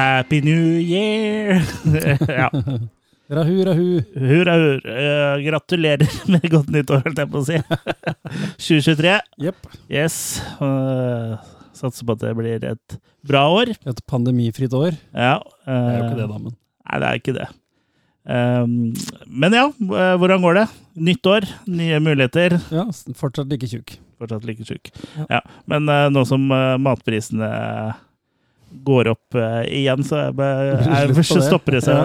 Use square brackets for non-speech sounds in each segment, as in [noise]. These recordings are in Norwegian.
Happy New Year! [laughs] ja. Rahu, rahu. Hurra, hurra. Uh, gratulerer med godt nyttår, holdt jeg på å si. [laughs] 2023. Yep. Yes. Uh, satser på at det blir et bra år. Et pandemifritt år. Ja. Det er jo eh, ikke det, da, men Nei, det er ikke det. Um, men ja, eh, hvordan går det? Nytt år, nye muligheter. ja, fortsatt like tjukk. Fortsatt like tjukk. Ja. Ja. Men eh, nå som eh, matprisene går opp uh, igjen, så jeg, [laughs] jeg, jeg stopper det seg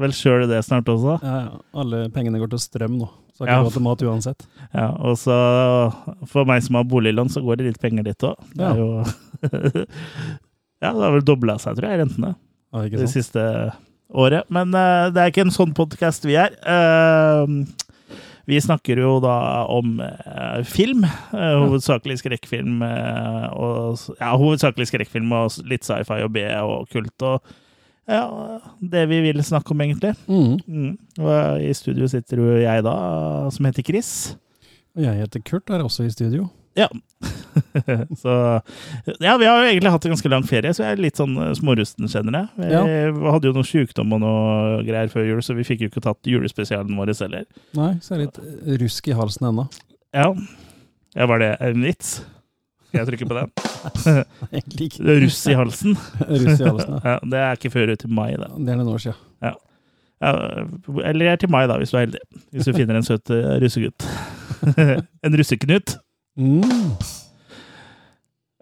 vel sjøl det snart også. Ja, ja. Alle pengene går til strøm nå, så har Ja. gå til mat uansett. Ja, og så for meg som har boliglån, så går det litt penger dit òg. Det er Ja. jo [laughs] Ja, det har vel dobla seg, tror jeg, rentene Ja, det siste året. Men uh, det er ikke en sånn podkast vi er. Eh, vi snakker jo da om eh, film. eh, hovedsakelig skrekkfilm. eh, og, ja, hovedsakelig skrekkfilm og litt sci-fi og B og kult. Og ja, det vi vil snakke om, egentlig. Mm. Mm. Og i studio sitter jo jeg da, som heter Chris. Og jeg heter Kurt, er også i studio. Ja. [laughs] så Ja, vi har jo egentlig hatt en ganske lang ferie, så jeg er litt sånn eh, smårusten, kjenner jeg. Vi Ja. hadde jo noe sykdom og noe greier før jul, så vi fikk jo ikke tatt julespesialen vår heller. Nei, så er det litt rusk i halsen ennå. Ja. ja, var det en vits? Skal jeg trykke på den? [laughs] Egentlig ikke. Russ i halsen. [laughs] Russ i halsen, ja. Det er ikke før ut i mai, da. Det er noen år siden. Ja, eller til mai, da, hvis du er heldig. Hvis du finner en søt eh, russegutt. en russeknut. Mm.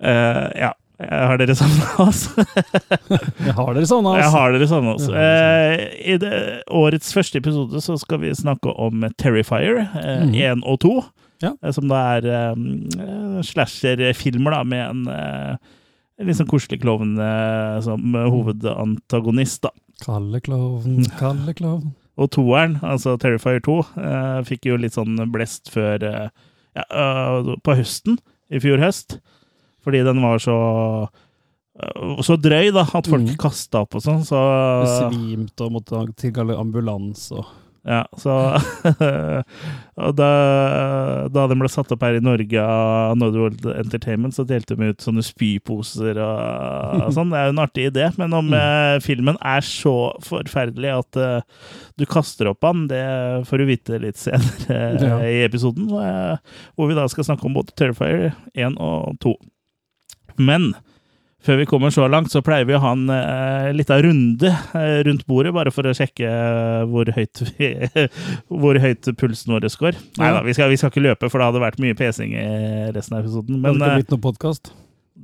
Uh, ja. Jeg har dere savna [laughs] oss? Jeg har dere sånn, Jeg altså. har dere savna oss. Eh, I det, årets første episode så skal vi snakke om Terrifier 1 Mhm. og 2. Ja. eh, Som da er eh, slasherfilmer da, med en eh, litt sånn koselig klovn eh, som hovedantagonist. da. Kalle klovn, Kalle klovn. Og toeren, altså Terrifier 2, eh, fikk jo litt sånn blest før eh, ja, øh, På høsten i fjor høst. Fordi den var så øh, så drøy, da, at folk Mm. kasta opp og sånn. Så Besvimte og måtte tilkalle ambulans og Ja, så [laughs] da, da den ble satt opp her i Norge av Nodworld Entertainment, så delte de ut sånne spyposer og, og sånn. Det er jo en artig idé, men om mm. filmen er så forferdelig at uh, du kaster opp den, det får du vite litt senere Ja. i episoden, eh, hvor vi da skal snakke om både Terrifier 1 og 2. Men før vi kommer så langt, så pleier vi å ha en uh, lita runde eh, rundt bordet, bare for å sjekke eh, hvor høyt, [laughs] vi, hvor høyt pulsen vår går. Nei da, vi skal, vi skal ikke løpe, for det hadde vært mye pesing i resten av episoden. Det hadde ikke eh, blitt noen podkast.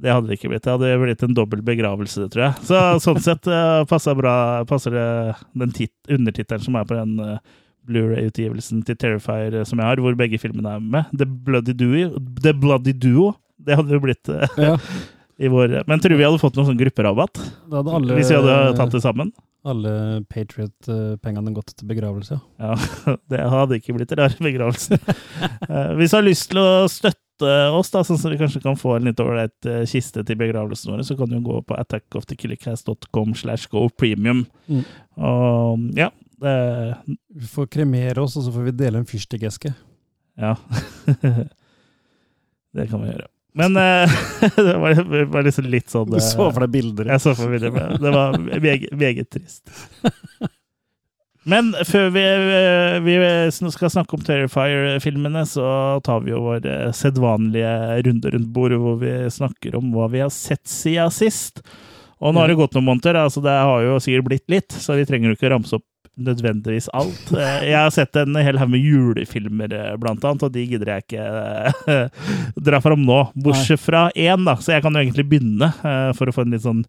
det hadde det ikke blitt. Det hadde blitt en dobbel begravelse, tror jeg. Så sånn sett uh, passer, bra, passer det den tit undertittelen som er på den uh, Blu-ray-utgivelsen til Terrifier eh, som jeg har, hvor begge filmene er med. The Bloody Duo. The Bloody Duo. Det hadde jo blitt eh, Ja, [laughs] vår Men tror vi hadde fått noen sånn grupperabatt? alle, Hvis vi hadde tatt det sammen? alle Patriot-pengene gått til begravelse. ja. [laughs] Det hadde ikke blitt rar begravelse. [laughs] Eh, hvis du har lyst til å støtte oss, da, sånn at vi kanskje kan få en litt ålreit eh, kiste til begravelsen vår, så kan du gå på attackofthekillercast.com slash go premium. Mm. Og ja, det Vi får kremere oss, og så får vi dele en fyrstikkeske. Ja. [laughs] det kan vi gjøre. Men uh, [laughs] det var, var liksom litt sånn Du så eh, for deg bilder. Jeg så for meg det. Det var meget, meget trist. Men før vi, vi skal snakke om Terrifier-filmene, så tar vi jo vår eh, sedvanlige runde rundt bordet, hvor vi snakker om hva vi har sett siden sist. Og nå har det gått noen måneder, altså det har jo sikkert blitt litt, så vi trenger jo ikke ramse opp nødvendigvis alt. Eh, Jeg har sett en hel haug med julefilmer, eh, blant annet, og de gidder jeg ikke eh, [laughs] dra fram nå. Bortsett fra én, da, så jeg kan jo egentlig begynne, for å få en litt sånn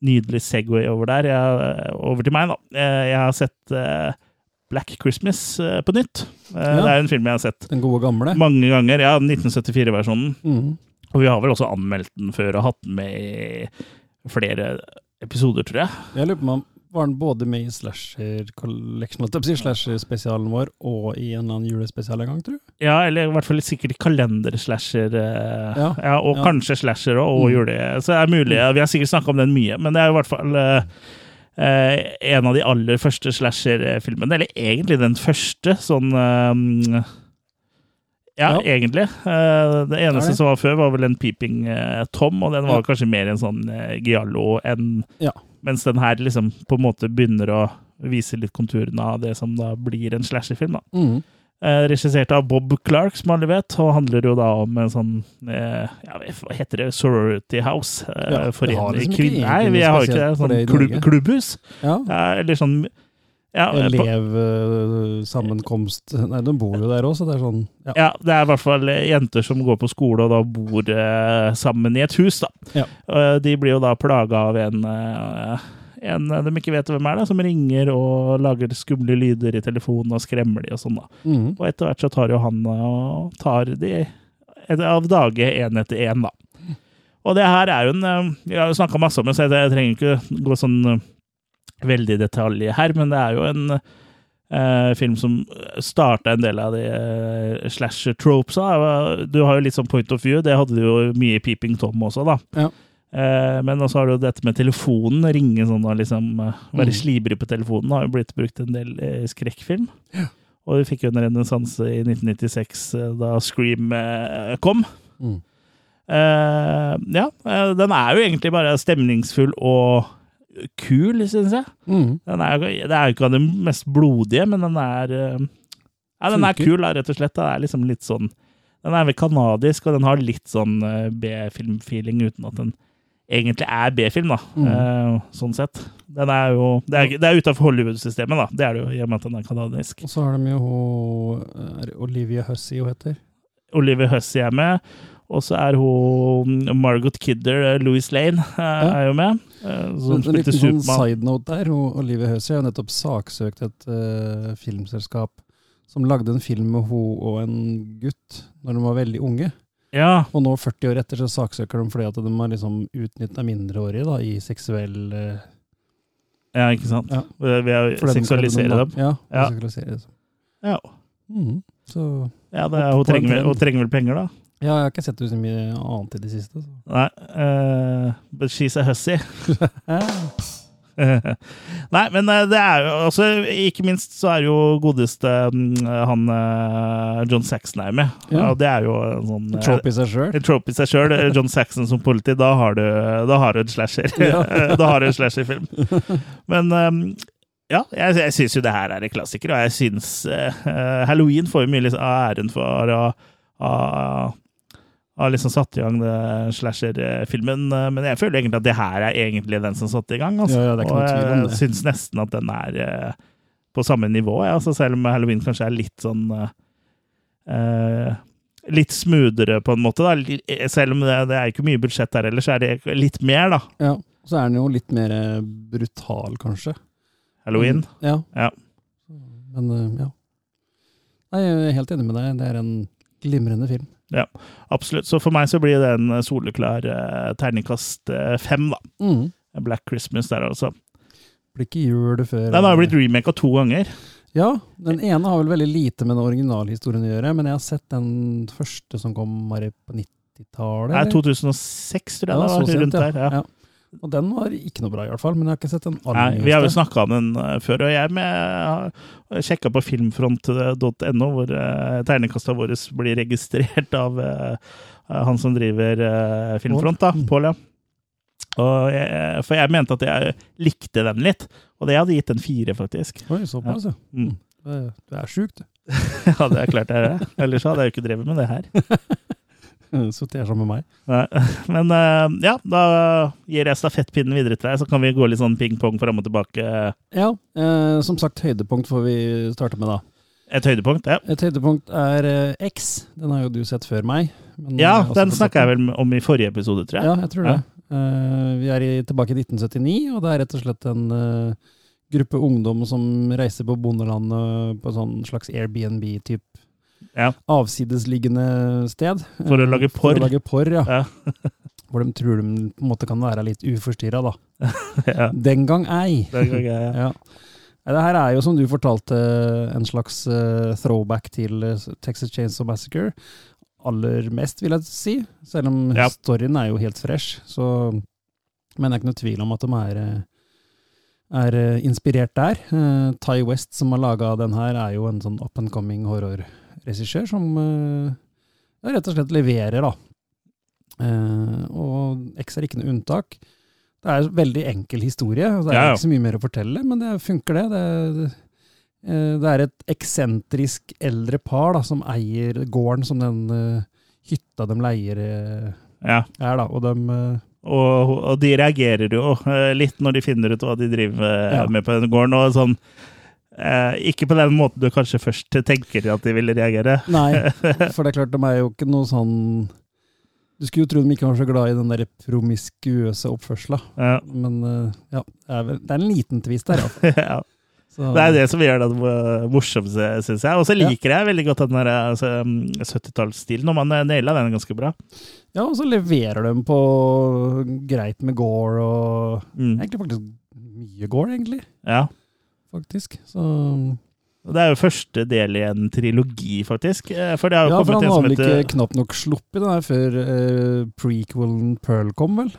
nydelig Segway over der. Jeg, over til meg, da. Jeg har sett Black Christmas på nytt. Det er en film jeg har sett Den gode gamle. mange ganger. Ja, 1974-versjonen. Mm. Og vi har vel også anmeldt den før og hatt den med i flere episoder, tror jeg. Jeg lurer på om var den både med i Slasher Collection, holdt jeg på å si, Slasher-spesialen vår, og i en eller annen julespesial en gang, tror du? Ja, eller i hvert fall sikkert kalender-slasher. eh, Ja, Ja, og ja. kanskje slasher og, og Mm. jule. Så det er mulig. Vi har sikkert snakka om den mye, men det er i hvert fall eh, eh, en av de aller første slasher-filmene. Eller egentlig den første, sånn eh, ja, Ja. egentlig. Eh, det eneste det. som var før, var vel en Peeping Tom, og den var Ja. kanskje mer en sånn giallo enn Ja. Mens den her liksom på en måte begynner å vise litt konturene av det som da blir en slasherfilm. da. Mhm. Eh, regissert av Bob Clark, som alle vet, og handler jo da om en sånn eh, ja, Hva heter det? Sorority House? Eh, Ja, forening- liksom ikke Nei, vi har ikke det. Sånn det klubb, klubbhus? Ja. Ja, eller sånn ja, Elevsammenkomst [laughs] Nei, de bor jo der òg, så det er sånn ja. ja, det er i hvert fall jenter som går på skole og da bor eh, sammen i et hus, da. Ja. Eh, de blir jo da plaga av en eh, en de ikke vet hvem er, da, som ringer og lager skumle lyder i telefonen og skremmer de og sånn. da. Mm. Og etter hvert så tar jo han og tar de av dage én etter én, da. Og det her er jo en eh, Vi har jo snakka masse om det, så jeg trenger ikke gå sånn eh, veldig detalj her, men det er jo en eh, film som starta en del av de uh, slasher-tropesa. Du har jo litt sånn point of view, det hadde du jo mye i Peeping Tom også, da. Ja. Eh, men også har du dette med telefonen, ringe sånn og liksom eh, være Mm. slibrig på telefonen, har jo blitt brukt en del i skrekkfilm. Og vi fikk jo en renessanse i 1996 eh, da Scream eh, kom. Mm. Eh, ja, eh, den er jo egentlig bare stemningsfull og kul, syns jeg. Mm. Den er, det er jo ikke av det mest blodige, men den er eh, Ja, den er kul, da, rett og slett. Den er liksom litt sånn Den er vel kanadisk, og den har litt sånn eh, B-film-feeling, uten at den egentlig er B-film, da. Mm. Eh, sånn sett. Den er jo Det er, det er utenfor Hollywood-systemet, da. Det er det jo, i og med at den er kanadisk. Og så har de jo hun Olivia Hussey hun heter. Olivia Hussey er med. Og så er hun Margot Kidder, eh, Louis Lane, [laughs] eh, er jo med. eh, Som en, en liten sånn side note der. Hun, Olivia Hussey har nettopp saksøkt et uh, filmselskap som lagde en film med hun og en gutt når de var veldig unge. Ja, Og nå, 40 år etter, så saksøker de fordi at de har liksom utnytta mindreårige da, i seksuell uh, ja, ikke sant. Ja. Vi å er da. dem. Ja, Ja. seksualisere liksom. Ja, Mm, Så ja det, er- hun, trenger, hun trenger vel penger, da? Ja, jeg har ikke sett så mye annet i det siste. Så. Nei. Uh, but she's a hussy. [laughs] Nei, men eh, det er jo altså, Ikke minst så er jo godeste mm, han eh, John Saxon er med. Ja. Det er jo en sånn Trope i seg sjøl. Trope i seg sjøl. John Saxon som politi, da har du, da har du en slasher. Ja. [laughs] da har du en slasherfilm. Men um, ja, jeg, jeg syns jo det her er en klassiker, og jeg syns uh, Halloween får jo mye liksom, av æren for å ha har liksom satt i gang det slasher-filmen, eh, men jeg føler egentlig at det her er egentlig den som satte i gang. Altså. Ja, ja, og jeg syns nesten at den er eh, på samme nivå, ja. altså, selv om Halloween kanskje er litt sånn eh, eh, Litt smoothere, på en måte. da. Selv om det, det er ikke mye budsjett der ellers, så er det litt mer, da. Ja. Så er den jo litt mer eh, brutal, kanskje. Halloween. Ja. Ja. Men eh, ja. Nei, jeg er helt enig med deg. Det er en glimrende film. Absolutt. Så for meg så blir det en soleklar eh, terningkast eh, fem, da. Mm. Black Christmas der, altså. Blir ikke jul før Den har jo blitt remaka to ganger. Ja, den ene har vel veldig lite med den originalhistorien å gjøre, men jeg har sett den første som kom på 90-tallet. Nei, 2006, tror jeg Ja, det var. sent, rundt ja. der. Ja. Ja. Og den var ikke noe bra, i hvert fall. Men jeg har ikke sett en annen. Nei, vi har jo snakka om den eh, før, og jeg har sjekka på filmfront.no, hvor uh, vår våre blir registrert av eh, han som driver eh, Filmfront, da. Pål, ja. Og jeg, for jeg mente at jeg likte den litt, og det hadde gitt den fire, faktisk. Oi, såpass, ja. Mm. Du er- sjuk, du. [laughs] Ja, det er klart det er det. Ellers hadde jeg jo ikke drevet med det her. [laughs] [laughs] sorter sammen med meg. Nei. [laughs] Men eh, ja, da gir jeg stafettpinnen videre til deg, så kan vi gå litt sånn ping-pong fram og tilbake. Ja, eh, som sagt, høydepunkt får vi starte med, da. Et høydepunkt, ja. Et høydepunkt er eh, X. Den har jo du sett før meg. men Ja, jeg har også den snakka jeg vel om i forrige episode, tror jeg. Ja, jeg tror det. Eh, vi er i, tilbake i 1979, og det er rett og slett en eh, gruppe ungdom som reiser på bondelandet på sånn slags Airbnb-typ Ja. avsidesliggende sted. For å lage lage For porr. å lage porr, ja. Ja. [laughs] Hvor de tror de på en måte kan være litt uforstyrra, da. [laughs] ja. Den gang ei. Den er ei, ja. [laughs] Ja. Det her er jo, som du fortalte, en slags eh, throwback til eh, Texas Chainsaw Massacre. Aller mest, vil jeg si. Selv om Ja. storyen er jo helt fresh. Så, men det er ikke noe tvil om at de er, eh, er eh, inspirert der. Uh, Ty West, som har laga den her, er jo en sånn up and coming horrorregissør som eh, ja, rett og slett leverer, da. Eh, og X er ikke noe unntak. Det er en veldig enkel historie. Det er Ja, ja. ikke så mye mer å fortelle, men det funker, det. Det, det, eh, det er et eksentrisk eldre par da, som eier gården som den uh, hytta de leier uh, ja. er, da. Og de uh, Og, og de reagerer jo eh, litt når de finner ut hva de driver eh, Ja. med på den gården. og sånn eh, Ikke på den måten du kanskje først tenker at de vil reagere. Nei, [laughs] for det er klart, de er jo ikke noe sånn Du skulle jo tro de ikke var så glad i den der promiskuøse oppførsela, Ja. men eh, ja, det er, en liten tvist der, iallfall. [laughs] ja. Så, Det er det som gjør det morsomt, syns jeg. Og så Ja. liker jeg veldig godt den altså, mm, 70-tallsstilen. Og man naila den ganske bra. Ja, og så leverer de på greit med gore og Mm. Egentlig faktisk mye gore, egentlig. Ja. Faktisk. Så Det er jo første del i en trilogi, faktisk. Eh, For det har jo Ja, for han har vel heter ikke knapt nok sluppet den her før uh, prequelen Pearl kom, vel?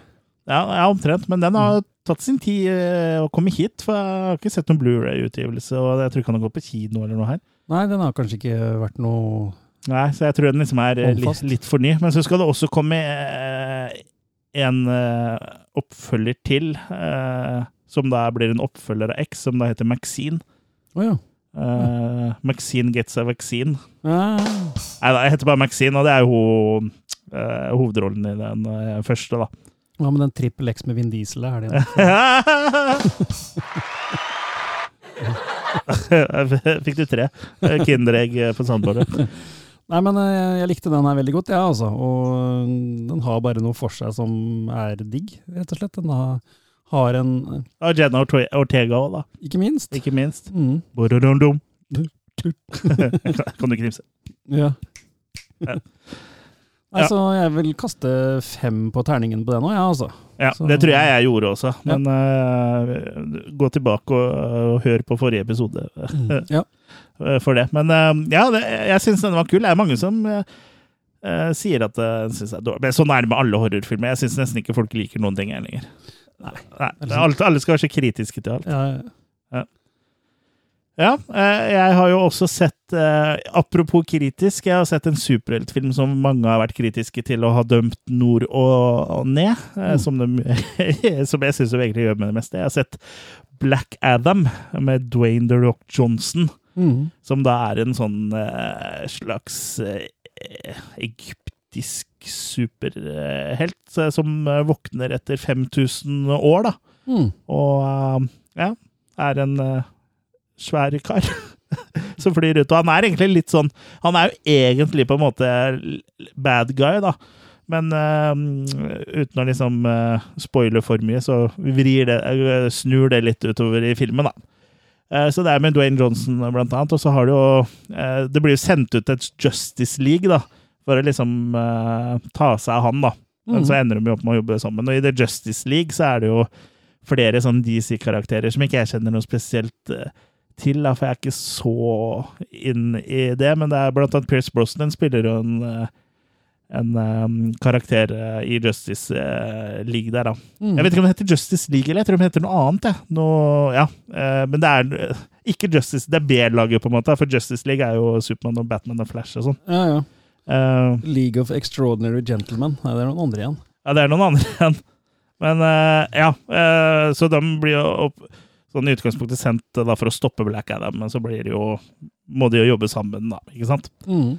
Ja, ja, omtrent. Men den har tatt sin tid eh, å komme hit. For jeg har ikke sett noen Blu-ray-utgivelse, og jeg tror ikke han har gått på kino eller noe her. Nei, den har kanskje ikke vært noe Nei, så jeg tror den liksom er eh, litt, litt for ny. Men så skal det også komme eh, en eh, oppfølger til, eh, som da blir en oppfølger av X, som da heter Maxine. Oh, ja. Uh, Maxine Gets a Vaccine. Ah, Nei da, jeg heter bare Maxine, og det er jo ho, uh, hovedrollen i den uh, første, da. Hva med den trippel X med Vin Diesel? Er det? [laughs] Fikk du tre eh, Kinderegg eh, på sandbordet? Nei, men eh, jeg likte den her veldig godt, ja, altså. Og den har bare noe for seg som er digg, rett og slett. Den har, har en Og Jenna Ortega òg, da. Ikke minst. Ikke minst. Mm. [laughs] Kan du knipse? Ja. Ja. Altså, jeg vil kaste fem på terningen på det nå, ja, altså. Ja, Så- det tror jeg jeg gjorde også. Men eh, gå tilbake og, og hør på forrige episode [laughs] Ja. eh, for det. Men uh, ja, det, jeg syns den var kul. Det er mange som eh, eh, sier at den syns er dårlig. Men sånn er det med alle horrorfilmer. Jeg syns nesten ikke folk liker noen ting her lenger. Nei. Nei, alle, alle skal være så kritiske til alt. Ja, Ja, ja. jeg har jo også sett eh, Apropos kritisk, jeg har sett en superheltfilm som mange har vært kritiske til å ha dømt nord og, ned. eh, Mm. Som, de, [laughs] som jeg syns egentlig gjør med det meste. Jeg har sett Black Adam med Dwayne The Rock Johnson. mm. Som da er en sånn eh, slags eh, egyptisk superhelt eh, som eh, våkner etter 5000 år, da. Mm. Og eh, ja, er en svær kar [laughs] som flyr ut. Og han er egentlig litt sånn Han er jo egentlig på en måte bad guy, da. Men uh, uten å liksom uh, spoile for mye, så vrir det, uh, snur det litt utover i filmen, da. Så det er med Dwayne Johnson, blant annet. Og så har det jo Det blir jo sendt ut et Justice League, da. For å liksom uh, ta seg av han, da. Men Mm. så ender de jo opp med å jobbe sammen. Og i The Justice League så er det jo flere sånn DC-karakterer som ikke jeg kjenner noe spesielt uh, til, da, for jeg er ikke så inn i det. Men det er blant annet Pierce Brosnan spiller jo en, eh, en um, karakter uh, i Justice League der, da. Mm. Jeg vet ikke om det heter Justice League, eller jeg tror det heter noe annet. jeg. Noe, ja. Men det er ikke Justice, det er B-laget, på en måte. For Justice League er jo Supermann og Batman og Flash og sånn. Ja, ja. Eh, League of Extraordinary Gentlemen. Nei, det er noen andre igjen. Ja, det er noen andre [laughs] igjen. Men uh, ja, uh, så de blir jo opp, sånn i utgangspunktet sendt da, for å stoppe Black Adam, men så blir det jo, må de jo jobbe sammen, da, ikke sant? Mm.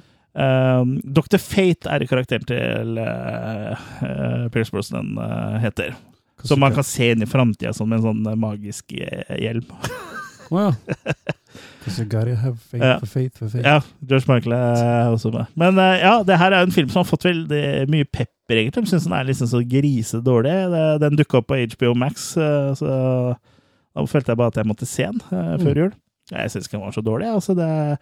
Dr. Fate er karakteren til uh, uh, Pierce Brosnan uh, heter. Som man kan se inn i framtida sånn, med en sånn uh, magisk uh, hjelm. [laughs] Å ja. Ja. Ja, George Michael er også med. Men uh, ja, det her er jo en film som har fått veldig mye pepper, egentlig. Syns den er liksom så grisedårlig. Den dukka opp på HBO Max, uh, så da følte jeg bare at jeg måtte se den før Mm. jul. Jeg syns ikke den var så dårlig. Altså det,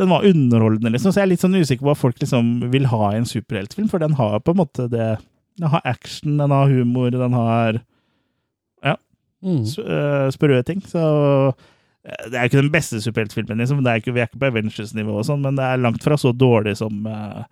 den var underholdende, liksom. Så jeg er litt sånn usikker på hva folk liksom vil ha i en superheltfilm, for den har på en måte det Den har action, den har humor, den har Mm. s- øh, sprø ting. Så det er jo ikke den beste superheltfilmen, liksom. Det er ikke, vi er ikke på Avengers-nivå, og sånn, men det er langt fra så dårlig som uh,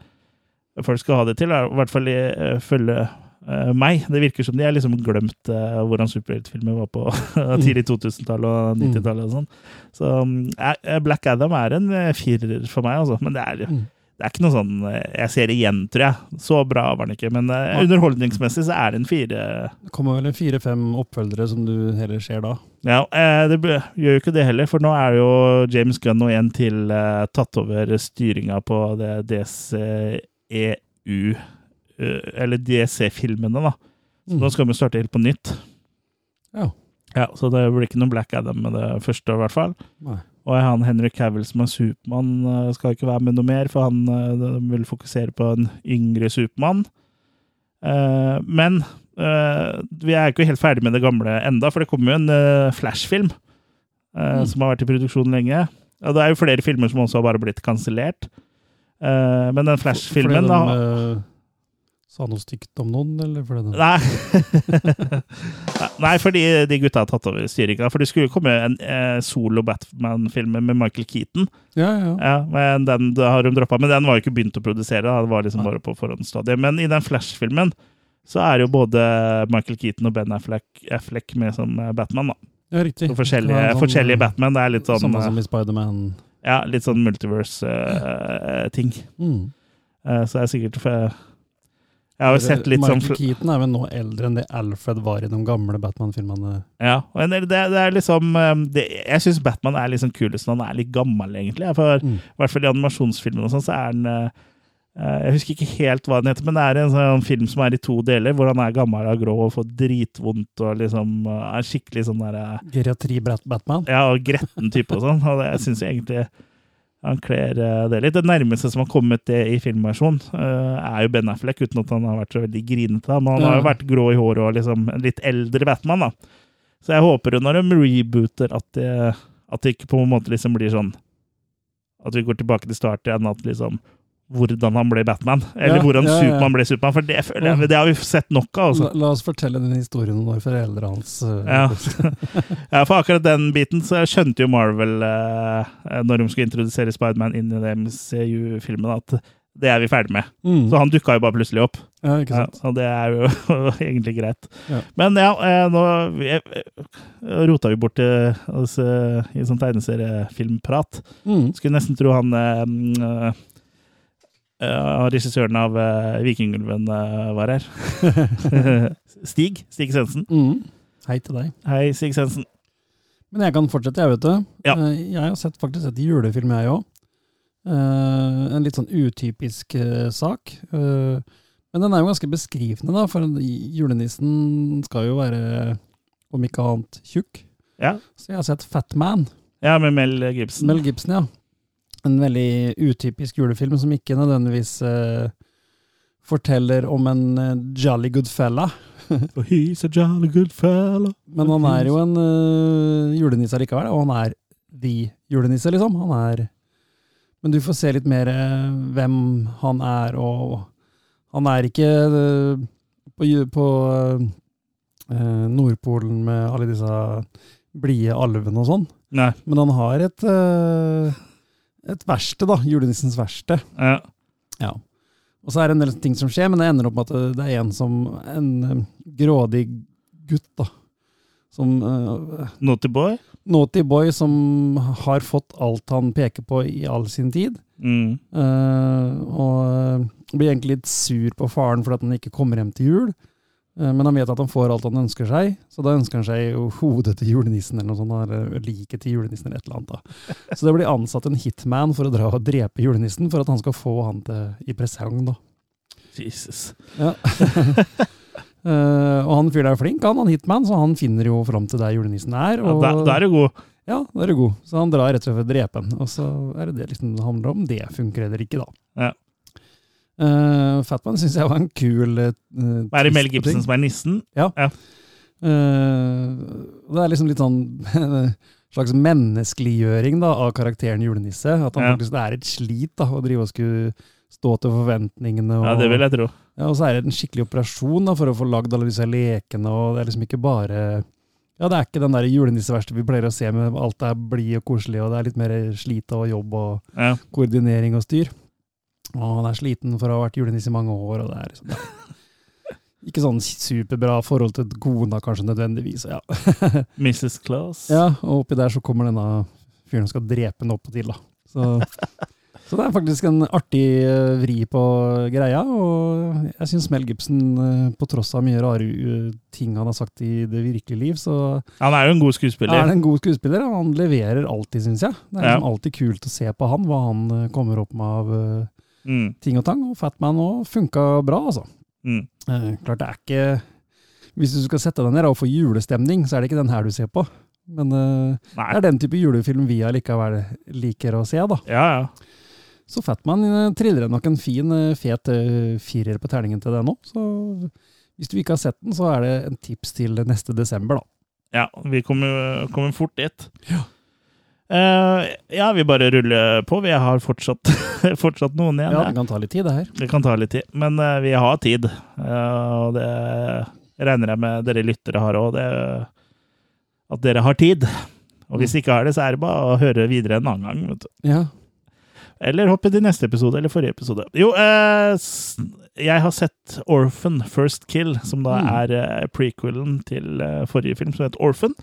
folk skal ha det til. I hvert fall uh, følge uh, meg. Det virker som de har liksom glemt uh, hvordan superheltfilmer var på [laughs] tidlig 2000-tall og 90-tallet og sånn. Så øh, Black Adam er en firer for meg, altså. Men det er, Mm. Det er ikke noe sånn øh, Jeg ser igjen, tror jeg. Så bra var den ikke. Men uh, underholdningsmessig så er det en fire. Det kommer vel en fire-fem oppfølgere som du heller ser da. Ja, uh, det gjør jo ikke det heller, for nå er jo James Gunn og en til uh, tatt over styringa på det DCEU, eh, eller DC-filmene, da. Så nå skal vi starte helt på nytt. Ja. Ja, Så det blir ikke noe Black Adam med det første, i hvert fall. Nei. Og han Henry Cavill som er Supermann, eh, skal ikke være med noe mer, for han eh, vil fokusere på en yngre Supermann. Eh, Men vi er ikke helt ferdig med det gamle enda, for det kommer jo en Flash-film Mm. som har vært i produksjon lenge. Det er jo flere filmer som også har bare blitt kansellert. Men den Flash-filmen da sa noe stygt om noen, eller fordi Nei. [laughs] Nei, fordi de gutta har tatt over styringa. For det skulle jo komme en eh, solo Batman-film med Michael Keaton. Ja, ja. Ja, men den har de droppa. Men den var jo ikke begynt å produsere. Det var liksom ja. bare på forhåndsstadiet. Men i den Flash-filmen så er jo både Michael Keaton og Ben Affleck, Affleck med som eh, Batman. da. ja riktig. Så forskjellige, sånn, forskjellige Batman. Det er litt sånn, Samme eh, som i Spiderman. ja, litt sånn multiverse-ting. Mm. så det er sikkert for Jeg har jo sett litt sånn Michael Keaton er vel nå eldre enn det Alfred var i de gamle Batman-filmene. Ja, og det, det er liksom eh, det, Jeg syns Batman er liksom kulest når han er litt gammel, egentlig. For Mm. i hvert fall i animasjonsfilmene og sånn, så er den eh, eh, Jeg husker ikke helt hva den heter, men det er en sånn film som er i to deler, hvor han er gammel og grå og får dritvondt og liksom eh, er skikkelig sånn der eh, Geriatri Brat- Batman. Ja, og gretten type og sånn. Og det, jeg egentlig han kler eh, det litt. Det nærmeste som har kommet det i filmversjon, eh, er jo Ben Affleck, uten at han har vært så veldig grinete. Men han har jo vært grå i håret og liksom litt eldre Batman, da. Så jeg håper jo når de rebooter, at det, at det ikke på en måte liksom blir sånn At vi går tilbake til start igjen, at liksom hvordan han ble Batman. Eller Ja, hvordan ja, ja. Supermann ble Supermann. For det, jeg, det har vi sett nok av. Altså. La, la oss fortelle den historien om foreldrene hans eh, [laughs] Ja. for akkurat den biten så skjønte jo Marvel, eh, når de skulle introdusere Spiderman inn i MCU-filmen, at det er vi ferdig med. Mm. Så han dukka jo bare plutselig opp. Ja, ikke Ja, og det er jo [laughs] egentlig greit. Ja. Men ja, eh, nå vi- rota vi bort eh, oss i sånn tegneseriefilmprat. Mm. Skulle nesten tro han mm, eh, regissøren av eh, Vikingulven eh, var her. [laughs] Stig. Stig Sensen. Mm. Hei til deg. Hei, Stig Sensen. Men jeg kan fortsette, jeg, vet du. Ja. Jeg har sett faktisk sett julefilm, jeg òg. en litt sånn utypisk sak. Eh, men den er jo ganske beskrivende, da, for julenissen skal jo være, om ikke annet, tjukk. Ja. Så jeg har sett Fat Man. Ja, med Mel Gibson. Mel Gibson, ja. En veldig utypisk julefilm som ikke nødvendigvis uh, forteller om en uh, jolly good fella. For [laughs] he's a jolly good fella. Men han er jo en uh, julenisse likevel, og han er the julenisse, liksom. Han er Men du får se litt mer hvem han er, og han er ikke på, på Nordpolen med alle disse blide alvene og sånn, men han har et et verksted, da. Julenissens verksted. Ja. Ja. Og så er det en del ting som skjer, men det ender opp med at det er en som En eh, grådig gutt, da. Som uh, Naughty Boy. Naughty boy som har fått alt han peker på i all sin tid. Mm. Uh, og blir egentlig litt sur på faren for at han ikke kommer hjem til jul. Eh, Men han vet at han får alt han ønsker seg, så da ønsker han seg jo hodet til julenissen eller noe sånt, eller liket til julenissen eller et eller annet. da. Så det blir ansatt en hitman for å dra og drepe julenissen, for at han skal få han til i presang, da. Jesus. Ja. [laughs] Eh, og han fyren er flink, han, han hitman, så han finner jo fram til der julenissen er. Ja, der, da er du god. ja, da er du god. Så han drar rett og slett for å drepe ham. Og så er det det liksom det handler om. Det funker eller ikke, da. Ja. Eh, Fatman syns jeg var en kul uh, Er det Mel Gibson som er nissen? Eh, det er liksom litt sånn [laughs] slags menneskeliggjøring da, av karakteren julenisse. At han Ja. faktisk det er et slit da, å drive og skulle stå til forventningene. Og, Ja, det vil jeg tro. ja, og så er det en skikkelig operasjon da, for å få lagd alle disse lekene. og Det er liksom ikke bare Ja, det er ikke den der julenisseverkstedet vi pleier å se med alt er blid og koselig, og det er litt mer slit og jobb og Ja. koordinering og styr. Og han er sliten for å ha vært julenisse i mange år, og det er liksom ja. [laughs] Ikke sånn superbra forhold til kona, kanskje nødvendigvis. Ja. [laughs] Mrs. Claus. ja, og oppi der så kommer denne fyren som skal drepe henne opp og til, da. Så, [laughs] så det er faktisk en artig eh, vri på greia, og jeg syns Mel Gibson, eh, på tross av mye rare eh, ting han har sagt i det virkelige liv, så Han er jo en god er skuespiller. han en god skuespiller. og Han leverer alltid, syns jeg. Det er liksom alltid kult å se på han, hva han kommer opp med av Mm, ting og tang. Og Fatman òg funka bra, altså. mm. Eh, klart det er ikke Hvis du skal sette deg ned og få julestemning, så er det ikke den her du ser på. Men eh, det er den type julefilm vi allikevel liker å se, da. Ja, ja. Så Fatman uh, triller nok en fin, eh, fet eh, firer på terningen til den òg. Så hvis du ikke har sett den, så er det en tips til neste desember, da. Ja, vi kommer, kommer fort dit. Eh, ja, vi bare ruller på. Vi har fortsatt, [laughs] fortsatt noen igjen. Ja, det kan ta litt tid, det her. Det kan ta litt tid, men uh, vi har tid. Uh, og det regner jeg med dere lyttere har òg, at dere har tid. Og hvis ikke har det, så er det bare å høre videre en annen gang. vet du. Ja. Eller hoppe til neste episode, eller forrige episode. Jo, jeg har sett Orphan First Kill, som da Mm. er prequelen til forrige film, som heter Orphan.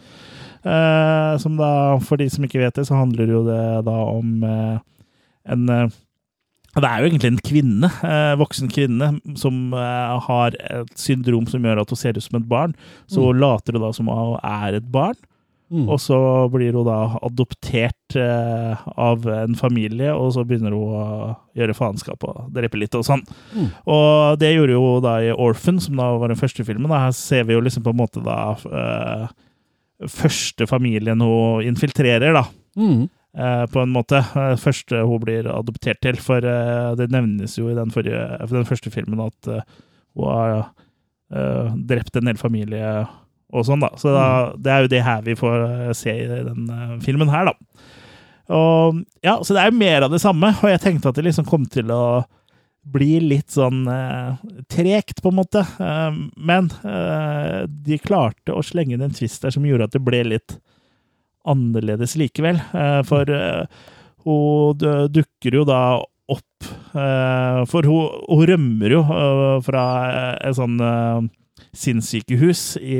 Eh, som da, for de som ikke vet det, så handler jo det da om eh, en eh, Det er jo egentlig en kvinne, eh, voksen kvinne, som har et syndrom som gjør at hun ser ut som et barn. Så hun later da som hun er et barn. Mm. Og så blir hun da adoptert av en familie, og så begynner hun å gjøre faenskap og drepe litt og sånn. Mm. Og det gjorde hun da i Orphan, som da var den første filmen. Da. Her ser vi jo liksom på en måte da eh, første familien hun infiltrerer, da. Mm. eh, på en måte. Eh, Første hun blir adoptert til. For eh, det nevnes jo i den, forrige, den første filmen at eh, hun har drept en hel familie og sånn, da. Så da, det er jo det her vi får se i den filmen her, da. Og ja, Så det er jo mer av det samme, og jeg tenkte at det liksom kom til å bli litt sånn eh, tregt, på en måte. Eh, men eh, de klarte å slenge inn en twist der som gjorde at det ble litt annerledes likevel. Eh, for eh, hun dukker jo da opp eh, For hun, hun rømmer jo fra et sånn eh, sinnssykehus i,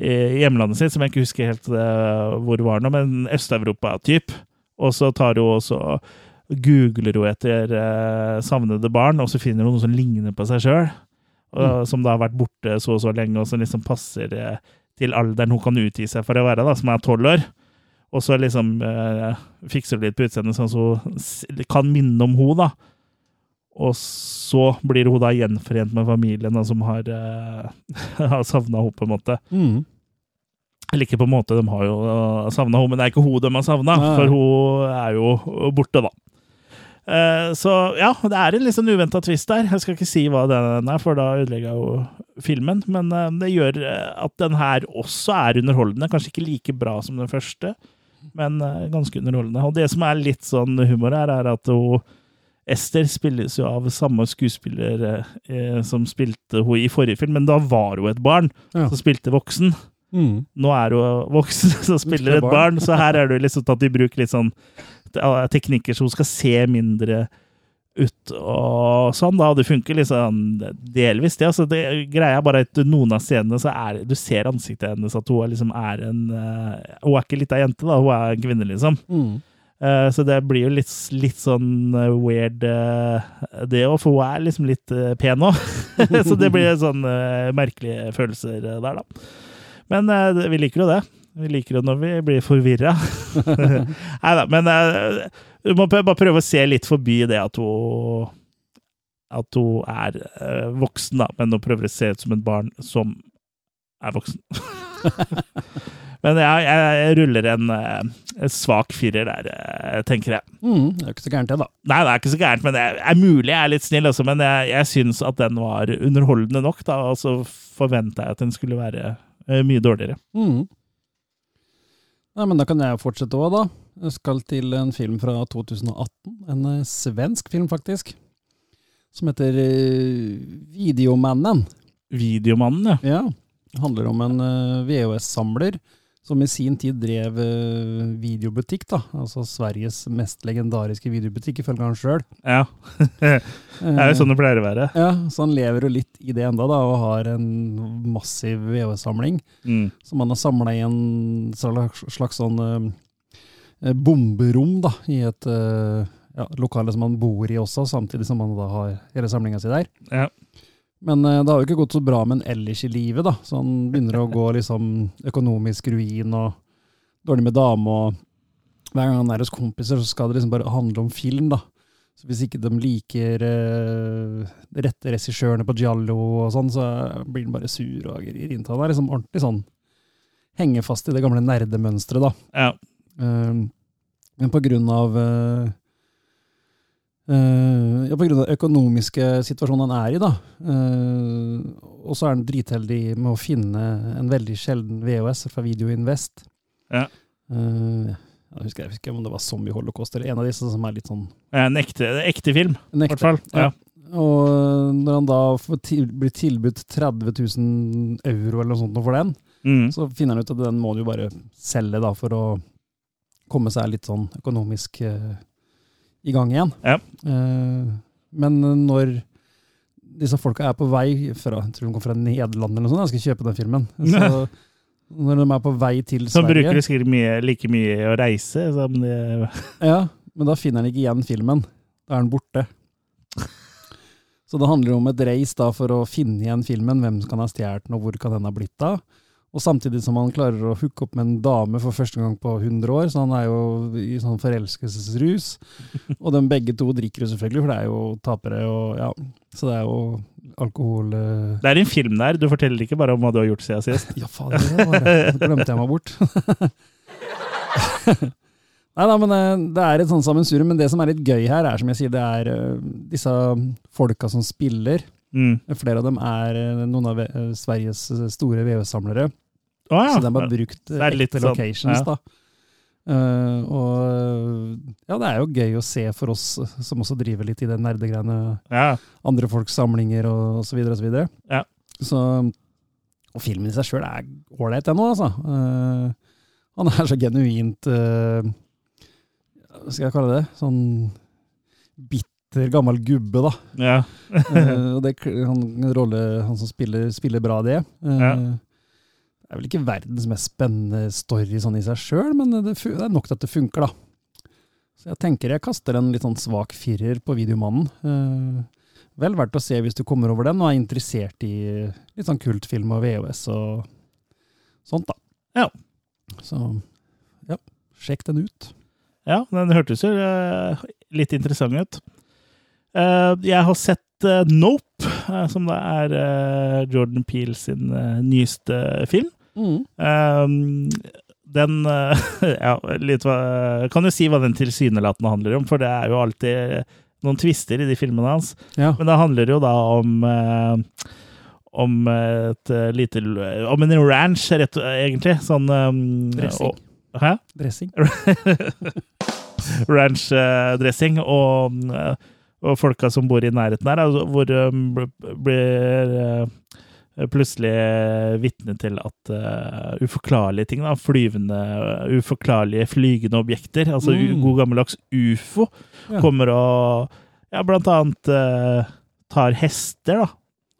i hjemlandet sitt, som jeg ikke husker helt hvor hvor var nå, men Øst-Europa-typ. Og så tar hun også googler hun etter eh, savnede barn, og så finner hun noe som ligner på seg sjøl. Som da har vært borte så og så lenge, og som liksom passer eh, til alderen hun kan utgi seg for å være, da, som er tolv år. Og så liksom eh, fikser hun litt på utseendet, sånn at hun kan minne om henne, da. Og så blir hun da gjenforent med familien da, som har, eh, [laughs] har savna henne, på en måte. Mm. Eller ikke på en måte, de har jo uh, savna henne, men det er ikke hun de har savna, for hun er jo borte, da. Eh, så ja, det er en litt sånn uventa twist der. Jeg skal ikke si hva den er, for da ødelegger jeg jo filmen. Men eh, det gjør eh, at den her også er underholdende. Kanskje ikke like bra som den første, men ganske underholdende. Og det som er litt sånn humor her, er at hun Ester spilles jo av samme skuespiller som spilte hun i forrige film, men da var hun et barn Ja. som spilte voksen. Mm. Nå er hun voksen [laughs] som spiller et barn, så her er det liksom tatt i bruk litt sånn teknikker så hun skal se mindre ut og sånn, da. Og det funker liksom delvis, det. Altså, det greia er bare at noen av scenene så er Du ser ansiktet hennes at hun er liksom er en eh, Hun er ikke lita jente, da. Hun er en kvinne, liksom. Mm. Eh, så det blir jo litt, litt sånn eh, weird, det òg, for hun er liksom litt pen òg. [laughs] så det blir sånn merkelige følelser der, da. Men vi liker jo det. Vi liker det når vi blir forvirra. [laughs] Nei da, men eh, du må bare prøve å se litt forbi det at hun At hun er eh, voksen, da, men hun prøver å se ut som et barn som er voksen. [laughs] men jeg, jeg ruller en, eh, en svak firer der, tenker jeg. Mm, det er ikke så gærent, det, da. Nei, det er ikke så gærent, men det er mulig jeg er litt snill også, men jeg, jeg syns at den var underholdende nok, da, og så forventa jeg at den skulle være mye dårligere. Mm. Nei, men da kan jeg fortsette òg, da. Jeg skal til en film fra 2018. En eh, svensk film, faktisk. Som heter eh, Videomannen. Videomannen, ja. Ja. Det handler om en eh, VHS-samler som i sin tid drev eh, videobutikk, da. Altså Sveriges mest legendariske videobutikk, ifølge han sjøl. ja. [laughs] Det er jo sånn det pleier å være. Ja, så han lever jo litt i det enda da, og har en massiv VHS-samling. Mm. som han har samla i en slags, slags sånn eh, bomberom, da, i et eh, ja, lokale som han bor i også, samtidig som han da har hele samlinga si der. Ja. Men eh, det har jo ikke gått så bra med han ellers i livet, da, så han begynner å gå liksom økonomisk ruin og dårlig med dame, og hver gang han er hos kompiser, så skal det liksom bare handle om film, da. Så hvis ikke de liker eh, de rette regissørene på Giallo og sånn, så blir han bare sur og griner. Han er liksom ordentlig sånn henger fast i det gamle nerdemønsteret, da. Ja. Eh, men på grunn av eh, eh, ja, av den økonomiske situasjonen han er i, da. Uh, og så er han dritheldig med å finne en veldig sjelden VHS fra Video Invest. Ja. Uh, jeg husker, jeg husker om det var Zombie Holocaust eller en av disse som er litt sånn En ekte, ekte film, i hvert fall. Ja. Og når han da får til, blir tilbudt 30 000 euro eller noe sånt for den, Mm. så finner han ut at den må du jo bare selge da for å komme seg litt sånn økonomisk eh, i gang igjen. Ja. Eh, men når disse folka er på vei fra jeg tror de kommer fra Nederland eller noe sånt, jeg skal kjøpe den filmen. [laughs] Så når de er på vei til Så bruker de sikkert mye, like mye å reise som de [laughs] Ja, men da finner de ikke igjen filmen. Da er den borte. Så det handler om et race for å finne igjen filmen. Hvem kan ha stjålet den, og hvor kan den ha blitt av? Og samtidig som han klarer å hooke opp med en dame for første gang på 100 år, så han er jo i sånn forelskelsesrus. Og de begge to drikker jo selvfølgelig, for det er jo tapere, og ja. Så det er jo alkohol eh, Det er en film der, du forteller ikke bare om hva du har gjort siden sist. ja, faen, det. Det glemte jeg meg bort. [laughs] Nei da, men eh, det er et sånt sammensurium. Men det som er litt gøy her, er som jeg sier, det er eh, disse folka som spiller. Mm. Flere av dem er noen av Sveriges store VØ-samlere. Å ja. Så de har brukt ekte locations, er litt sånn, ja. da. Uh, og ja, det er jo gøy å se for oss som også driver litt i det nerdegreiene ja. andre folks samlinger og, og så videre og så videre. Ja. Så, og filmen i seg sjøl er ålreit, den òg, altså. Uh, han er så genuint uh, Hva skal jeg kalle det? Sånn bitter, gammel gubbe, da. ja. Eh, og det, han, rolle, han som spiller, spiller bra det. Uh. Det er vel ikke verdens mest spennende story sånn i seg sjøl, men det, det er nok til at det funker, da. Så jeg tenker jeg kaster en litt sånn svak firer på Videomannen. Eh, vel verdt å se hvis du kommer over den og er interessert i litt sånn kultfilm og VHS og sånt, da. Ja. Så ja, sjekk den ut. Ja, den hørtes jo eh, litt interessant ut. Eh, jeg har sett eh, Nope, eh, som da er eh, Jordan Peele sin nyeste film. Mm. Um, den [laughs] Ja, litt hva Kan jo si hva den tilsynelatende handler om, for det er jo alltid noen twister i de filmene hans. Ja. Men det handler jo da om eh, om et eh, lite Om en ranch, rett, egentlig. Sånn um, Dressing. og- Hæ? Dressing. [laughs] Ranchdressing og, eh, og folka som bor i nærheten her, altså, hvor blir plutselig vitne til at uh, uforklarlige ting, da, flyvende, uforklarlige flygende objekter, altså Mm. god gammeldags ufo, Ja. kommer og ja, blant annet uh, tar hester, da.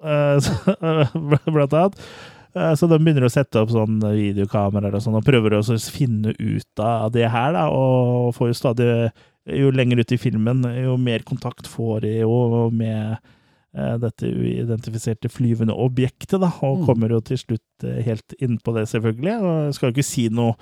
Eh, [laughs] blant annet. Eh, Så de begynner å sette opp sånn videokameraer og sånn, og prøver å finne ut av det her, da, og får jo stadig Jo lenger ut i filmen, jo mer kontakt får de jo med eh, dette uidentifiserte flyvende objektet, da, og Mm. kommer jo til slutt eh, helt inn på det, selvfølgelig. Og jeg skal jo ikke si noe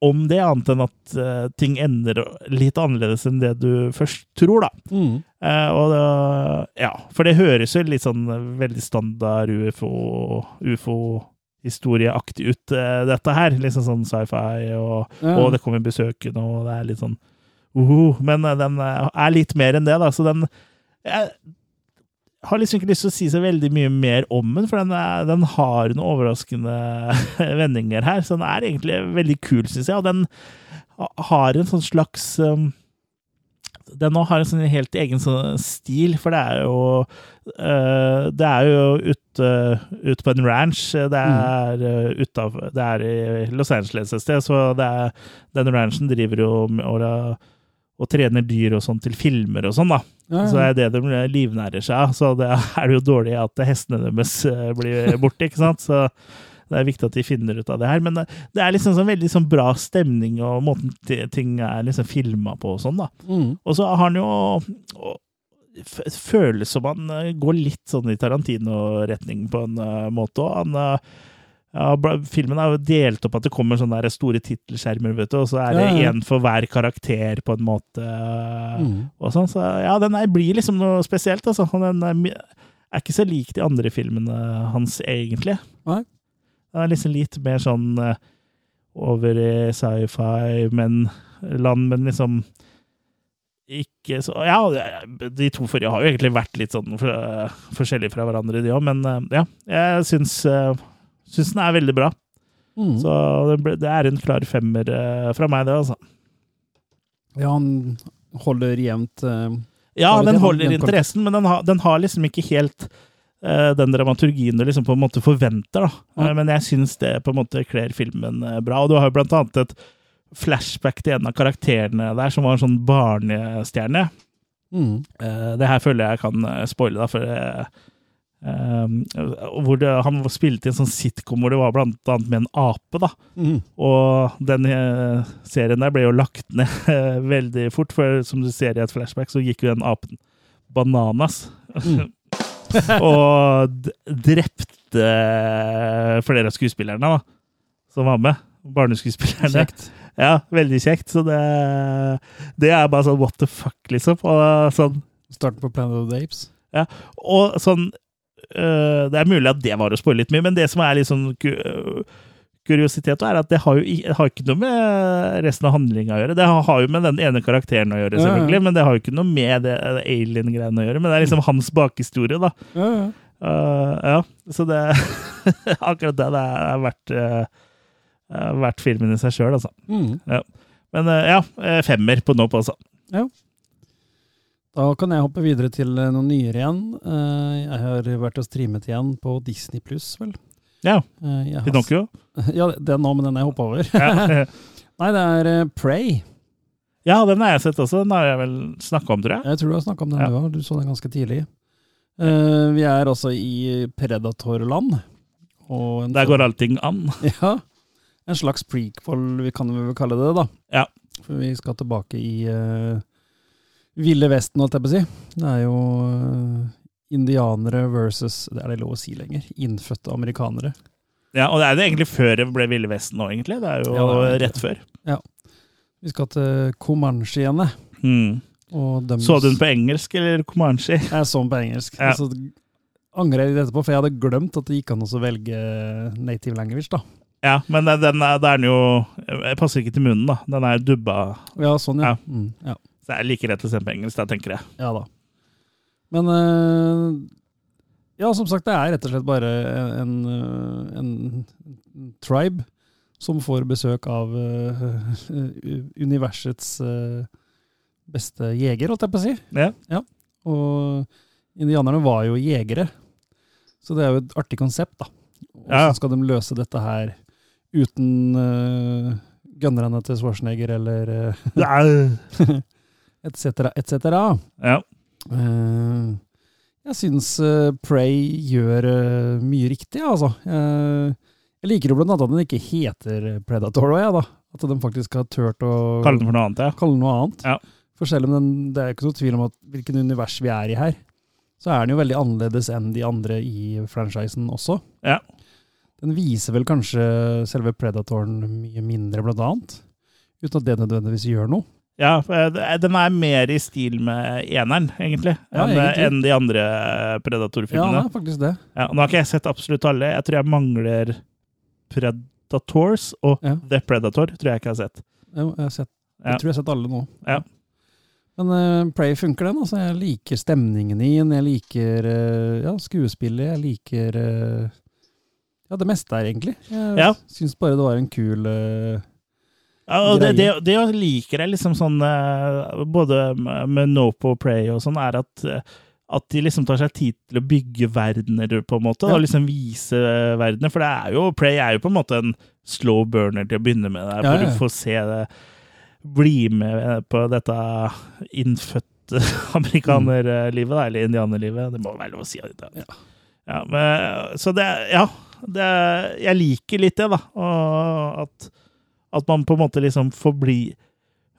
om det, annet enn at eh, ting ender litt annerledes enn det du først tror, da. Mm. Eh, og det, ja, for det høres jo litt sånn veldig standard ufo, ufo-historieaktig ut, eh, dette her. Liksom sånn sci-fi, og, Ja. og det kommer besøkende, og det er litt sånn uhu. Men eh, den eh, er litt mer enn det, da, så den Jeg har liksom ikke lyst til å si så veldig mye mer om den, for den, er, den har noen overraskende [laughs] vendinger her, så den er egentlig veldig kul, syns jeg, og den har en sånn slags um, den nå har en sånn helt egen sånn stil, for det er jo uh, Det er jo ute, ut på en ranch. Det er, uh, utav, det er i Los Angeles et sted, så det er, den ranchen driver jo å og trener dyr og sånn til filmer og sånn, da. Ja, Så ja. er det de livnærer seg av. Så det [laughs] er det jo dårlig at hestene deres eh, blir borte, ikke sant. Så det er viktig at de finner ut av det her. Men det, er liksom sånn veldig sånn bra stemning, og måten ting er liksom filma på og sånn, da. Mm. Og så har han jo Føles som han eh, går litt sånn i Tarantino-retning på en eh, måte òg. Han ja, Filmen er jo delt opp at det kommer sånne der store tittelskjermer, vet du, og så er det Ja, ja. for hver karakter, på en måte. eh, Mm. Og sånn, så ja, den er, blir liksom noe spesielt, altså. Den er, er ikke så lik de andre filmene hans, egentlig. Nei. Den er liksom litt mer sånn eh, over i sci-fi, men land, men liksom ikke så Ja, de to forrige har jo egentlig vært litt sånn for, forskjellige fra hverandre, de òg, men ja. Jeg syns, syns den er veldig bra. Mm. Så det, ble, det er en klar femmer eh, fra meg, det, altså. Ja, han holder jevnt eh, Ja, den holder interessen, men den har, den har liksom ikke helt eh, den dramaturgien du liksom på en måte forventer. da. Mm. Men jeg syns det på en måte kler filmen eh, bra. Og du har jo blant annet et flashback til en av karakterene der, som var en sånn barnestjerne. mm. Eh, det her føler jeg kan spoile, da, for eh, eh, hvor det, Han spilte i en sånn sitcom hvor det var blant annet med en ape. da. Mm. Og den eh, serien der ble jo lagt ned eh, veldig fort, for som du ser i et flashback, så gikk jo den apen bananas. Mm. [laughs] og drepte flere av skuespillerne da, som var med. Barneskuespillerne. Kjekt. Ja, veldig kjekt. Så det, det er bare sånn what the fuck, liksom. Og sånn, Starten på Planet of the Apes. og sånn Det er mulig at det var å spoile litt mye, men det som er litt sånn øh, kuriositet, er at det har jo har ikke noe med resten av handlinga å gjøre. Det har, har jo med den ene karakteren å gjøre, Ja, ja. selvfølgelig, men det har jo ikke noe med det, det alien-greiene å gjøre. Men det er liksom hans bakhistorie, da. Ja, ja. Ja, så det [laughs] Akkurat det, det er verdt, er verdt filmen i seg sjøl, altså. Mm. Men uh, ja, femmer på Nope, altså. Da kan jeg hoppe videre til eh, noe nyere igjen. Eh, Jeg har vært og streamet igjen på Disney pluss, vel. Ja, Eh, Pinocchio. [laughs] Ja, den nå, men den jeg hoppa over. Ja. [laughs] [laughs] Nei, det er Pray. Ja, den har jeg sett også. Den har jeg vel snakka om, tror jeg. Jeg tror du har snakka om den Ja. du òg. Du så den ganske tidlig. Eh, vi er også i Predatorland. Der sånn- går allting an. Ja. En slags prequel, vi kan vel kalle det, da. Ja. For vi skal tilbake i uh, Ville Vesten, holdt jeg på å si. Det er jo eh, indianere versus Det er det lov å si lenger. Innfødte amerikanere. Ja, Og det er jo egentlig før det ble Ville Vesten nå, egentlig. Det er jo Ja, det er rett før. Ja. Vi skal til Comanchiene. Mm. Så du den på engelsk eller comanche? Jeg så den på engelsk. Ja. Altså, angrer jeg litt etterpå, for jeg hadde glemt at det gikk an å velge native language. da. Ja, men den er, det er den jo Jeg passer ikke til munnen, da. Den er dubba. Ja, sånn, ja. Ja. Mm, ja. Så det er like rett å se på engelsk, da, tenker jeg. Ja da. Men eh, Ja, som sagt, det er rett og slett bare en, eh, en, tribe som får besøk av eh, universets beste jeger, holdt jeg på å si. Ja. ja. Og indianerne var jo jegere, så det er jo et artig konsept, da. Hvordan Ja. skal de løse dette her uten uh, gunnerne til Schwarzenegger eller uh, [laughs] et etc. Ja. Uh, jeg syns uh, Prey gjør uh, mye riktig, altså. Uh, Jeg liker jo blant annet at den ikke heter Predator jeg, da. At de faktisk har turt å Kalle den for noe annet, ja. kalle den noe annet. Ja. For selv om den, det er ikke noe tvil om at hvilken univers vi er i her, så er den jo veldig annerledes enn de andre i franchisen også. Ja. Den viser vel kanskje selve Predatoren mye mindre, blant annet. Uten at det nødvendigvis gjør noe. Ja, den er mer i stil med eneren, egentlig, Ja, enn, egentlig. enn de andre Ja, Predator-filmene. det er faktisk det. Ja, nå har ikke jeg sett absolutt alle. Jeg tror jeg mangler Predators og Ja. The Predator. tror jeg ikke jeg har sett. Jeg, jeg, har sett, jeg Ja. tror jeg har sett alle nå. Ja. Men uh, Prey funker den. altså. Jeg liker stemningen i den. Jeg liker uh, ja, skuespillet. Jeg liker uh, ja, det meste her, egentlig. Jeg Ja. syns bare det var en kul eh, Ja, og det, det, det jeg liker jeg liksom sånn eh, Både med Nope og Prey og sånn, er at, eh, at de liksom tar seg tid til å bygge verdener, på en måte. Ja. Og liksom vise verdener. For det er jo, Prey er jo på en måte en slow burner til å begynne med. Der, Ja, hvor ja. du får se det Bli med på dette innfødte [laughs] amerikanerlivet, da, eller indianerlivet. Det må være lov å si. Det. Ja. Ja, men, så det Ja. Det, jeg liker litt det, da. Og at at man på en måte liksom får bli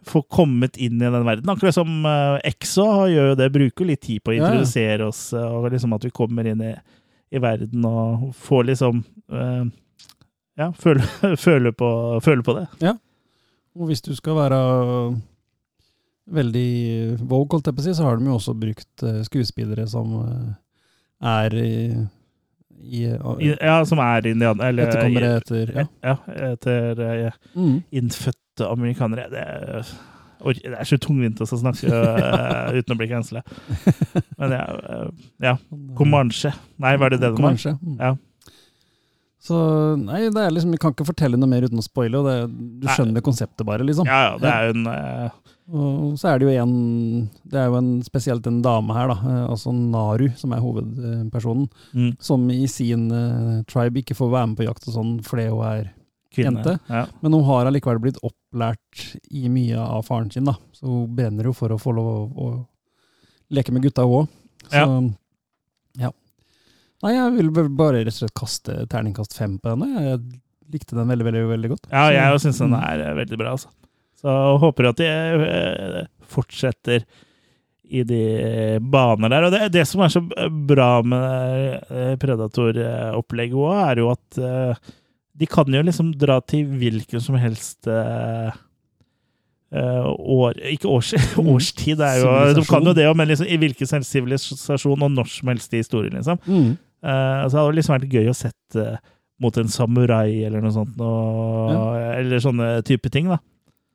Får kommet inn i den verden. Akkurat som uh, Exo gjør jo det, bruker litt tid på å introdusere ja. oss, eh, og liksom at vi kommer inn i, i verden og får liksom uh, Ja, føle, [laughs] føle, på, føle på det. Og hvis du skal være veldig vogue, holdt jeg på å si, så har de jo også brukt skuespillere som er i, i, I, ja, som er indianere. Eller etterkommere etter ja. Ja, etter ja. Mm. innfødte amerikanere. Det er, det er så tungvint å snakke uh, [laughs] uten å bli cancela. Men ja, uh, ja. Comanche. Nei, var det det det var? Mm. Ja. Så nei, det er liksom, vi kan ikke fortelle noe mer uten å spoile, og det, du Nei. skjønner konseptet bare, liksom. Ja, ja, det er jo en eh, Og så er det jo en Det er jo en, spesielt en dame her, da, eh, altså Naru, som er hovedpersonen, mm, som i sin uh, tribe ikke får være med på jakt og sånn fordi hun er kvinne. Jente. Ja. Men hun har allikevel blitt opplært i mye av faren sin, da. Så hun brenner jo for å få lov å, å leke med gutta, hun òg. Så ja. Nei, jeg vil bare rett og slett kaste terningkast fem på denne. Jeg likte den veldig, veldig, veldig godt. ja, jeg syns den er eh, veldig bra, altså. Så håper at de eh, fortsetter i de baner der. Og det, det som er så bra med eh, Predator-opplegget òg, er jo at de kan jo liksom dra til hvilken som helst år Ikke års, [laughs] Mm. årstid, det er jo, de kan jo det òg, men liksom i hvilken som helst sivilisasjon og når som helst i historien, liksom. Mm. Eh, altså, det hadde liksom vært gøy å sette mot en samurai eller noe sånt, og, eller sånne type ting, da.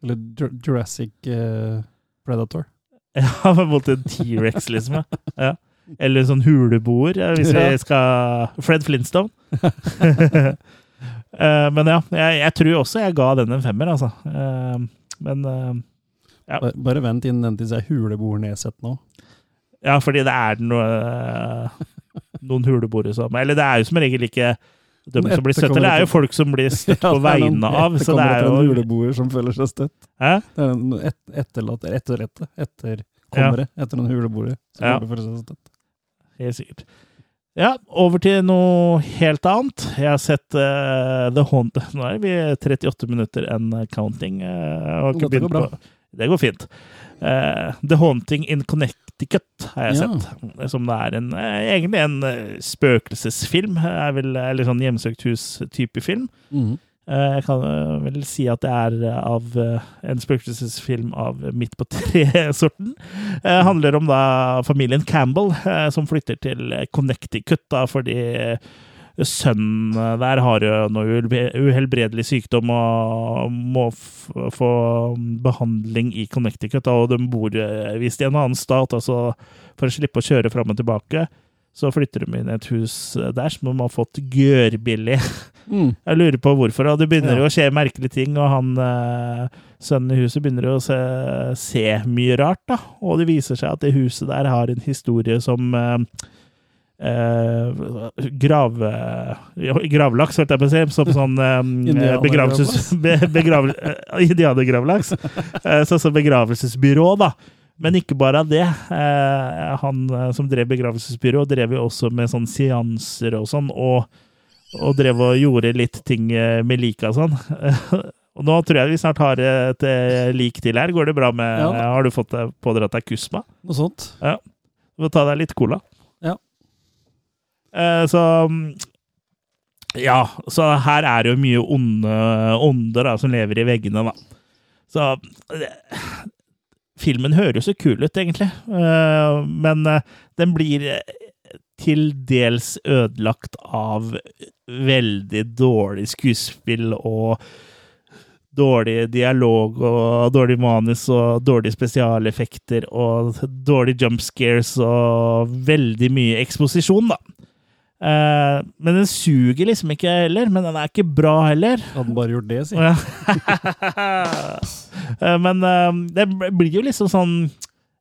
Eller Jurassic uh, Predator. [laughs] Ja, mot en T-rex, liksom. ja. Ja. Eller sånn huleboer, eh, hvis Ja. vi skal Fred Flintstone. uh, [laughs] men ja, jeg, jeg tror også jeg ga den en femmer, altså. Uh, men eh, Ja. Bare, bare vent innen den tid er huleboer nedsett nå. Ja, fordi det er noe, eh, noen huleboere som Eller det er jo som regel ikke de som blir støtt, eller det er jo folk som blir [laughs] støtt på Ja, det vegne av. Så det er en jo huleboer som føler seg støtt. Hæ? Det er noen et, etterlatte, etterrette, etterkommere etter noen huleboere som Ja. ja. føler seg støtt. Helt sikkert. Ja, over til noe helt annet. Jeg har sett uh, The Haunt Nå er vi 38 minutter and counting. Uh, jeg har går bra. på- Det går fint. Eh, The Haunting in Connecticut har jeg Ja. sett. Som det er en, eh, egentlig en eh, spøkelsesfilm. Er vel, eller sånn hjemsøkt hus-type film. Mm. Uh, Jeg kan vel si at det er av uh, en spøkelsesfilm av midt på [laughs] tre-sorten. Handler om da familien Campbell som flytter til Connecticut da, fordi sønnen der har jo noe uhelbredelig sykdom og må få behandling i Connecticut. Og de bor eh, visst i en annen stat, altså for å slippe å kjøre fram og tilbake. Så flytter de inn i et hus eh, der som de har fått gørbillig Mm. [laughs] jeg lurer på hvorfor, og det begynner Ja. jo å skje merkelige ting, og han eh, sønnen i huset begynner jo å se, se mye rart, da. Og det viser seg at det huset der har en historie som eh, eh, grave, ja, gravlaks, holdt jeg på å si, som [laughs] sånn eh, begravelses... Be, begravel, eh, Indianergravlaks. Eh, Sånn som begravelsesbyrå, da. Men ikke bare det. Eh, han eh, som drev begravelsesbyrå, drev jo også med sånn seanser og sånn, og og drev og gjorde litt ting eh, med lika og sånn. [laughs] Og nå tror jeg vi snart har et eh, lik til her. Går det bra med Ja. Har du fått pådratt deg kusma? Noe sånt. Du må ta deg litt cola. Eh, så Ja, så her er det jo mye onde ånder som lever i veggene, da. Så Filmen høres så kul ut, egentlig, Eh, men eh, den blir til dels ødelagt av veldig dårlig skuespill og dårlig dialog og dårlig manus og dårlige spesialeffekter og dårlige jump scares og veldig mye eksposisjon, da. Eh, men den suger liksom ikke heller, men den er ikke bra heller. Hadde bare gjort det, si. [laughs] Eh, men uh, det blir jo liksom sånn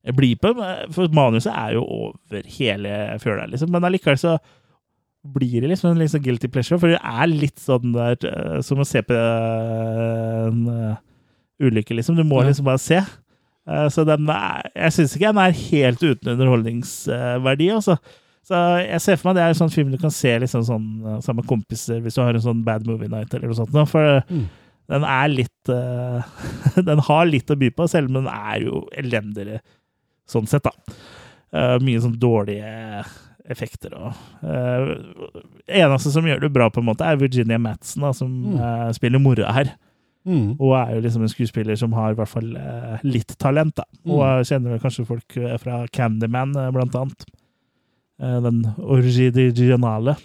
på, For manuset er jo over hele fjøla, liksom. Men allikevel så blir det liksom en sånn guilty pleasure. For det er litt sånn der som å se på en ulykke, liksom. Du må Ja. liksom bare se. Så den er Jeg syns ikke den er helt uten underholdningsverdi, altså. Så jeg ser for meg det er en sånn film du kan se liksom sånn eh, sammen med kompiser hvis du har en sånn bad movie night eller noe sånt. For Mm. den er litt uh, [laughs] Den har litt å by på, selv om den er jo elendigere sånn sett, da. Uh, mye sånn dårlige effekter og uh, Eneste som gjør det bra, på en måte, er Virginia Madsen, da, som Mm. uh, spiller mora her. Mm. Og er jo liksom en skuespiller som har i hvert fall eh, litt talent, da. Mm. Og jeg kjenner vel kanskje folk eh, fra Candyman, eh, blant annet. Eh, den originale.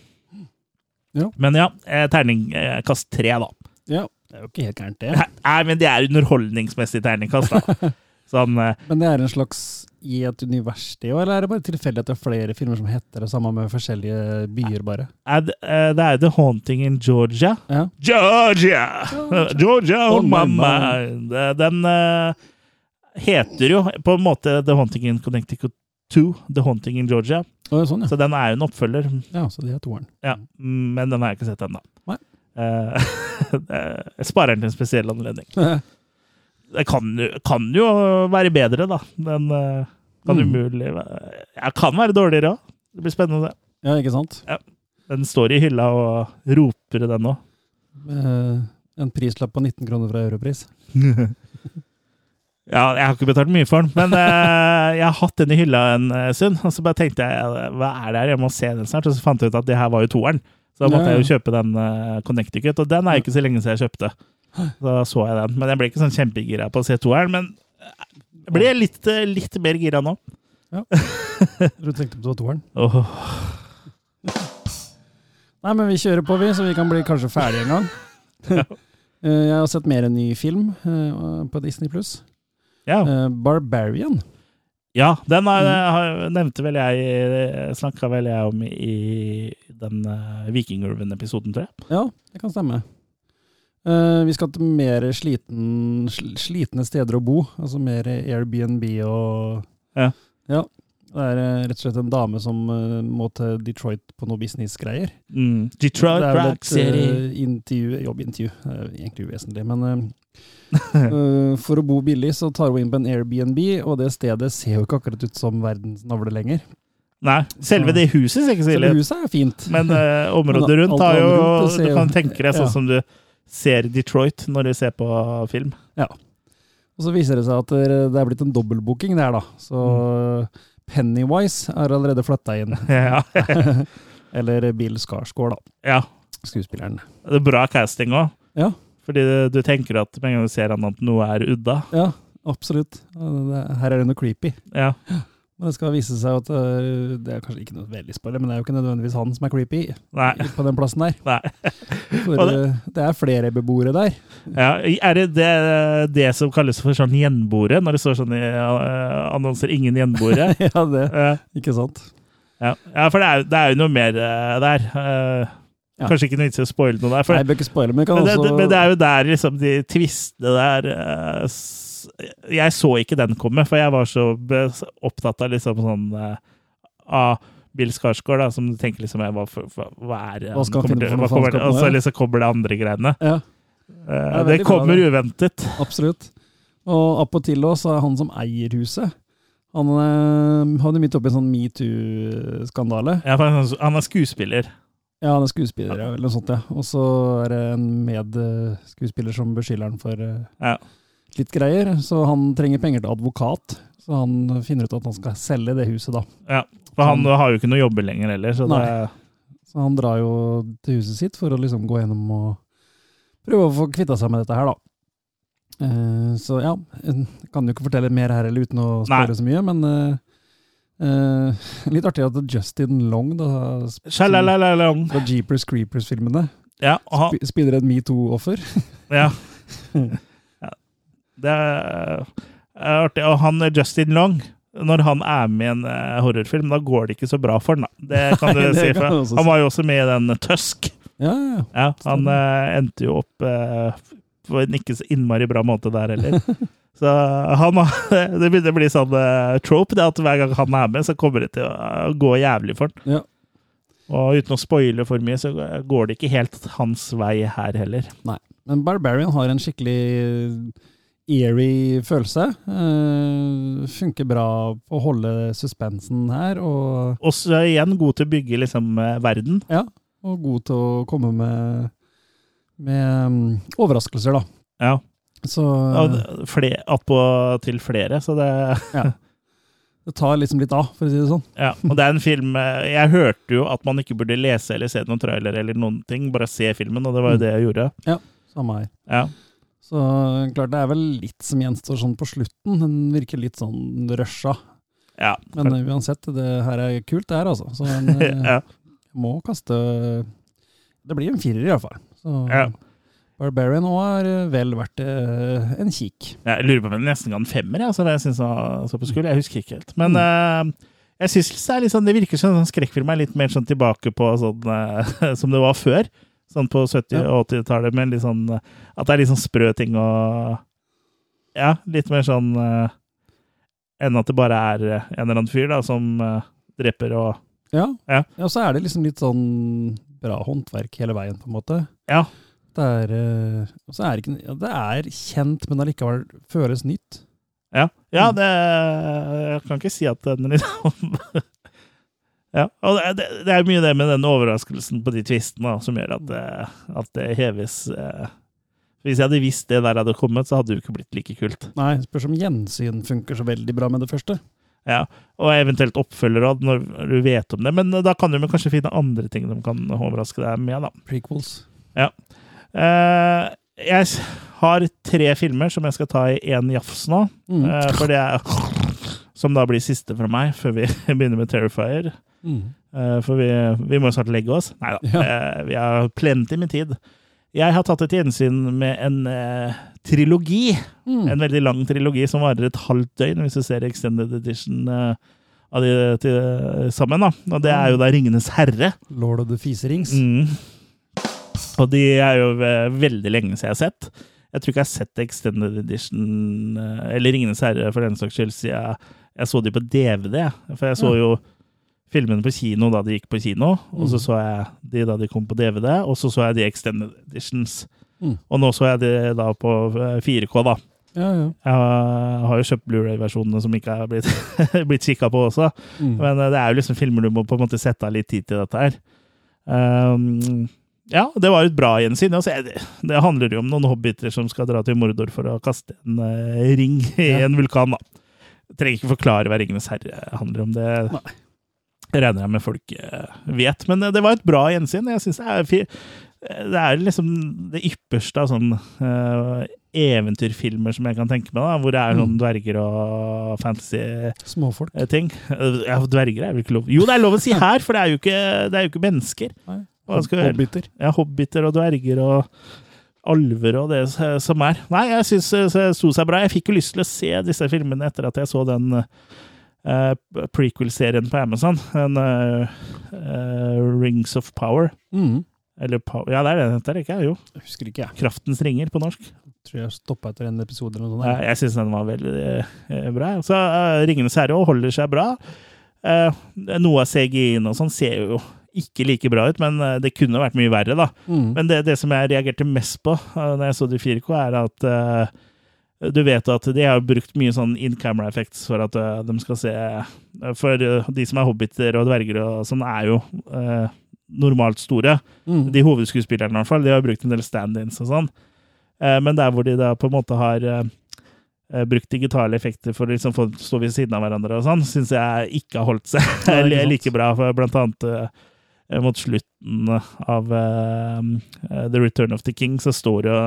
Ja. Men ja, eh, terningkast tre, da. Ja, det er jo ikke helt gærent, det. Nei, men det er underholdningsmessig terningkast, da. [laughs] Sånn eh, Men det er en slags i et univers, det òg, eller er det bare tilfeldig at det er flere filmer som heter det samme med forskjellige byer, bare? det, er jo The Haunting in Georgia. Ja. Georgia! Georgia [laughs] On oh, mind. Eh, Den eh, heter jo på en måte The Haunting in Connecticut 2, The Haunting in Georgia. Oh, sånn, ja. Så den er jo en oppfølger. ja. Så det er toeren. Ja, men den har jeg ikke sett ennå. [laughs] Eh, jeg sparer den til en spesiell anledning. [laughs] Det kan, kan jo være bedre, da. Den eh, kan Mm. umulig ja, Kan være dårligere òg. Det blir spennende ja, ikke sant? Den står i hylla og roper, den òg. Eh, en prislapp på 19 kroner fra Europris. [laughs] Ja, jeg har ikke betalt mye for den, men uh, jeg har hatt den i hylla en eh, stund. Og så bare tenkte jeg hva er det her, jeg må se den snart. Og så fant jeg ut at det her var jo toeren. Så da måtte Ja, ja. jeg jo kjøpe den uh, Connecticut, og den er ikke så lenge siden jeg kjøpte. Da så jeg den. Men jeg ble ikke sånn kjempegira på å se toeren. Men jeg ble litt, litt mer gira nå. [laughs] Du tenkte på toeren? Oh. Nei, men vi kjører på, vi, så vi kan bli kanskje ferdige en gang. [laughs] Jeg har sett mer en ny film på Disney pluss. Ja. Barbarian. ja, den er, Mm. har, nevnte vel jeg Snakka vel jeg om i den uh, Vikingulven-episoden, tror jeg. Ja, det kan stemme. Uh, vi skal til mer sliten, sl slitne steder å bo. Altså mer Airbnb og Ja. Ja. Det er eh, rett og slett en dame som uh, må til Detroit på noe businessgreier. Mm. Detroit et City. eh, intervju, jobbintervju. Det er egentlig uvesentlig, men eh, [laughs] eh, for å bo billig så tar hun inn på en Airbnb, og det stedet ser jo ikke akkurat ut som verdens navle lenger. Nei, selve det huset ser ikke så ille ut. huset er fint. Men [laughs] uh, området Men rundt har jo rundt, Du kan tenke deg sånn [laughs] ja. som du ser Detroit når du ser på film. Ja. Og så viser det seg at det er blitt en dobbeltbooking der, da. Så Mm. Pennywise er allerede flytta inn. ja. Eller Bill Skarsgård, da. ja. Skuespilleren. Det er bra casting òg. Ja. Fordi du, tenker at med en gang du ser han at noe er udda. Ja, absolutt. Her er det noe creepy. Ja. Men det skal vise seg at øh, det er kanskje ikke noe veldig spoiler, men det er jo ikke nødvendigvis han som er creepy Nei. på den plassen der. Nei. [laughs] For det- øh, det er flere beboere der. Ja. Er det, det det som kalles for sånn gjenboere, når det står sånn i eh, annonser 'ingen gjenboere'? [laughs] ja, det. Ikke sant? ja. ja, for det er, det er jo noe mer der. Ja. Kanskje ikke noe vits i å spoile noe der. For Nei, jeg bør ikke spoile, men kan Men det, også det, men det er jo der liksom de tvistene der uh, Jeg så ikke den komme, for jeg var så opptatt av liksom sånn uh, Av Bill Skarsgård, da, som du tenker liksom hva, for, hva er det Hva skal kommer finne på hva Og så liksom kommer det andre greiene. Ja, Eh, er det kommer bra, det. uventet. absolutt. Og appåtil så er han som eier huset. Han havner midt oppi en sånn metoo-skandale. Ja, han, han er skuespiller. Ja, han er skuespiller, ja, eller noe sånt, ja. Og så er det en medskuespiller som beskylder han for eh, Ja. litt greier. Så han trenger penger til advokat. Så han finner ut at han skal selge det huset, da. ja. For han har jo ikke noe jobber lenger heller, så det Nei. Så han drar jo til huset sitt for å liksom gå gjennom og prøve å få kvitta seg med dette her, da. Eh, så ja, jeg kan jo ikke fortelle mer her eller uten å Nei. spørre så mye, men eh, eh, [laughs] litt artig at Justin Long, da, sp- fra Jeepers Creepers-filmene, Ja, sp spiller et metoo-offer. [laughs] ja. ja. Det er, er artig. Og han er Justin Long, når han er med i en eh, horrorfilm, da går det ikke så bra for han. Det [laughs] kan du si. også Han var jo også med i den Tusk. Ja, ja, ja. Han eh, endte jo opp uh, på en ikke så innmari bra måte der heller. Så han [laughs] det begynner å bli sånn eh, trope, det at hver gang han er med, så kommer det til å eh, gå jævlig for han. Ja. Og uten å spoile for mye, så går det ikke helt hans vei her heller. Nei, Men Barbarian har en skikkelig eerie følelse. Uh, funker bra på å holde suspensen her, og, Også igjen god til å bygge liksom eh, verden. og god til å komme med, med um, overraskelser, da. Ja. Så flere, attpå til flere, så det [laughs] det tar liksom litt av, for å si det sånn. [laughs] Ja, og det er en film eh, Jeg hørte jo at man ikke burde lese eller se noen trailer eller noen ting, bare se filmen, og det var jo Mm. det jeg gjorde. Ja, Samme her. Ja. Så klart, det er vel litt som gjenstår sånn på slutten. Den virker litt sånn rusha. ja. Men eh, uansett, det her er kult, det her, altså. Så en, [laughs] eh, ja. må kaste Det blir en firer, iallfall. Så Ja. Barbarian òg er eh, vel verdt eh, en kikk. Jeg lurer på om den nesten ga en femmer, jeg, det jeg synes han var såpass kul. Jeg husker ikke helt. Men Mm. uh, jeg synes det, sånn, det virker som sånn skrekkfilm er litt mer sånn tilbake på sånn uh, [laughs] som det var før. Sånn på 70- og 80-tallet, men litt sånn At det er litt sånn sprø ting og Ja, litt mer sånn uh, enn at det bare er en eller annen fyr da, som dreper og Ja. Ja. Og så er det liksom litt sånn bra håndverk hele veien, på en måte. Ja. Det er, eh, er det, ikke, ja, det er kjent, men allikevel føles nytt. Ja, ja Mm. det Jeg kan ikke si at den liksom [laughs] Ja, og det, det, er mye det med den overraskelsen på de tvistene som gjør at at det heves eh. Hvis jeg hadde visst det der hadde kommet, så hadde det jo ikke blitt like kult. Nei, spørs om gjensyn funker så veldig bra med det første. Ja, Og eventuelt oppfølger når du vet om det. Men da kan du kanskje finne andre ting de kan overraske deg med, da. Prequels. Eh, jeg har tre filmer som jeg skal ta i én jafs nå. Mm. Eh, for det er Som da blir siste fra meg, før vi [laughs] begynner med Terrifier. Mm. Eh, for vi, vi må jo snart legge oss. Nei da. Ja. Eh, vi har plenty med tid. Jeg har tatt et gjensyn med en eh, trilogi. Mm. En veldig lang trilogi som varer et halvt døgn, hvis du ser Extended Edition eh, av de til, sammen. da. Og det er jo da Ringenes herre. Lord of the Fiserings. Mm. Og de er jo eh, veldig lenge siden jeg har sett. Jeg tror ikke jeg har sett Extended Edition, eh, eller Ringenes herre for den saks skyld, siden jeg, jeg så de på DVD. For jeg så jo filmene på kino da de gikk på kino, og så Mm. så jeg de da de kom på DVD, og så så jeg de Extended Editions. Mm. Og nå så jeg de da på eh, 4K, da. Ja, ja. Jeg har jo kjøpt Blu-ray-versjonene som ikke er blitt, [laughs] blitt kikka på også. Mm. Men eh, det er jo liksom filmer du må på en måte sette av litt tid til dette her. Um, ja, det var et bra gjensyn. Altså, det, det handler jo om noen hobbiter som skal dra til Mordor for å kaste en eh, ring [laughs] i en vulkan. da. Jeg trenger ikke forklare hva Ringenes herre handler om. Det Nei. regner jeg med folk eh, vet. Men eh, det var et bra gjensyn. Jeg synes det er fi det er liksom det ypperste av sånn uh, eventyrfilmer som jeg kan tenke meg, da, hvor det er sånn Mm. dverger og fantasy Småfolk. ting. Ja, dverger er vel ikke lov Jo, det er lov å si her, for det er jo ikke, det er jo ikke mennesker. Nei. Hobbiter. Ja, hobbiter og dverger og alver og det som er. Nei, jeg syns det sto seg bra. Jeg fikk jo lyst til å se disse filmene etter at jeg så den uh, prequel-serien på Amazon. Den uh, uh, Rings of Power. Mm. Eller Ja, det er det den heter, ikke Jo. Jeg husker ikke, jeg. Kraftens ringer på norsk. Tror jeg stoppa etter en episode eller noe Ja, sånt. jeg syns den var veldig eh, bra. Så uh, Ringenes herre holder seg bra. Eh, noe av CGI-en og sånn ser jo ikke like bra ut, men eh, det kunne vært mye verre, da. Mm. Men det, det som jeg reagerte mest på uh, når jeg så det i 4K, er at uh, du vet at de har brukt mye sånn in camera effects for at uh, de skal se eh, For uh, de som er hobbiter og dverger og sånn, er jo eh, normalt store. Mm. De hovedskuespillerne, i hvert fall. De har brukt en del stand-ins og sånn. Eh, men der hvor de da på en måte har eh, eh, brukt digitale effekter for å liksom få stå ved siden av hverandre og sånn, syns jeg ikke har holdt seg [laughs] like bra. For blant annet eh, mot slutten av eh, eh, The Return of the King så står jo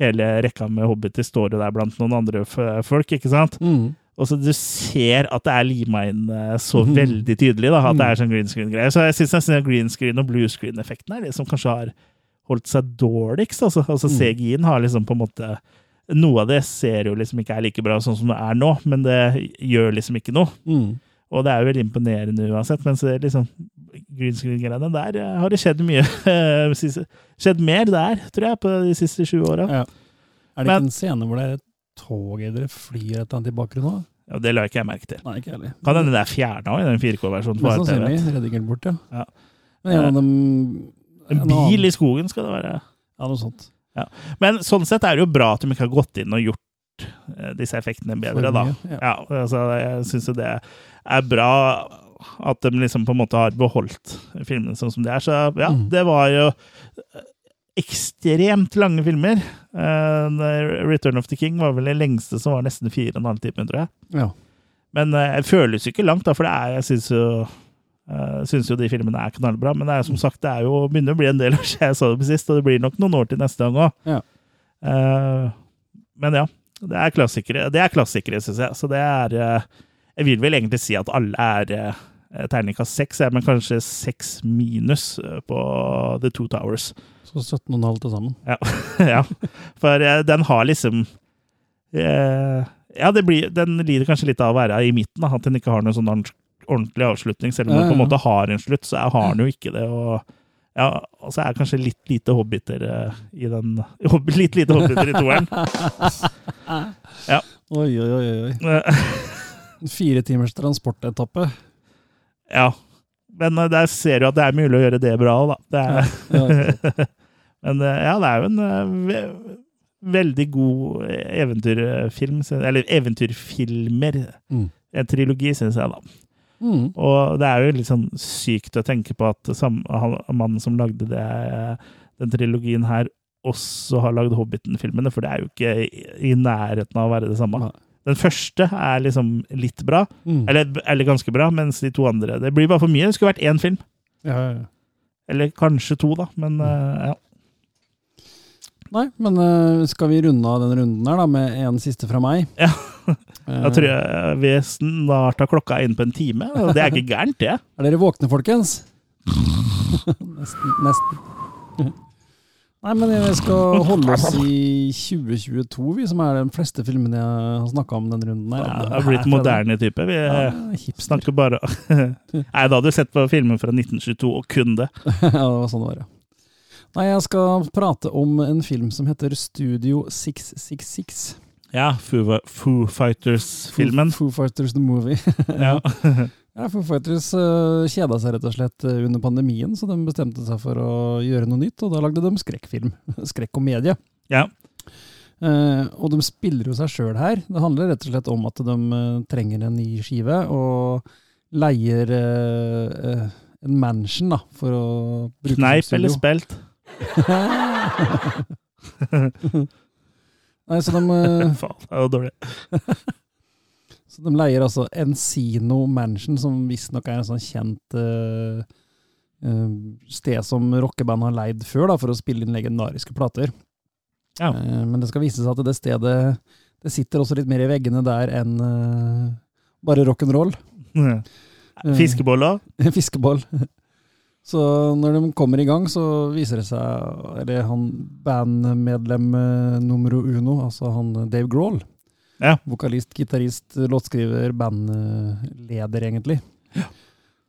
hele rekka med hobbiter står jo der blant noen andre folk, ikke sant? Mm. Og så du ser at det er lima inn eh, så mm. veldig tydelig, da, at det er sånn green screen-greier. Så jeg syns green screen og blue screen-effekten er det som kanskje har holdt seg dårligst. Altså, altså Mm. CGI-en har liksom på en måte Noe av det ser jo liksom ikke er like bra sånn som det er nå, men det gjør liksom ikke noe. Mm. Og det er jo veldig imponerende uansett, mens det liksom green screen-greiene der eh, har det skjedd mye. [laughs] skjedd mer der, tror jeg, på de siste sju åra. Ja. Er det Men- ikke en scene hvor det er et tog eller flyr et eller annet i bakgrunnen? Ja, det la ikke jeg merke til. Nei, ikke heller. Kan hende det er fjerna i den 4K-versjonen. på Mest RTV. sannsynlig redigert bort, ja. Ja. Men en av dem En bil i skogen skal det være. Ja, noe sånt. Men sånn sett er det jo bra at de ikke har gått inn og gjort eh, disse effektene bedre, da. ja. Ja, altså, jeg syns jo det er bra at de liksom på en måte har beholdt filmene sånn som de er. Så ja, Mm. det var jo ekstremt lange filmer. Uh, Return of the King var vel det lengste som var nesten fire og en halv time, tror jeg. Ja. Men uh, det føles jo ikke langt, da, for det er, jeg syns jo uh, synes jo de filmene er knallbra. Men det er som sagt, det er jo, begynner å bli en del år siden [laughs] jeg så dem sist, og det blir nok noen år til neste gang òg. Ja. men ja. Det er klassikere, det er klassikere syns jeg. Så det er eh, Jeg vil vel egentlig si at alle er uh, terningkast seks, men kanskje seks minus eh, på The Two Towers. Så 17,5 til sammen. Ja, [laughs] ja. for eh, den har liksom eh, Ja, det blir, den lider kanskje litt av å være i midten, at den ikke har noen sånn ordentlig avslutning. Selv om den på en måte har en slutt, så har den jo ikke det. og ja, altså jeg er kanskje litt lite hobbiter eh, i den [laughs] Litt lite hobbiter i toeren. Oi, oi, oi. oi. Eh, En Fire timers transportetappe. ja. Men eh, der ser du at det er mulig å gjøre det bra òg, da. Det er, Ja. [laughs] Men ja, det er jo en ve veldig god eventyrfilm. Eller eventyrfilmer. Mm. En trilogi, syns jeg, da. Mm. Og det er jo litt sånn sykt å tenke på at sam, han, mannen som lagde det, den trilogien her, også har lagd Hobbiten-filmene, for det er jo ikke i, i nærheten av å være det samme. Nei. Den første er liksom litt bra, Mm. eller, eller ganske bra, mens de to andre Det blir bare for mye. Det skulle vært én film. Ja, ja, ja. Eller kanskje to, da. Men eh, ja. Nei, men uh, skal vi runde av den runden her da, med en siste fra meg? Ja. [laughs] Jeg tror jeg vi snart har klokka inn på en time. Det er ikke gærent, det. [laughs] Er dere våkne, folkens? [laughs] nesten. nesten. Nei, men vi skal holde oss i 2022, vi som er de fleste filmene jeg har snakka om denne runden. her. Det har blitt moderne type. Vi Ja, eh, snakker bare Nei, da hadde du sett på filmen fra 1922 og kun det. ja, det var sånn det var, ja. Nei, jeg skal prate om en film som heter Studio 666. Ja, Foo, Foo Fighters-filmen. Foo, Foo Fighters the Movie. [laughs] Ja. Ja, Foo Fighters uh, kjeda seg rett og slett eh, under pandemien, så de bestemte seg for å gjøre noe nytt, og da lagde de skrekkfilm. [laughs] Skrekkomedie. ja. Uh, og de spiller jo seg sjøl her. Det handler rett og slett om at de uh, trenger en ny skive, og leier uh, eh, en mansion da, for å bruke Kneip eller spelt? [laughs] Nei, så de, [laughs] eh, Faen, det var dårlig. [laughs] så de leier altså Encino Mansion, som visstnok er en sånn kjent uh, sted som rockeband har leid før, da, for å spille inn legendariske plater. Ja. Uh, men det skal vise seg at det stedet det sitter også litt mer i veggene der enn bare rock'n'roll. [laughs] Fiskeboller? Fiskeboll. Så når de kommer i gang, så viser det seg Eller han bandmedlem eh, numero uno, altså han eh, Dave Grohl. Ja. Vokalist, gitarist, låtskriver, bandleder, egentlig. Ja.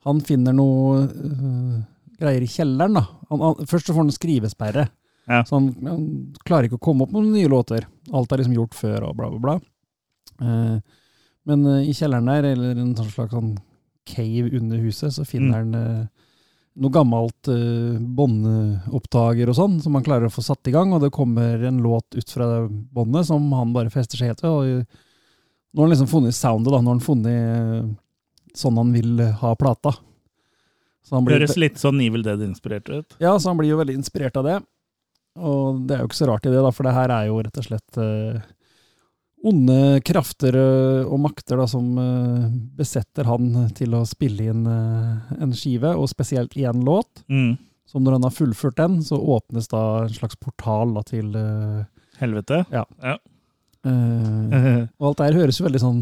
Han finner noe uh, greier i kjelleren, da. Han, han, først så får han skrivesperre. Ja. Så han, han klarer ikke å komme opp med noen nye låter. Alt er liksom gjort før, og bla, bla, bla. Uh, men uh, i kjelleren der, eller en sånn slags sånn cave under huset, så finner han eh, noe gammelt uh, båndopptaker og sånn, som han klarer å få satt i gang, og det kommer en låt ut fra det båndet som han bare fester seg helt ved. Og nå har han liksom funnet soundet, da. Nå har han funnet eh, sånn han vil ha plata. Så han blir, Høres litt sånn Evil Dead-inspirert ut. ja, så han blir jo veldig inspirert av det. Og det er jo ikke så rart i det, da, for det her er jo rett og slett eh, onde krafter eh, og makter da, som eh, besetter han til å spille inn eh, en skive, og spesielt én låt. Mm. Så når han har fullført den, så åpnes da en slags portal da, til Helvete. Uh, [laughs] Og alt det her høres jo veldig sånn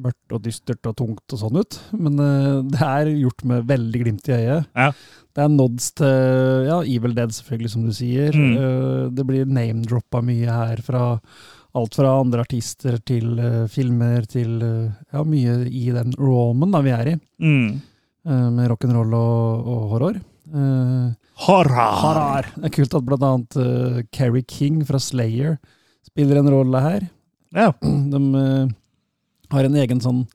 mørkt og dystert og tungt og sånn ut, men uh, det er gjort med veldig glimt i øyet. Ja. Det er nods til ja, Evil Dead, selvfølgelig, som du sier. Mm. Uh, det blir name-droppa mye her fra alt fra andre artister til uh, filmer til uh, ja, mye i den romen da vi er i, mm. Uh, med rock'n'roll og, og horror. Uh, Horror! Det er kult at blant annet Carrie King fra Slayer spiller en rolle her. Ja. [clears throat] De har en egen sånn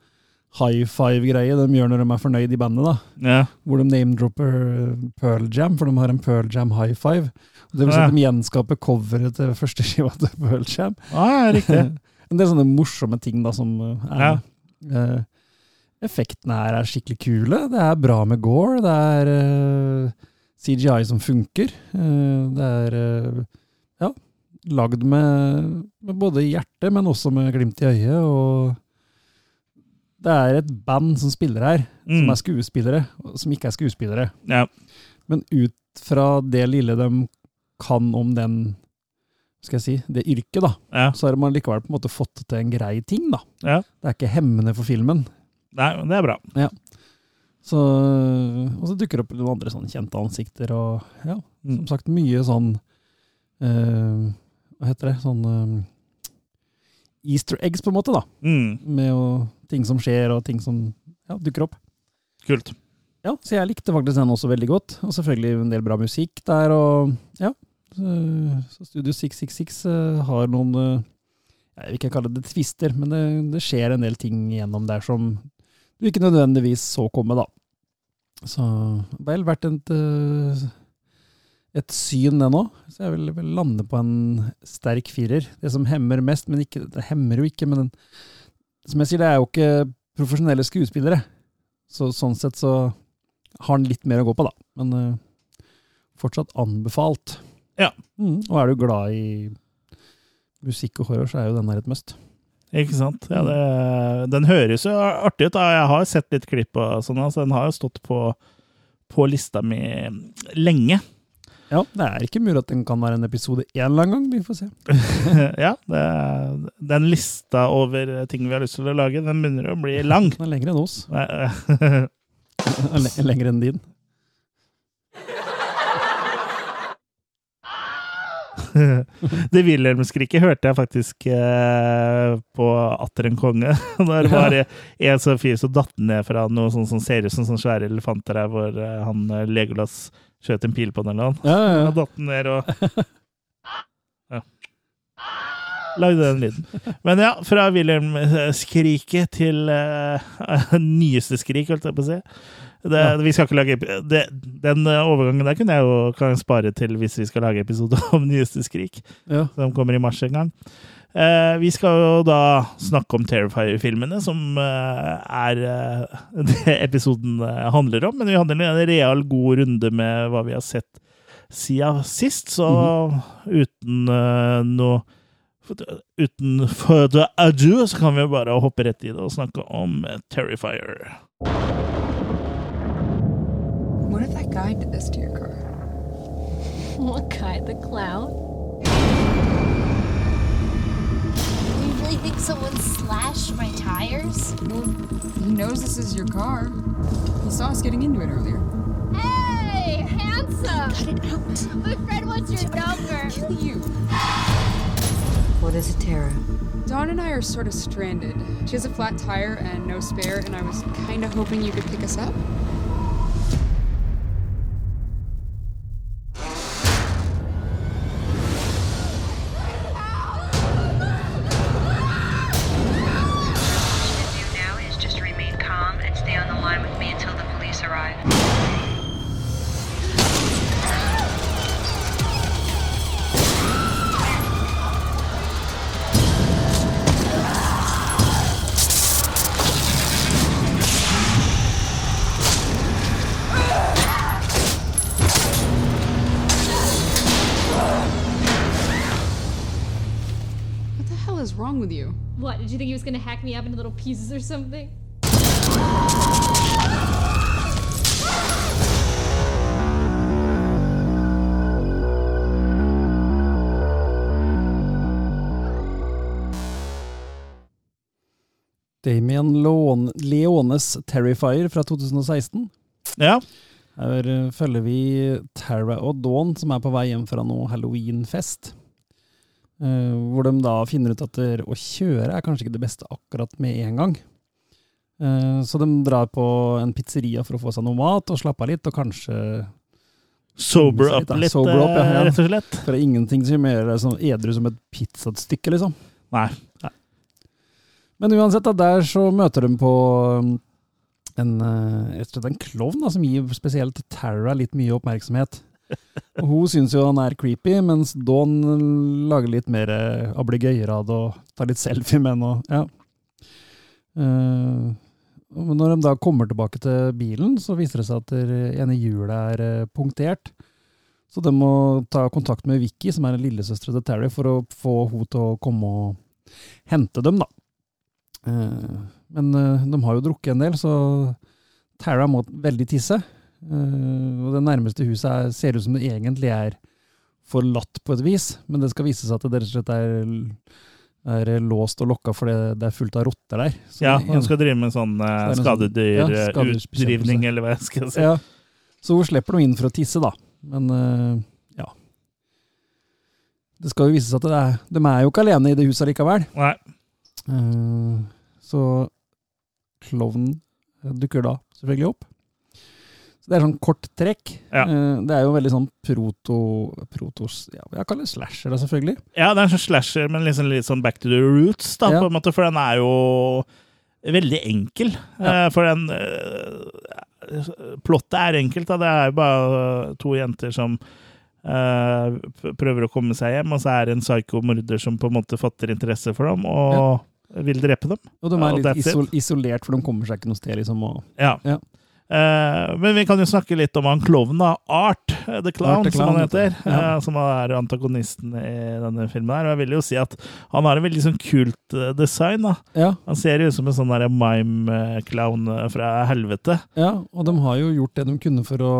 high five-greie de gjør når de er fornøyd i bandet, da. ja. Hvor de name-dropper eh, Pearl Jam, for de har en Pearl Jam high five. Og det vil si Ja. at de gjenskaper coveret til første [laughs] skiva til Pearl Jam. Ah, ja, riktig. [laughs] en del sånne morsomme ting da som eh, er Ja. Eh, effektene her er skikkelig kule. Det er bra med gore. Det er eh, CGI som funker. Eh, det er ja, lagd med, med både hjerte, men også med glimt i øyet. Og det er et band som spiller her, som Mm. er skuespillere, som ikke er skuespillere. Ja. Men ut fra det lille de kan om den skal jeg si, det yrket, da, Ja. så har man likevel på en måte fått til en grei ting. da. ja. Det er ikke hemmende for filmen. Nei, det er bra. Så, og så dukker det opp noen andre sånne kjente ansikter, og ja, Mm. som sagt mye sånn eh, Hva heter det? Sånn eh, Easter eggs, på en måte, da. Mm. Med å, ting som skjer, og ting som ja, dukker opp. Kult. Ja, så jeg likte faktisk den også veldig godt. Og selvfølgelig en del bra musikk der, og ja. Så, Studio 666 eh, har noen eh, Jeg vil ikke kalle det tvister, men det, det skjer en del ting gjennom der som du ikke nødvendigvis så komme, da. Så vel verdt et, eh, et syn, det nå. Så jeg vil, vil lande på en sterk firer. Det som hemmer mest, men ikke, det hemmer jo ikke, men den, som jeg sier, det er jo ikke profesjonelle skuespillere. Så sånn sett så har den litt mer å gå på, da. Men uh, fortsatt anbefalt. Ja. Mm, og er du glad i musikk og horror, så er jo den her et must. Ikke sant? Ja, det, den høres jo artig ut. da. Jeg har sett litt klipp og sånn, så den har jo stått på, på lista mi lenge. Ja, det er ikke mulig at den kan være en episode én eller annen gang. Vi får se. [laughs] ja, det, den lista over ting vi har lyst til å lage, den begynner å bli lang. Den er lengre enn oss. [laughs] Lengre enn din. [laughs] Det Wilhelm-skriket hørte jeg faktisk eh, på Atter en konge. Der var det en sånn fyr som datt ned fra noe sånt som ser ut som sånne svære elefanter her, hvor eh, han eh, Legolas skjøt en pil på den eller noe. Ja, ja, ja. datt den ned og [laughs] ja. Lagde den lyden. Men ja, fra Wilhelm-skriket til uh, [laughs] nyeste skrik, holdt jeg på å si. Det, vi skal ikke lage det, Den eh, overgangen der kunne jeg jo kan spare til hvis vi skal lage episode [laughs] om nyeste skrik, ja. som kommer i mars en gang. Eh, vi skal jo da snakke om Terrifier-filmene, som eh, er eh, [laughs] det episoden eh, handler om. Men vi hadde en real god runde med hva vi har sett siden sist, så uten eh, noe Uten further ado, så kan vi jo bare hoppe rett i det og snakke om Terrifier. What if that guy did this to your car? What guy? The clown? You really think someone slashed my tires? Well, he knows this is your car. He saw us getting into it earlier. Hey, handsome! Cut it out. My friend wants your number. Kill you. What is it, Tara? Dawn and I are sort of stranded. She has a flat tire and no spare, and I was kind of hoping you could pick us up. Is wrong with you? What, did you think he was gonna hack me up into little pieces or something? Damien Leones Terrifier fra 2016. Ja. Her eh, følger vi Tara og Dawn, som er på vei hjem fra noe halloweenfest. Eh, hvor de da finner ut at å kjøre er kanskje ikke det beste akkurat med en gang. Uh, så de drar på en pizzeria for å få seg noe mat og slappe av litt, og kanskje Sober up litt, Sober up, ja, eh, ja. rett og slett. For det er ingenting som gjør deg sånn edru som et pizzastykke, liksom. Nei. Men uansett, da, der så møter de på um, en, en klovn da, som gir spesielt Tara litt mye oppmerksomhet. Og hun syns jo han er creepy, mens Dawn lager litt mer eh, ablegøyer av det og tar litt selfie med henne. Ja. Eh, men når de da kommer tilbake til bilen, så viser det seg at ene hjulet er eh, punktert. Så de må ta kontakt med Vicky, som er lillesøstera til Terry, for å få henne til å komme og hente dem, da. Eh, Men eh, de har jo drukket en del, så Tara må veldig tisse. Eh, Og det nærmeste huset er, ser ut som det egentlig er forlatt på et vis, men det skal vise seg at det rett og slett er, er låst og lokka fordi det er fullt av rotter der. Så Ja, hun skal drive med sånn eh, Så en sånn- ja, skadedyrsbekjempelse. eller hva jeg skal si. Ja. Så hun slipper nå inn for å tisse, da. Men uh, ja. Det skal jo vise seg at det er, de er jo ikke alene i det huset likevel. Nei. Uh, så klovnen dukker da selvfølgelig opp. Så det er sånn kort trekk. Ja. Eh, det er jo veldig sånn proto... protos, ja, Jeg kaller det slasher, da, selvfølgelig. Ja, det er en sånn slasher, men liksom litt sånn back to the roots, da, Ja. på en måte, for den er jo veldig enkel. Ja. Eh, For den eh, Plottet er enkelt, da. Det er jo bare to jenter som prøver å komme seg hjem, og så er det en psyko-morder som på en måte fatter interesse for dem og vil drepe dem. Og de er litt it. isol isolert, for de kommer seg ikke noe sted, liksom. Og, Ja. Ja. Eh, men vi kan jo snakke litt om han klovnen, da. Art the Clown, Art the som han heter. ja. eh, som er antagonisten i denne filmen. her. Og jeg vil jo si at han har en veldig sånn kult eh, design. da. ja, Han ser jo ut som en sånn mime-clown fra helvete. ja, og de har jo gjort det de kunne for å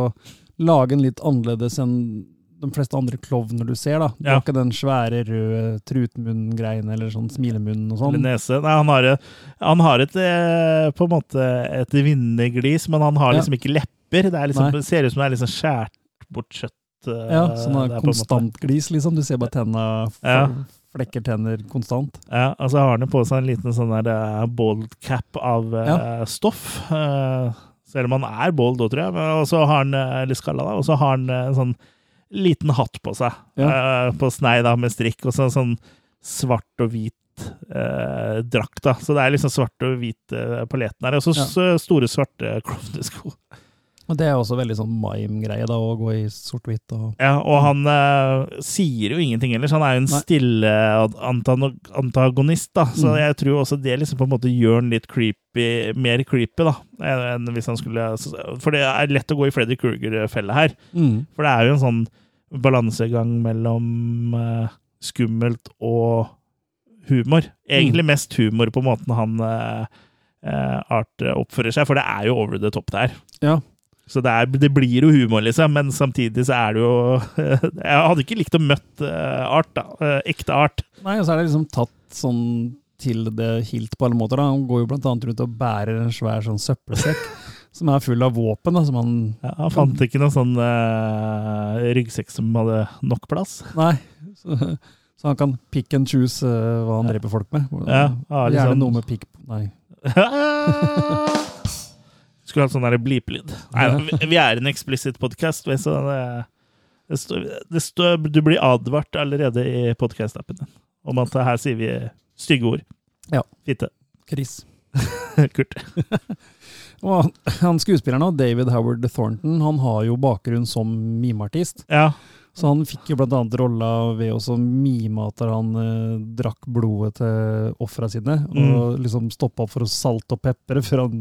lage en litt annerledes enn de fleste andre klovner du ser. da. Det Ja. har ikke den svære røde trutmunn-greien eller sånn smilemunn og sånn. Nese. Nei, han har, han har et eh, på en måte et vinneglis, men han har Ja. liksom ikke lepper. Det, liksom, det ser ut som det er liksom skjært bort kjøtt. eh, Ja, sånn der, konstant glis, liksom. Du ser bare tenna Ja. flekker tenner konstant. Ja, og så har han jo på seg en liten sånn der bold cap av eh, Ja. stoff. eh, selv om han er bold da, tror jeg. Og så har han, litt skalla da, og så har han eh, en sånn liten hatt på seg. eh, på snei da, med strikk, og så sånn svart og hvit eh, drakt. da. Så det er liksom svart og hvit eh, på her. Og så Ja. store, svarte [laughs] klovnesko. Og det er også veldig sånn mime-greie, da, å gå i sort-hvitt og Ja, og han eh, sier jo ingenting ellers. Han er jo en Nei. stille antagonist, da. Så Mm. jeg tror også det liksom på en måte gjør han litt creepy, mer creepy, da. Enn hvis han skulle For det er lett å gå i Freddy Kruger-felle her. mm. For det er jo en sånn balansegang mellom eh, skummelt og humor. Egentlig Mm. mest humor på måten han eh, eh, Art oppfører seg, for det er jo over the top der. Ja. Så det, er, det blir jo humor, liksom, men samtidig så er det jo [laughs] Jeg hadde ikke likt å møtt eh, Art, da. eh, ekte Art. Nei, og så er det liksom tatt sånn til det hilt på alle måter. da. Han går jo blant annet rundt og bærer en svær sånn søppelsekk [laughs] som er full av våpen. da, som han... Ja, han fant ikke noen sånn uh, ryggsekk som hadde nok plass. Nei, så, så han kan pick and choose uh, hva han Ja. dreper folk med. Ja, ja, Gjerne liksom- noe med pick Nei. [laughs] Skulle hatt sånn der blipelyd. Vi- vi er en eksplisitt podkast, så det, det står, det står, du blir advart allerede i podkast-appen din om at her sier vi stygge ord. Ja. Fitte. Chris. [laughs] Kurt. [laughs] Og han skuespilleren David Howard Thornton, han har jo bakgrunn som mimeartist. Ja. Så han fikk jo annet rolla ved å mime at han eh, drakk blodet til ofra sine, og liksom stoppa opp for å salte og pepre før han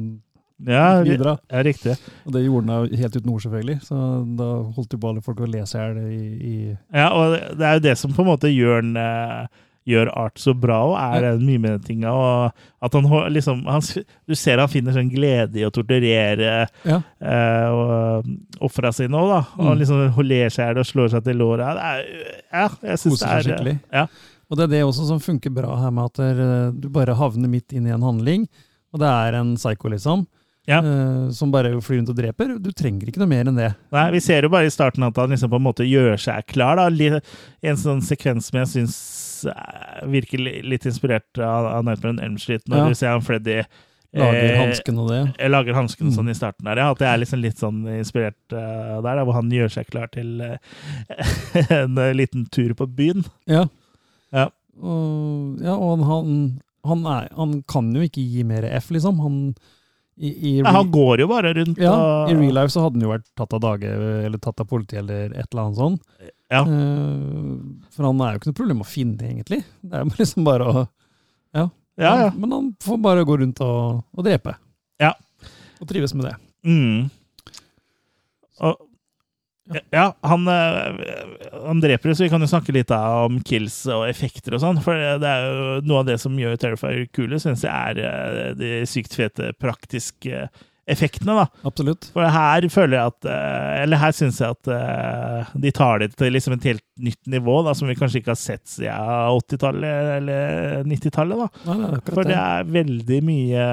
Ja, videre. ja, riktig. Og det gjorde han helt uten ord, selvfølgelig. Så da holdt jo bare folk å lese her i, i Ja, og det er jo det som på en måte gjør den, eh, gjør art så bra, og er den mimetinga. Og at han liksom han, Du ser han finner sånn glede i å torturere Ja. eh, og ofra sine òg, da. Og Mm. liksom ler seg i og slår seg til er, ja, jeg syns det er skikkelig. Ja. Og det er det også som funker bra her med at eh, du bare havner midt inn i en handling, og det er en psycho, liksom, Ja. uh, som bare flyr rundt og dreper. Du trenger ikke noe mer enn det. Nei, Vi ser jo bare i starten at han liksom på en måte gjør seg klar. da, En sånn sekvens som jeg syns eh, virker litt inspirert av, av Nightmare on Elm Street, når Ja. du ser han Freddy Lager eh, hansken og det. Jeg lager hansken Mm. sånn i starten der, ja. At det er liksom litt sånn inspirert uh, der, hvor han gjør seg klar til uh, [laughs] en liten tur på byen. Ja. Ja. Og, ja, og han, han, er, han kan jo ikke gi mer F, liksom. Han, i, i, Ja, han går jo bare rundt ja, og I real life så hadde han jo vært tatt av dage, eller tatt av politiet, eller et eller annet sånt. Ja. Uh, for han er jo ikke noe problem å finne, egentlig. Det er jo [laughs] liksom bare å Ja. Ja, ja. Men han får bare gå rundt og, og drepe. Ja. Og trives med det. Mm. Og, ja, han, eh, han dreper det, så vi kan jo snakke litt om kills og effekter og sånn. For det er jo noe av det som gjør Terrifier kule, syns jeg er eh, de sykt fete praktiske effektene, da. Absolutt. For her føler jeg at eh, Eller her syns jeg at de tar det til liksom et helt nytt nivå, da, som vi kanskje ikke har sett siden 80-tallet eller 90-tallet. da. Nei, det For det er veldig mye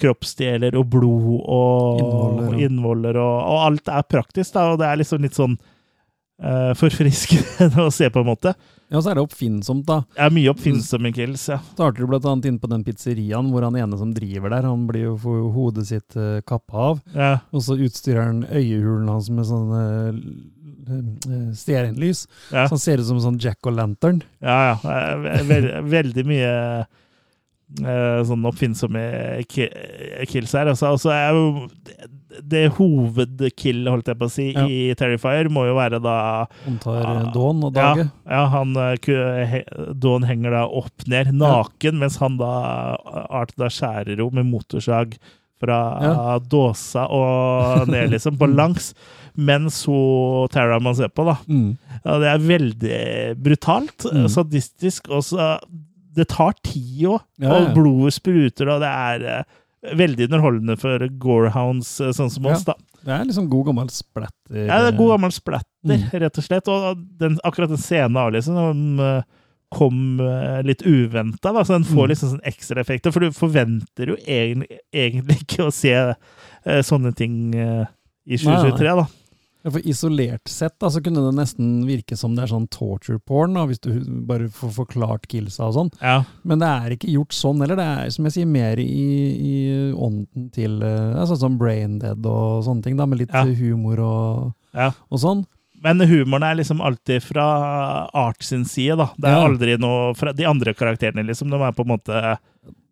kroppsdeler og blod og Innvoller og- innvoller, og, og alt er praktisk, da, og det er liksom litt sånn uh, forfriskende [laughs] å se, på en måte. Ja, så er det oppfinnsomt, da. Det er mye oppfinnsomme kills, ja. Starter du blant annet inn på den pizzeriaen hvor han ene som driver der, han blir jo får hodet sitt uh, kappa av. ja. Og så utstyrer han øyehulen hans med sånn uh, stearinlys. Ja, Så han ser ut som en sånn Jack og Lantern. ja. ja. Det er ve- ve veldig mye eh, sånn oppfinnsomme kills her. Altså, altså er jo det, hovedkill, holdt jeg på å si, Ja. i Terrifier må jo være da Han tar Ah, uh, Dawn og Dage. Ja, han, eh, he, Dawn henger da opp ned, naken, mens han da Art da skjærer henne med motorsag fra Ja. dåsa og ned, liksom, på [laughs] langs. Mens hun Tara man ser på, da. Mm. Ja, det er veldig brutalt, Mm. sadistisk, og så Det tar tid òg, Ja, og blodet spruter, og det er eh, veldig underholdende for gorehounds eh, sånn som Ja. oss, da. Det er liksom god gammel splatter. Ja, det er god gammel splatter, Mm. rett og slett. Og den, akkurat den scenen av liksom, som eh, kom eh, litt uventa, så den får Mm. liksom sånn ekstra effekter. For du forventer jo egentlig, egentlig ikke å se eh, sånne ting eh, i Nei, nei. 2023, da. Ja, for isolert sett da, så kunne det nesten virke som det er sånn torture porn, da, hvis du bare får forklart killsa og sånn. Ja. Men det er ikke gjort sånn, eller det er som jeg sier, mer i, i ånden til eh, ja, sånn som Brain Dead og sånne ting, da, med litt Ja. humor og, ja. og sånn. Men humoren er liksom alltid fra Art sin side, da. Det er aldri noe fra de andre karakterene, liksom. De er på en måte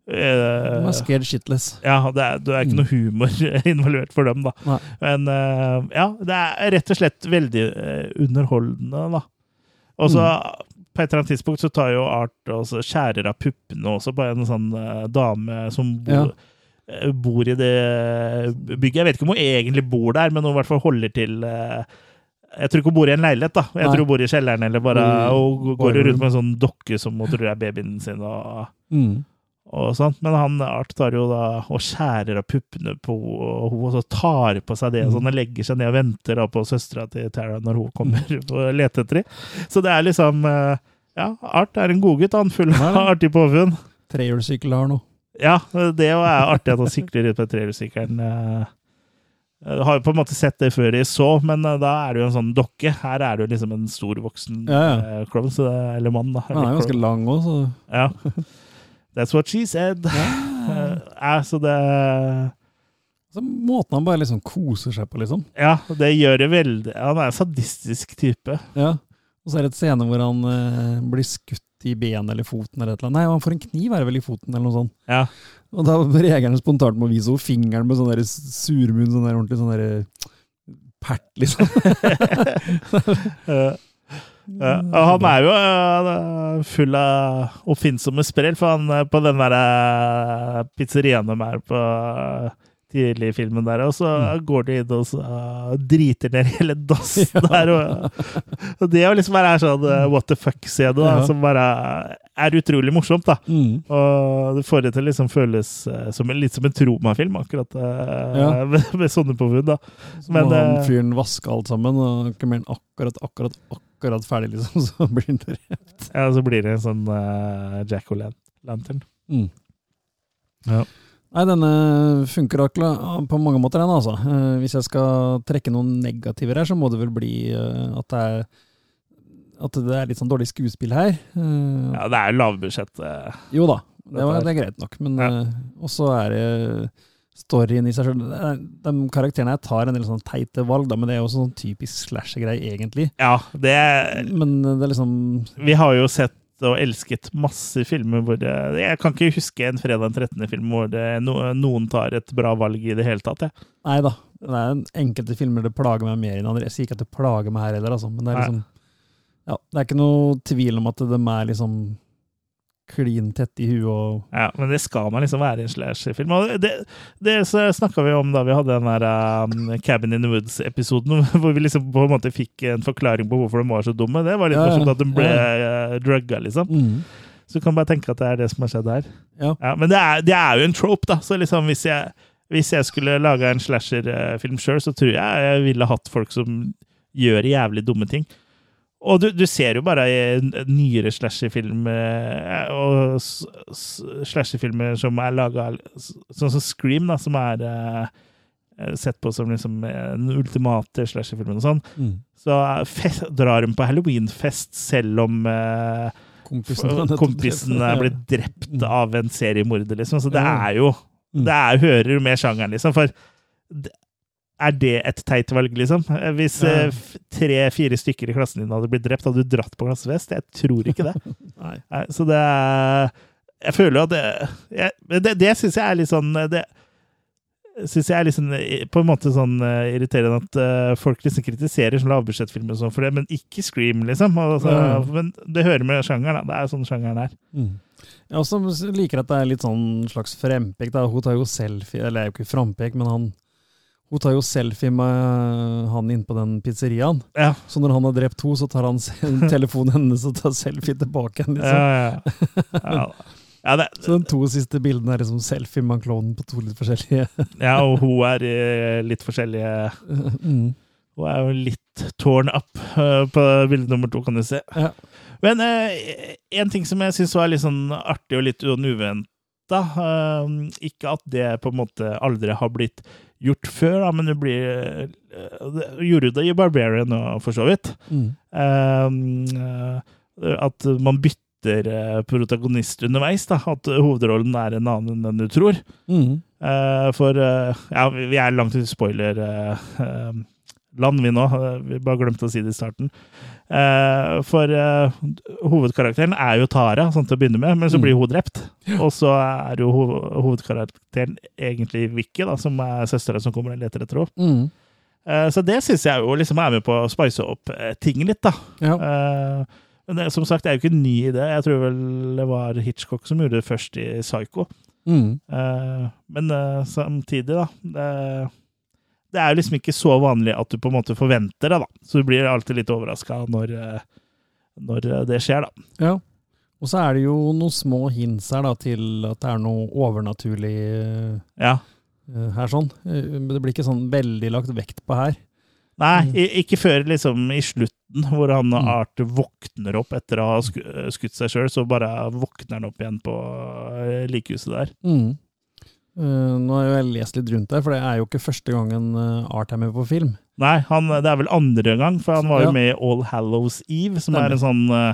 De eh, er scared shitless. Ja, det er, det er ikke noe humor [laughs] involvert for dem, da. Nei. Men uh, ja, det er rett og slett veldig eh, underholdende, da. Og så på et eller annet tidspunkt så tar jo Art og skjærer av puppene også på en sånn uh, dame som bor, eh, bor i det bygget. Jeg vet ikke om hun egentlig bor der, men hun i hvert fall holder til jeg tror ikke hun bor i en leilighet, da. Jeg Nei. tror hun bor i kjelleren, eller bare I- Hun går rundt med en sånn dokke som hun tror er babyen sin. og Mm. Og sånt. Men han Art tar jo da og skjærer av puppene på henne, og så tar på seg det og Mm. sånn, og legger seg ned og venter da på søstera til Tara når hun kommer [laughs] og leter etter dem. Så det er liksom eh, Ja, Art er en godgutt, han. Full av artig påfunn. Trehjulssykkel har noe. Ja, det er artig at han sykler ut på trehjulssykkelen. Du har jo på en måte sett det før i så, men eh, da er det jo en sånn dokke. Her er det jo liksom en stor voksen Ja, ja. eh, klovn, eller mann, da. Han er jo ganske lang òg, så Ja. [laughs] That's what she said. Ja. ja, [laughs] så det så Måten han bare liksom koser seg på, liksom. Ja, det gjør det veldig Han er en sadistisk type. Ja. Og så er det et scene hvor han eh, blir skutt i benet eller foten eller et eller annet. Nei, han får en kniv, er det vel, i foten eller noe sånt. Ja. Og da reagerer han spontant med å vise henne fingeren med sånn der surmunn, sånn der ordentlig sånn der pert, liksom. [laughs] [laughs] Ja, han er jo eh, full av oppfinnsomme sprell, for han eh, på den der eh, pizzeriaen de er på tidlig i filmen der, og så går de inn og så uh, driter ned hele dassen [laughs] Ja. der. Og, og det å liksom er sånn uh, what the fuck-scene, Ja. som bare er utrolig morsomt, da. Mm. Og det får det til å liksom føles uh, som en, litt som en tromafilm, akkurat uh, Ja. [laughs] med, med sånne påfunn, da. Men, han fyren vaske alt sammen, og ikke mer enn akkurat, akkurat, akkurat ferdig, liksom, [laughs] så blir den drept. Ja, så blir det en sånn uh, Jack-O'-lantern. Mm. Ja. Nei, denne funker akkurat på mange måter, den, altså. Uh, hvis jeg skal trekke noen negativer her, så må det vel bli uh, at det er at det er litt sånn dårlig skuespill her. Eh, Ja, det er lavbudsjett. Uh, Jo da, det, var, det er greit nok. Men Ja. eh, også er det storyen i seg sjøl De karakterene her tar en del sånn teite valg, da, men det er jo også sånn typisk slasher-greie, egentlig. ja, det Men det er liksom Vi har jo sett og elsket masse filmer hvor det, Jeg kan ikke huske en fredag den 13. film hvor det, no, noen tar et bra valg i det hele tatt. Jeg. Nei da. Det er enkelte filmer det plager meg mer enn andre. Jeg sier ikke at det plager meg her heller, altså. Men det er Nei. liksom Ja, det er ikke noe tvil om at de er liksom klin tett i huet og Ja, men det skal man liksom være i en slasherfilm. Og det, det snakka vi om da vi hadde den der um, Cabin in the Woods-episoden, [laughs] hvor vi liksom på en måte fikk en forklaring på hvorfor de var så dumme. Det var litt Ja, ja. morsomt at de ble Ja. uh, drugga, liksom. mm. Så du kan bare tenke at det er det som har skjedd her. Ja. men det er, det er jo en trope, da. Så liksom hvis jeg, hvis jeg skulle laga en slasherfilm sjøl, så tror jeg jeg ville hatt folk som gjør jævlig dumme ting. Og du, du ser jo bare i nyere slasherfilmer og s- s- slasherfilmer som er laga Sånn som Scream, da, som er eh, sett på som liksom den ultimate slasherfilmen og sånn. Mm. Så fest, drar hun på halloweenfest selv om eh, Kompisen kompisen er blitt drept Mm. av en seriemorder, liksom. Så det er jo Mm. Det er, hører med sjangeren, liksom. For er det et teit valg, liksom? Eh, Hvis Ja. tre-fire stykker i klassen din hadde blitt drept, hadde du dratt på klassefest? Jeg tror ikke det. [laughs] Nei. Så det er Jeg føler jo at det Det, det syns jeg er litt sånn Det syns jeg er eh, på en måte sånn uh, irriterende at uh, folk liksom kritiserer sånn lavbudsjettfilmer sånn for det, men ikke Scream, liksom. Altså, mm. Men det hører med sjangeren, da. Det er sånn sjangeren er. Mm. Jeg også liker at det er litt sånn slags frempek. Da. Hun tar jo selfie, eller er jo ikke frampek, men han hun tar jo selfie med han inne på den pizzeriaen. Ja. Så når han har drept to, så tar han [laughs] telefonen hennes og tar selfie tilbake igjen. Liksom. Ja, ja. det, [laughs] Så de to siste bildene er liksom selfie med klonen på to litt forskjellige [laughs] ja og hun er eh, litt forskjellige mm. Hun er jo litt torn up eh, på bilde nummer to, kan du se. Ja. Men eh, en ting som jeg syns var litt sånn artig og litt uventa Ikke at det på en måte aldri har blitt gjort før, da, men det blir eh, det Gjorde det i Barbarian òg, for så vidt. Mm. Eh, at man bytter eh, protagonist underveis. da, At hovedrollen er en annen enn den du tror. Mm. Uh, for uh, ja, vi er langt ute i spoiler-land, vi nå. Vi bare glemte å si det i starten. Eh, for eh, hovedkarakteren er jo Tara, sånn til å begynne med, men så Mm. blir hun drept. Og så er jo hovedkarakteren egentlig Vicky, da, som er søstera som kommer og leter etter henne. Mm. Eh, så det syns jeg jo liksom er med på å spice opp ting litt, da. Ja. Eh, men det, som sagt, det er jo ikke en ny idé. Jeg tror vel det var Hitchcock som gjorde det først i Psycho. Mm. Eh, men samtidig, da det, er jo liksom ikke så vanlig at du på en måte forventer det, da. Så du blir alltid litt overraska når, eh, når eh, det skjer, da. Ja. Og så er det jo noen små hints her da, til at det er noe overnaturlig eh, Ja. her sånn. Men Det blir ikke sånn veldig lagt vekt på her. Nei, Mm. ikke før liksom i slutten, hvor han Mm. Art våkner opp etter å ha skutt seg sjøl, så bare våkner han opp igjen på likehuset der. Mm. Eh, nå har jo jeg lest litt rundt der, for det er jo ikke første gangen uh, Art er med på film. Nei, han, det er vel andre gang, for han var jo Ja. med i All Hallows Eve, som Stemmer. er en sånn uh,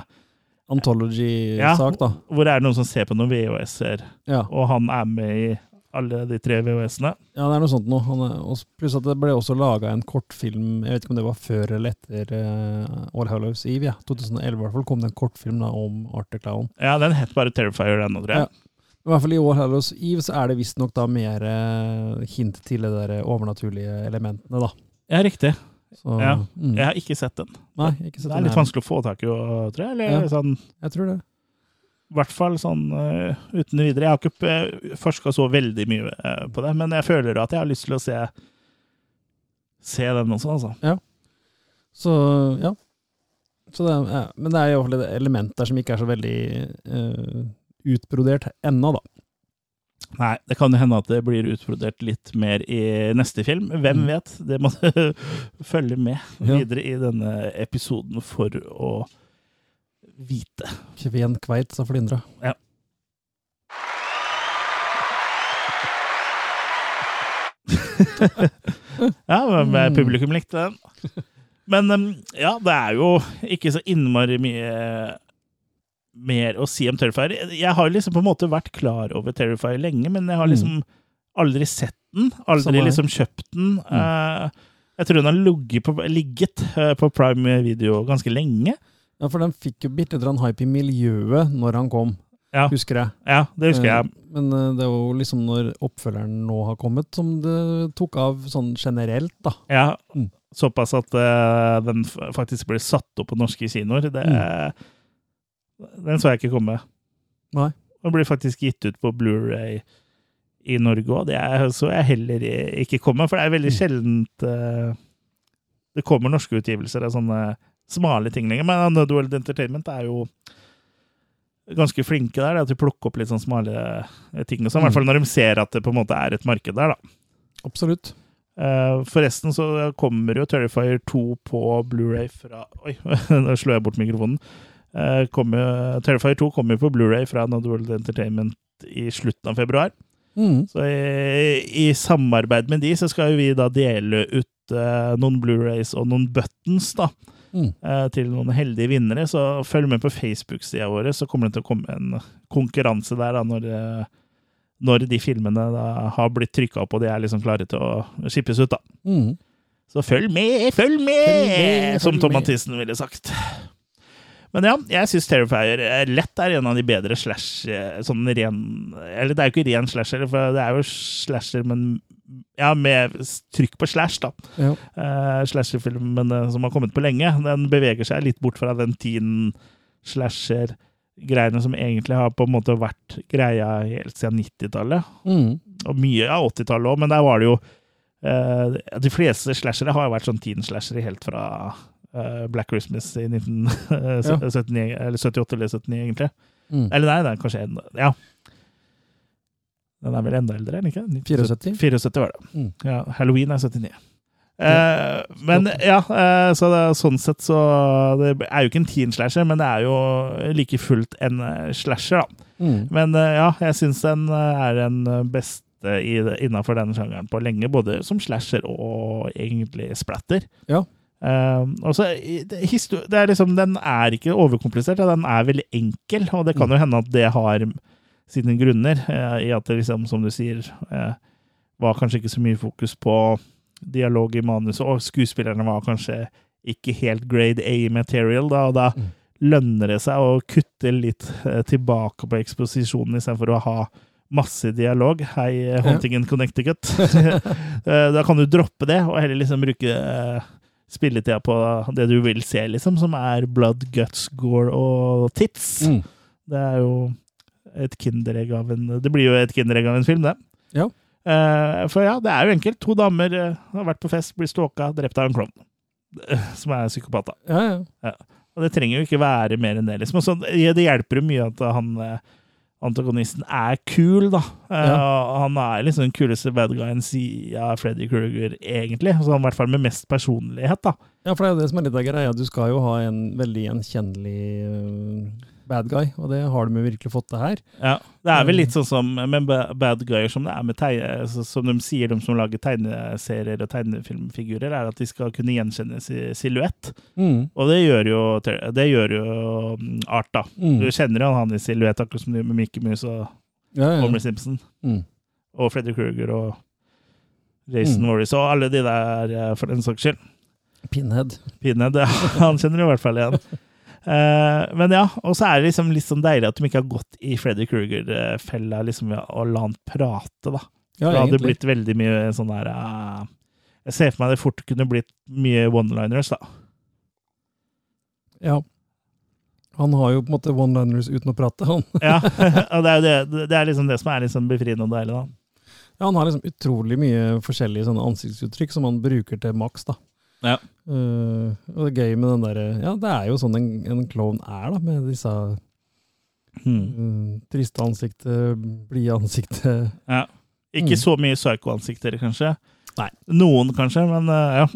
Anthology-sak, da. hvor det er noen som ser på noen VHS-er, Ja. og han er med i alle de tre VHS-ene. ja, det er noe sånt noe. Er, pluss at det ble også laga en kortfilm, jeg vet ikke om det var før eller etter eh, All Hallows Eve, ja. 2011 i hvert fall, kom det en kortfilm da, om Art the Clown. Ja, den het bare Terrifier, den nå, tror jeg. Ja. I hvert fall i år Hallows Eve så er det visstnok da mer eh, hint til de der overnaturlige elementene, da. Ja, riktig. Så, Ja. mm. Jeg har ikke sett den. Nei, ikke sett Det er litt her. vanskelig å få tak i, tror jeg. Eller Ja. sånn Jeg tror det. I hvert fall sånn uh, uten videre. Jeg har ikke uh, forska så veldig mye uh, på det, men jeg føler at jeg har lyst til å se, se den også, altså. Så ja. Så det, ja. Men det er jo et element der som ikke er så veldig eh, utbrodert ennå, da. Nei, det kan jo hende at det blir utbrodert litt mer i neste film. Hvem Mm. vet? Det må du [laughs] følge med videre i denne episoden for å vite. Kven kveit sa flyndra. Ja, [laughs] ja, men Mm. publikum likte den. Men ja, det er jo ikke så innmari mye mer å si om Terrifier. Jeg har liksom på en måte vært klar over Terrifier lenge, men jeg har liksom aldri sett den. Aldri liksom kjøpt den. Eh, jeg tror den har ligget på, ligget eh, på Prime Video ganske lenge. Ja, for den fikk jo bitte litt hype i miljøet når han kom, Ja, husker jeg. ja det husker jeg. Eh, Men eh, det er jo liksom når oppfølgeren nå har kommet, som det tok av sånn generelt, da. Ja, Mm. Såpass at den faktisk ble satt opp på norske kinoer. Det, Den så jeg ikke komme. Mm. Nei. Den blir faktisk gitt ut på Blu-ray i Norge òg. Det er- så jeg heller ikke komme, for det er veldig Mm. sjeldent uh, det kommer norske utgivelser av sånne smale ting lenger. Men Underworld Entertainment er jo ganske flinke der, at de plukker opp litt sånn smale eh, ting. Også. I hvert fall når de ser at det på en måte er et marked der, da. Absolutt. Eh, forresten så kommer jo Terrifier 2 på Blu-ray fra Oi, [laughs] nå slår jeg bort mikrofonen. Eh, jo, Terrifier 2 kommer på Blu-ray fra World Entertainment i slutten av februar. Mm. Så i, i samarbeid med de så skal jo vi da dele ut uh, noen Blu-rays og noen buttons da, Mm. uh, til noen heldige vinnere. Så følg med på Facebook-sida vår, så kommer det til å komme en konkurranse der da, når, når de filmene da har blitt trykka opp og de er liksom klare til å skippes ut. da. Mm. Så følg med, følg med, Følg med, som følg Tom. Mathisen ville sagt. Men ja, jeg syns Terrifier er lett er en av de bedre slash... Sånn ren Eller det er jo ikke ren slasher, for det er jo slasher, men ja, med trykk på slash, da. Ja. Uh, Slasherfilmen eh, som har kommet på lenge, den beveger seg litt bort fra den teen slasher-greiene som egentlig har på en måte vært greia helt siden 90-tallet Mm. og mye av 80-tallet òg, men der var det jo uh, De fleste slashere har jo vært sånn teen-slashere helt fra eh, Black Christmas i 1979, [laughs] eller 78 eller 79, egentlig. Mm. Eller nei, det er kanskje enda Ja. Den er vel enda eldre, eller ikke? 74? 74 var det. Mm. Ja, Halloween er 79. Eh, men ja, eh, så det, sånn sett så Det er jo ikke en teen-slasher, men det er jo like fullt en eh, slasher, da. Mm. Men eh, ja, jeg syns den eh, er den eh, beste innafor denne sjangeren på lenge, både som slasher og egentlig splatter. Ja. Eh, og det, det er liksom, den er ikke overkomplisert, den er veldig enkel, og det kan jo hende at det har sine grunner, Uh, i at det liksom, som du sier, uh, var kanskje ikke så mye fokus på dialog i manuset, og skuespillerne var kanskje ikke helt grade A-material, da, og da Mm. lønner det seg å kutte litt uh, tilbake på eksposisjonen istedenfor å ha masse dialog. Hei, Hunting in Connecticut. [laughs] Da kan du droppe det, og heller liksom bruke spilletida på det du vil se, liksom, som er blood, guts, gore og tits. Mm. Det er jo et kinderegg av en Det blir jo et kinderegg av en film, det. Ja. Uh, for ja, det er jo enkelt. To damer uh, har vært på fest, blir stalka, drept av en klovn. Eh, Som er psykopat, da. Ja, ja. Og det trenger jo ikke være mer enn det. liksom. Og så, ja, det hjelper jo mye at han antagonisten er kul, da. Eh, Han er liksom den kuleste bad guyen siden av Freddy Krueger, egentlig. Så han i hvert fall med mest personlighet, da. Ja, for det er jo det som er litt av greia. Du skal jo ha en veldig gjenkjennelig øh, bad guy, og det har de virkelig fått til her. Ja, Det er vel litt sånn som med bad guyer som det er med tegne, som de sier, de som lager tegneserier og tegnefilmfigurer, er at de skal kunne gjenkjenne si- silhuett. Mm. Og det gjør jo, det gjør jo mm, Art, da. Mm. Du kjenner jo han i silhuett, akkurat som du med Mickey Mouse og Ja, ja. Homer Simpson. Mm. Og Freddy Krueger og Jason Mm. Morris og alle de der, eh, for den saks skyld. Pinhead. Pinhead, ja, [laughs] han kjenner du i hvert fall igjen. Eh, men ja, og så er det liksom litt sånn deilig at de ikke har gått i Freddy Krueger-fella liksom, og la han prate, da. Ja, det hadde det blitt veldig mye sånn der uh, Jeg ser for meg det fort kunne blitt mye one-liners, da. Ja. Han har jo på en måte one-liners uten å prate. Han. [laughs] Ja, [laughs] og det er det, det er liksom det som er liksom befriende og deilig, da. Ja, han har liksom utrolig mye forskjellige sånne ansiktsuttrykk som han bruker til maks. da. Ja. Eh, og det er gøy med den derre Ja, det er jo sånn en, en klovn er, da, med disse Hmm. uh, triste ansiktet, blide ansiktet. ja. Ikke Mm. så mye psycho-ansikter, kanskje. Nei. Noen, kanskje, men uh, ja.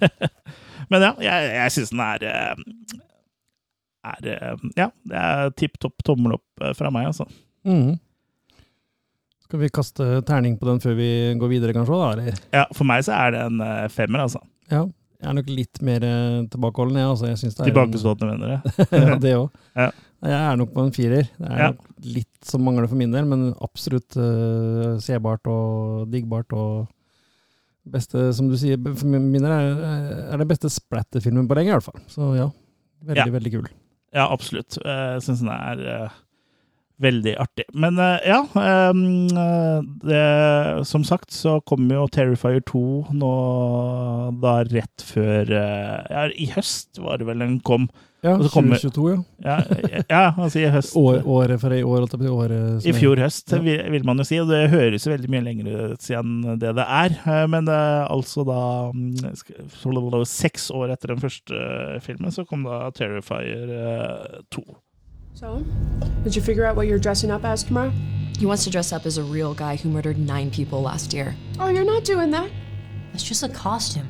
[laughs] men ja, jeg, jeg syns den er er Ja, det er tipp topp tommel opp fra meg, altså. Mm. Skal vi kaste terning på den før vi går videre, kanskje? da, eller? Ja, For meg så er det en femmer, altså. Ja. Jeg er nok litt mer eh, tilbakeholden, jeg. Altså, jeg Tilbakestående, mener jeg. [laughs] ja, det òg. Ja. Jeg er nok på en firer. Det er Ja. litt som mangler for min del, men absolutt uh, sebart og diggbart. og Beste, som du sier, for min del er, er det beste splatterfilmen på lenge, i hvert fall. Så ja, veldig, Ja. veldig kul. Ja, absolutt. Jeg syns den er eh, veldig artig. Men eh, ja, eh, det, som sagt så kommer jo Terrifier 2 nå da rett før eh, Ja, i høst var det vel den kom. Ja, kommer- 2022, ja. Ja, ja altså i høst. [laughs] År, året for i år, alt det blir året I fjor høst, Ja. vil, vil man jo si. Og det høres jo veldig mye lenger ut siden det det er. Men altså da mm, Seks år etter den første filmen, så kom da Terrifier eh, 2. So, did you figure out what you're dressing up as tomorrow? He wants to dress up as a real guy who murdered nine people last year. Oh, you're not doing that. It's just a costume.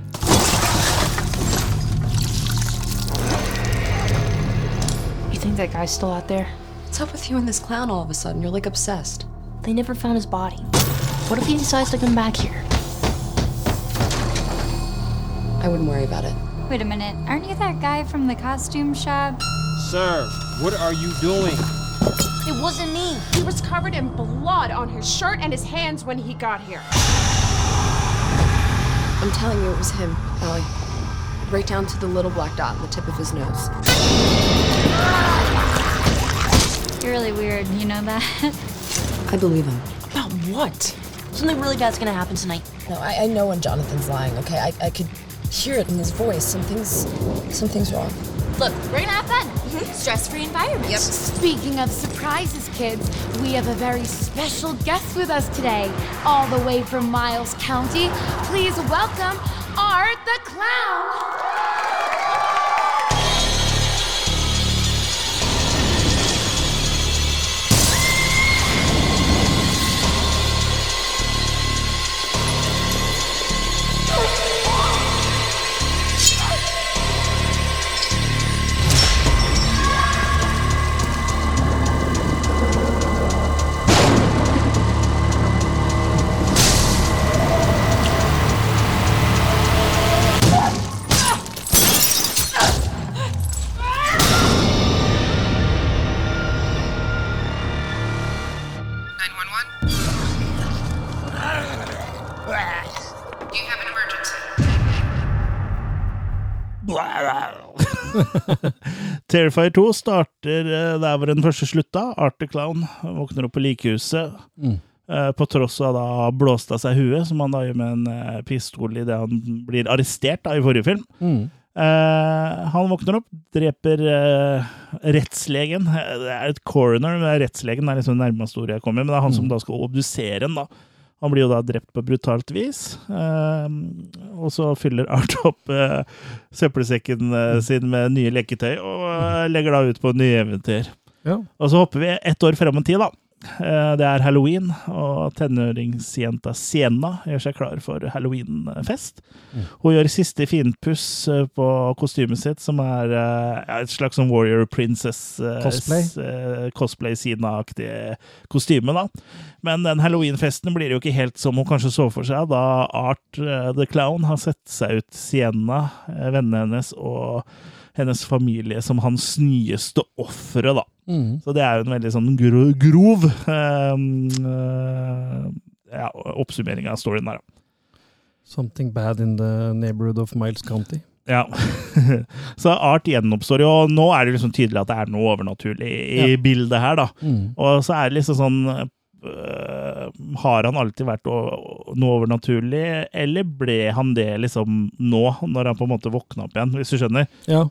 You think that guy's still out there? What's up with you and this clown all of a sudden? You're like obsessed. They never found his body. What if he decides to come back here? I wouldn't worry about it. Wait a minute, aren't you that guy from the costume shop? Sir, what are you doing? It wasn't me. He was covered in blood on his shirt and his hands when he got here. I'm telling you, it was him, Allie. Right down to the little black dot on the tip of his nose. You're really weird, you know that? [laughs] I believe him. About what? Something really bad's gonna happen tonight. No, I, I know when Jonathan's lying, okay? I, I could hear it in his voice. Something's something's wrong. Look, we're gonna have fun. Mm-hmm. Stress-free environment. Yep. Speaking of surprises, kids, we have a very special guest with us today, all the way from Miles County. Please welcome Art the Clown. [laughs] Terrifier 2 starter eh, der hvor den første slutta. Arthur Clown våkner opp på likehuset. Mm. eh, På tross av da blåst av seg huet, som han da gjør med en eh, pistol idet han blir arrestert da i forrige film. Mm. Eh, han våkner opp, dreper eh, rettslegen. Det er et coroner, men rettslegen er liksom det nærmeste ordet jeg kommer. Men det er han som da skal obdusere en da. Han blir jo da drept på brutalt vis. eh, og så fyller Art opp eh, søppelsekken eh, sin med nye leketøy og eh, legger da ut på nye eventyr. Ja. Og så hopper vi ett år frem i tid, da. Eh, Det er halloween, og tenåringsjenta Sienna gjør seg klar for halloweenfest. Hun gjør siste finpuss eh, på kostymet sitt, som er eh, et slags sånn Warrior Princess eh, Cosplay. kostyme, da. Men den halloweenfesten blir jo ikke helt som hun kanskje så for seg, da Art the Clown har sett seg ut Sienna, vennene hennes og hennes familie som hans nyeste ofre, da. Mm. Så det er jo en veldig sånn gro grov eh, eh, ja, oppsummering av storyen der, da. Something bad in the neighborhood of Miles County. Ja. [laughs] så Art gjenoppstår jo, og nå er det liksom tydelig at det er noe overnaturlig i Ja. bildet her, da. Mm. Og så er det liksom sånn har han alltid vært noe overnaturlig, eller ble han det liksom nå, når han på en måte våkna opp igjen, hvis du skjønner? Ja.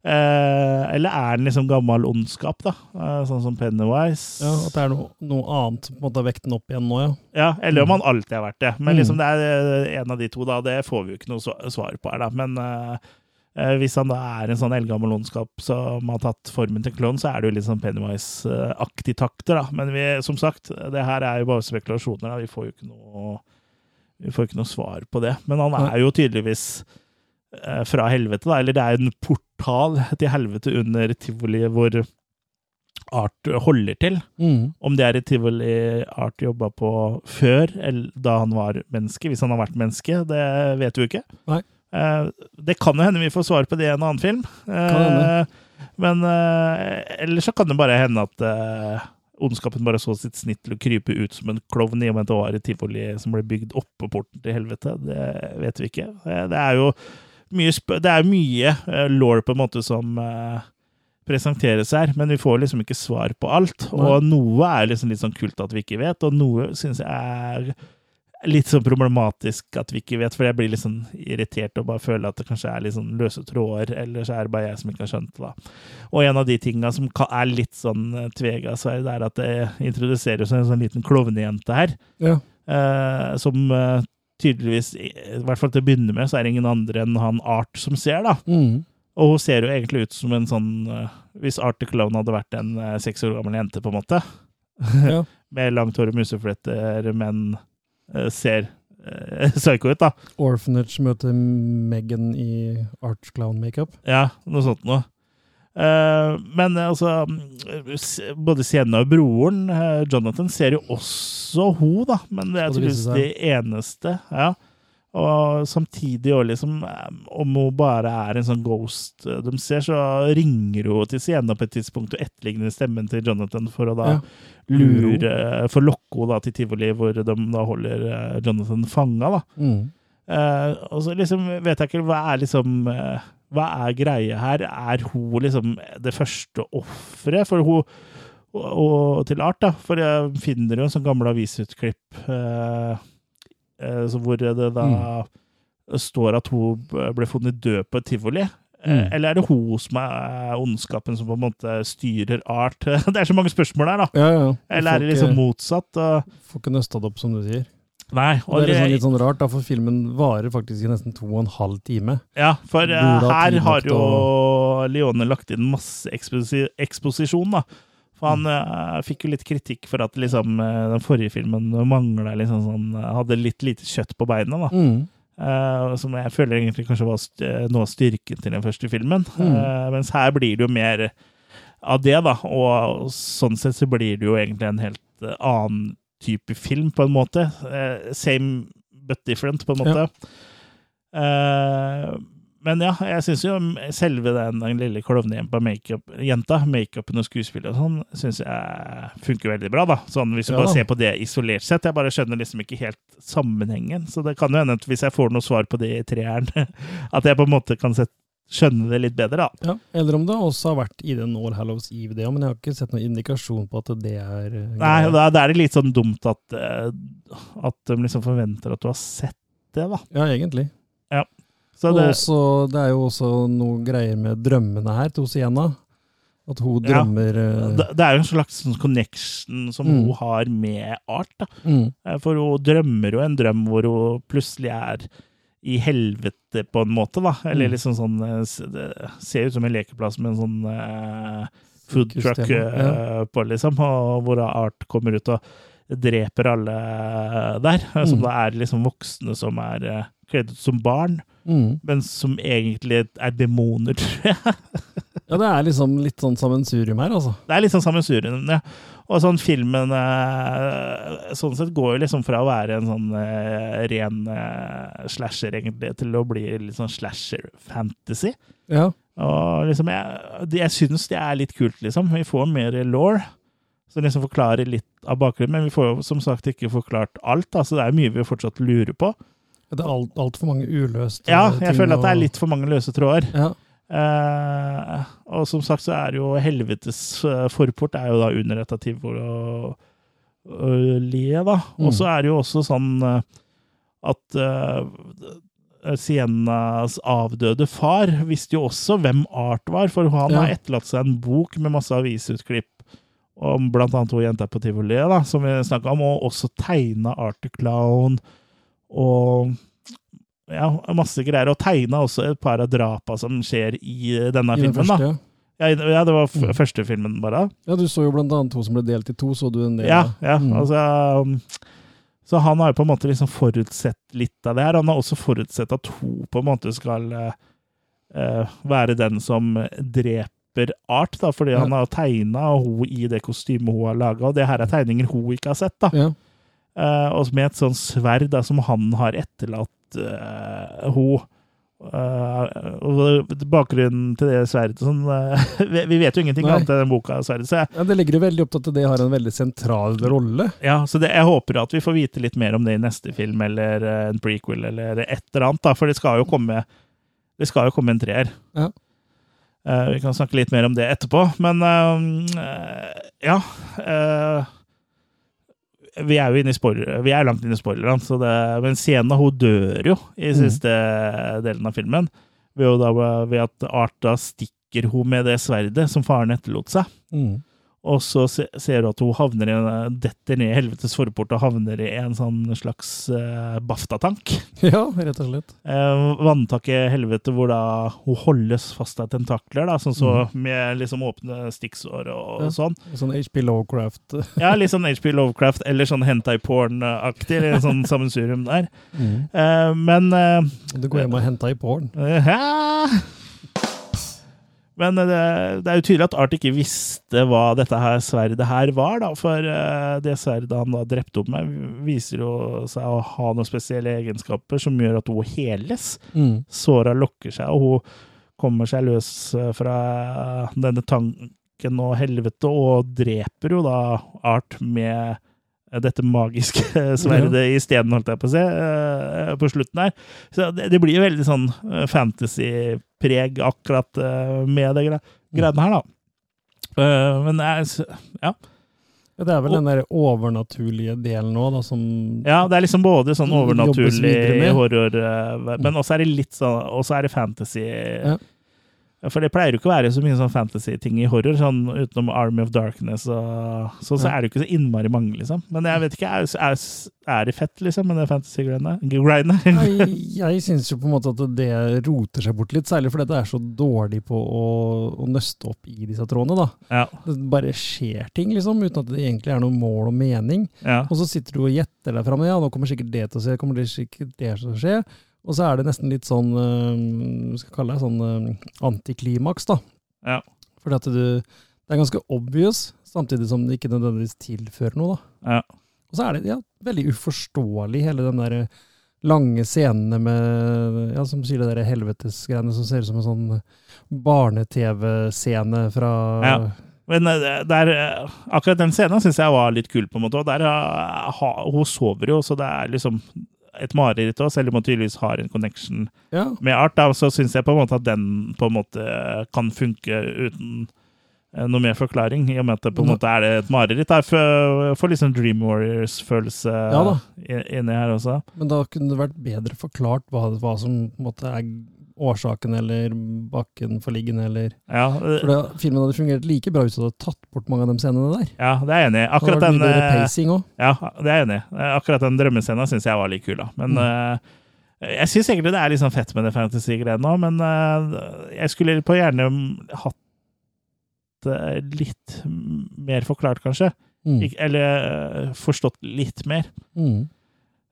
Eh, eller er han liksom gammel ondskap, da? Eh, sånn som Pennywise? ja, at det er noe, noe annet som på en måte har vekt den opp igjen nå, ja. Ja, eller om han alltid har vært det. Men Mm. liksom det er eh, en av de to, da. Det får vi jo ikke noe svar på her, da. Men eh, eh, hvis han da er en sånn eldgammel ondskap som har tatt formen til klovn, så er det jo litt sånn Pennywise-aktig takter, da. Men vi, som sagt, det her er jo bare spekulasjoner. da. Vi får jo ikke noe vi får ikke noe svar på det. Men han er jo tydeligvis eh, fra helvete, da. Eller det er en portal til helvete under tivoliet hvor Art holder til. Mm. Om det er et tivoli Art jobba på før, eller da han var menneske. Hvis han har vært menneske, det vet vi jo ikke. Nei. Eh, det kan jo hende vi får svar på det i en annen film. Eh, men uh, ellers så kan det bare hende at eh, ondskapen bare så sitt snitt til å krype ut som en klovn i og med at det var et tivoli som ble bygd oppå porten til helvete. Det vet vi ikke. Eh, Det er jo mye, det er mye eh, law på en måte som eh, presenteres her, men vi får liksom ikke svar på alt. Og noe er liksom litt sånn kult at vi ikke vet, og noe syns jeg er litt sånn problematisk at vi ikke vet, for jeg blir litt sånn irritert og bare føler at det kanskje er litt sånn løse tråder, eller så er det bare jeg som ikke har skjønt det. da. Og en av de tinga som er litt sånn eh, tvega sverd, det er at det introduseres en sånn liten klovnejente her, Ja. eh, som eh, tydeligvis, i hvert fall til å begynne med, så er det ingen andre enn han Art som ser, da. Mm. Og hun ser jo egentlig ut som en sånn eh, Hvis Art the Clown hadde vært en seks år gammel jente, på en måte. Ja. [laughs] Med langt hår og musefletter, men ser eh, [laughs] psycho ut, da. Orphanage møter Megan i Arch Clown makeup. Ja, noe sånt noe. Eh, men eh, altså mm, Både Sienna og broren, eh, Jonathan, ser jo også hun, da. Men det er tydeligvis det eneste. Ja. Og samtidig òg, liksom, om hun bare er en sånn ghost eh, de ser, så ringer hun til Sienna på et tidspunkt og etterligner stemmen til Jonathan for å da Ja. lure For å lokke henne til tivoli, hvor de da holder eh, Jonathan fanga, da. Mm. Eh, og så liksom vet jeg ikke hva er liksom eh, Hva er greia her? Er hun liksom det første offeret for hun og, og til Art, da? For jeg finner jo en sånn gammel avisutklipp eh, hvor det da står at hun ble funnet død på et tivoli. Eh, Mm. Eller er det hun som er ondskapen som på en måte styrer Art? [laughs] Det er så mange spørsmål der, da. Ja, ja. Eller er det liksom ikke- motsatt? Og, Får ikke nøsta det opp, som du sier. nei. Og det er liksom litt sånn rart, da, for filmen varer faktisk i nesten to og en halv time. Ja, for eh, her har jo jo Leone lagt inn masse eksposi eksposisjon, da. For han uh, fikk jo litt kritikk for at liksom, eh, den forrige filmen mangla liksom sånn Hadde litt lite kjøtt på beina, da. Mm. Uh, som jeg føler egentlig kanskje var st noe av styrken til den første filmen. Mm. Uh, mens her blir det jo mer av det, da. Og sånn sett så blir det jo egentlig en helt eh, annen type film, på en måte. Eh, same but different, på en måte. Eh, men ja, jeg syns jo selve den, den lille klovnejenta, makeup, jenta, makeupen og skuespillet og sånn, syns jeg funker veldig bra, da. Sånn hvis du Ja. bare ser på det isolert sett. Jeg bare skjønner liksom ikke helt sammenhengen. Så det kan jo hende at hvis jeg får noe svar på det i treeren, [laughs] at jeg på en måte kan sette skjønne det litt bedre, da. Ja, Eller om det også har vært i den All Hallows Eve, det men jeg har ikke sett noen indikasjon på at det er eh, Nei, da, da er det litt sånn dumt at, eh, at de liksom forventer at du har sett det, da. Ja, egentlig. Ja. Så det, også, det er jo også noe greier med drømmene her til Sienna. At hun drømmer ja, det, er jo en slags sånn connection som Mm. hun har med art, mm, Eh, For hun drømmer jo en drøm hvor hun plutselig er i helvete, på en måte, da. Eller Mm. liksom sånn eh, Det ser ut som en lekeplass med en sånn uh, food truck eh, på, liksom. Og hvor Art kommer ut og dreper alle der. eh, Som Mm. da er liksom voksne som er uh, kledd ut som barn, mm. men som egentlig er demoner, [laughs] tror jeg. Ja, det er liksom litt sånn sammensurium her, altså. Det er litt sånn sammensurium, ja. Og sånn filmen eh, sånn sett går jo liksom fra å være en sånn eh, ren eh, slasher, egentlig, til å bli litt sånn slasher-fantasy. Ja. Og liksom, jeg, jeg syns det er litt kult, liksom. Vi får mer law, som liksom forklarer litt av bakgrunnen, men vi får jo som sagt ikke forklart alt, da, så det er mye vi fortsatt lurer på. Det er alt- altfor mange uløste ting? Ja, ting jeg føler at det er litt for mange løse tråder. Ja. Eh, og som sagt så er jo helvetes eh, forport er jo da under dette tivoli, og, le, da. Og så er det jo også sånn øh, at øh, Sienas avdøde far visste jo også hvem Art var, for han Ja. har etterlatt seg en bok med masse avisutklipp om blant annet hun jenter på tivoli, da, som vi snakka om, og også tegna Art the Clown og ja, masse greier. Og tegna også et par av drapa som skjer i denne I filmen. første, da. ja. Ja, det var Mm. første filmen, bare. Ja, du så jo blant annet to som ble delt i to, så du en del Ja, ja Mm. altså um, Så han har jo på en måte liksom forutsett litt av det her. Han har også forutsett at hun på en måte skal eh, være den som dreper Art, da, fordi Ja. han har tegna hun i det kostymet hun har laga, og det her er tegninger hun ikke har sett. da. Ja. Eh, og med et sånt sverd da, som han har etterlatt uh, hun. Uh, og bakgrunnen til det sverdet sånn, uh, [laughs] vi, vi vet jo ingenting Nei. annet enn den boka sverdet, så jeg, Ja, det legger jo veldig opp til at det har en veldig sentral rolle. ja, så det, jeg håper at vi får vite litt mer om det i neste film, eller uh, en prequel, eller et eller annet, da, for det skal jo komme, det skal jo komme en treer. Ja. Eh, vi kan snakke litt mer om det etterpå, men eh, ja eh, Vi er jo inne i spoiler, vi er langt inne i spoilerne, så det, men Sienna hun dør jo i Mm. siste delen av filmen, ved, da, ved at Arta stikker hun med det sverdet som faren etterlot seg. Mm. Og så ser du at hun havner i detter ned i helvetes forport og havner i en sånn slags uh, baftatank. [laughs] Ja, rett og slett. Uh, vanntak i helvete hvor da hun holdes fast av tentakler, da, sånn så med liksom åpne stikksår og, Mm. Ja. sånn. Sånn HP Lovecraft. [laughs] Ja, litt sånn HP Lovecraft eller sånn hentai porn-aktig, eller en sånn sammensurium der. Mm. Uh, men uh, Du går hjem og henter i porn. Ja. Men eh, det, det er jo tydelig at Art ikke visste hva dette her sverdet her var, da. For eh, det sverdet han da drepte opp med, viser jo seg å ha noen spesielle egenskaper som gjør at hun heles. Mm. Såra lokker seg, og hun kommer seg løs eh, fra denne tanken og helvete, og dreper jo da Art med dette magiske [laughs] sverdet i isteden, holdt jeg på å si, eh, på slutten her. Så det, det blir jo veldig sånn eh, fantasy-preg akkurat eh, med det gre greiene her, da. Eh, Men jeg, ja. Ja, det er vel den der overnaturlige delen nå, da, som ja, det er liksom både sånn overnaturlig horror, eh, men også er det litt sånn Og så er det fantasy. Ja. For det pleier jo ikke å være så mye sånn fantasy-ting i horror, sånn utenom Army of Darkness og så, så er det jo ikke så innmari mange, liksom. Men jeg vet ikke, er, er, det fett, liksom, med det fantasy-greiene? [laughs] Jeg, jeg syns jo på en måte at det roter seg bort litt, særlig fordi det er så dårlig på å, å nøste opp i disse trådene. da. Ja. Det bare skjer ting, liksom, uten at det egentlig er noe mål og mening. Ja. Og så sitter du og gjetter deg fram. Ja, nå kommer sikkert det til å skje, kommer det sikkert det til å skje. Og så er det nesten litt sånn hva skal kalle det, sånn øh, antiklimaks, da. Ja. Fordi at du Det er ganske obvious, samtidig som det ikke nødvendigvis tilfører noe, da. Ja. Og så er det ja, veldig uforståelig, hele den der lange scenene med Ja, som sier det der helvetesgreiene som ser ut som en sånn barne-TV-scene fra Ja. Men eh, der, eh, akkurat den scenen syns jeg var litt kul, på en måte. Og der eh, hun sover jo, så det er liksom et mareritt òg, selv om hun tydeligvis har en connection Ja. med art. Da, så syns jeg på en måte at den på en måte kan funke uten eh, noe mer forklaring, i og med at det på en måte er det et mareritt. Jeg får- sånn Dream Warriors-følelse Ja inni her også. Men da kunne det vært bedre forklart hva, hva som måte er årsaken eller bakenforliggende, eller Ja, det, For det, filmen hadde fungert like bra hvis du hadde tatt bort mange av de scenene der. ja, det er jeg enig i. Akkurat den eh, pacing også. Ja, det er jeg enig i. Eh, Akkurat den drømmescenen syns jeg var litt kul, da. Men Mm. uh, jeg syns egentlig det er litt sånn fett med det fantasy-greiene òg, men uh, jeg skulle på gjerne hatt det litt mer forklart, kanskje. Mm. Eller forstått litt mer. Mm.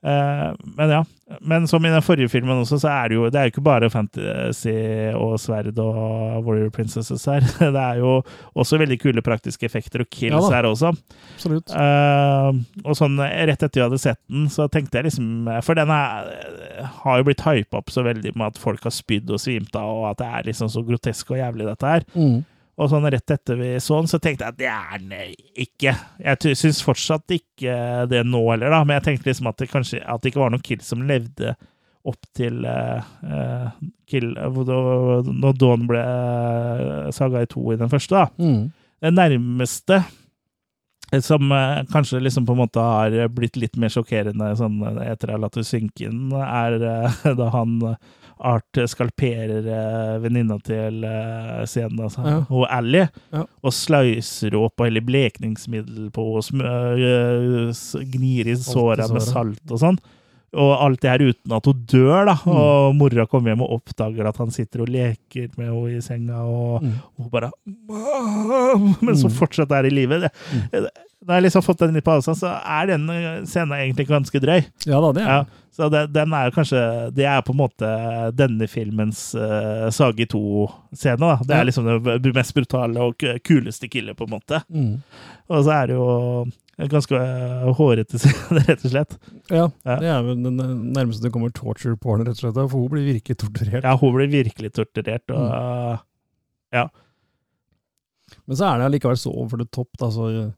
Eh, men ja. Men som i den forrige filmen også, så er det jo det er jo ikke bare fantasy og sverd og Warrior Princesses her. [laughs] Det er jo også veldig kule praktiske effekter og kills Ja her også. Absolutt. Uh, og sånn rett etter jeg hadde sett den, så tenkte jeg liksom For den har jo blitt hypa opp så veldig med at folk har spydd og svimt av, og at det er liksom så grotesk og jævlig, dette her. Mm. Og sånn rett etter vi så den, så tenkte jeg at det er den ikke. Jeg syns fortsatt ikke det nå heller, da, men jeg tenkte liksom at det kanskje at det ikke var noen kill som levde opp til uh, eh, kill, når Dawn ble uh, saga i to i den første. da. Mm. Det nærmeste som uh, kanskje liksom på en måte har blitt litt mer sjokkerende sånn, etter jeg har latt det synke inn, er uh, [laughs] da han eh, Art skalperer eh, venninna til eh, scenen, altså, Ja. og Ally, Ja. og sløyser opp og heller blekningsmiddel på og øh, gnir i såra med salt og sånn. Og alt det her uten at hun dør, da. Mm. Og mora kommer hjem og oppdager at han sitter og leker med henne i senga, og, Mm. og hun bare «Mam!» [laughs] Men så Mm. fortsatt er i live. Det, Når jeg liksom har fått den litt på avstand, så er den scenen egentlig ganske drøy. Ja da, det er Ja, så det, den er jo kanskje Det er på en måte denne filmens uh, Sage 2-scene. da. Det Ja. er liksom det mest brutale og kuleste killet, på en måte. Mm. Og så er det jo ganske øh, hårete [laughs] scene, rett og slett. Ja, Ja. det er vel den eh, nærmeste det kommer torture porn, rett og slett. For hun blir virkelig torturert. Ja, hun blir virkelig torturert, og Mm. ja. Men så er det allikevel så over the top. Da, så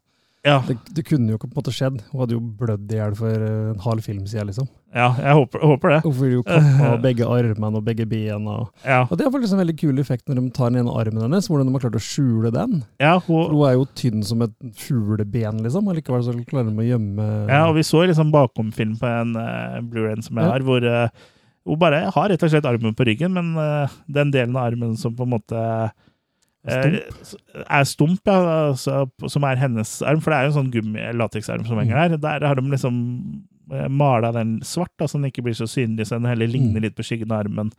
Ja. det, det kunne jo ikke på en måte skjedd. Hun hadde jo blødd i hjel for eh, en halv film siden, liksom. ja, jeg håper, håper det. Hun får jo [laughs] kappa begge armene og begge bena. Og, Ja, og det er faktisk en veldig kul effekt når de tar den ene armen hennes, hvordan de har klart å skjule den. ja, hun, hun er jo tynn som et fugleben, liksom. Allikevel så klarer de å gjemme ja, og vi så liksom bakomfilm på en uh, Blu-ray som jeg Ja. har, hvor uh, hun bare har rett og slett armen på ryggen, men uh, den delen av armen som på en måte øh, er stump, ja, altså, som er hennes arm, for det er jo en sånn gummi-lateksarm som henger der. Der har de liksom eh, mala den svart, da, så den ikke blir så synlig, så den heller ligner litt på skyggen av armen.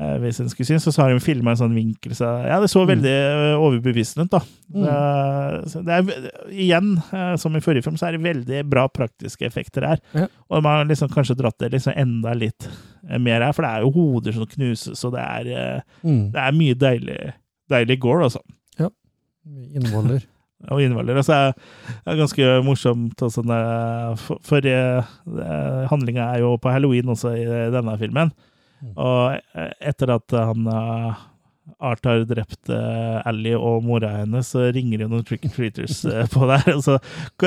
eh, Hvis den skulle synes, så har de filma en sånn vinkel, så ja, det så veldig eh, overbevisende ut, da. Mm. Eh, det er, igjen, eh, som i forrige film, så er det veldig bra praktiske effekter her. Ja. Og man har liksom kanskje dratt det liksom enda litt eh, mer her, for det er jo hoder som knuses, og det er, eh, mm. det er mye deilig, deilig gore, altså. innvoller. [laughs] Og innvoller. Altså, det er ganske morsomt når, For, for eh, handlinga er jo på halloween også i denne filmen. Og eh, etter at han eh, Art har drept uh, Ally og mora hennes, så ringer det noen trick and treaters eh, på der. [laughs] Og så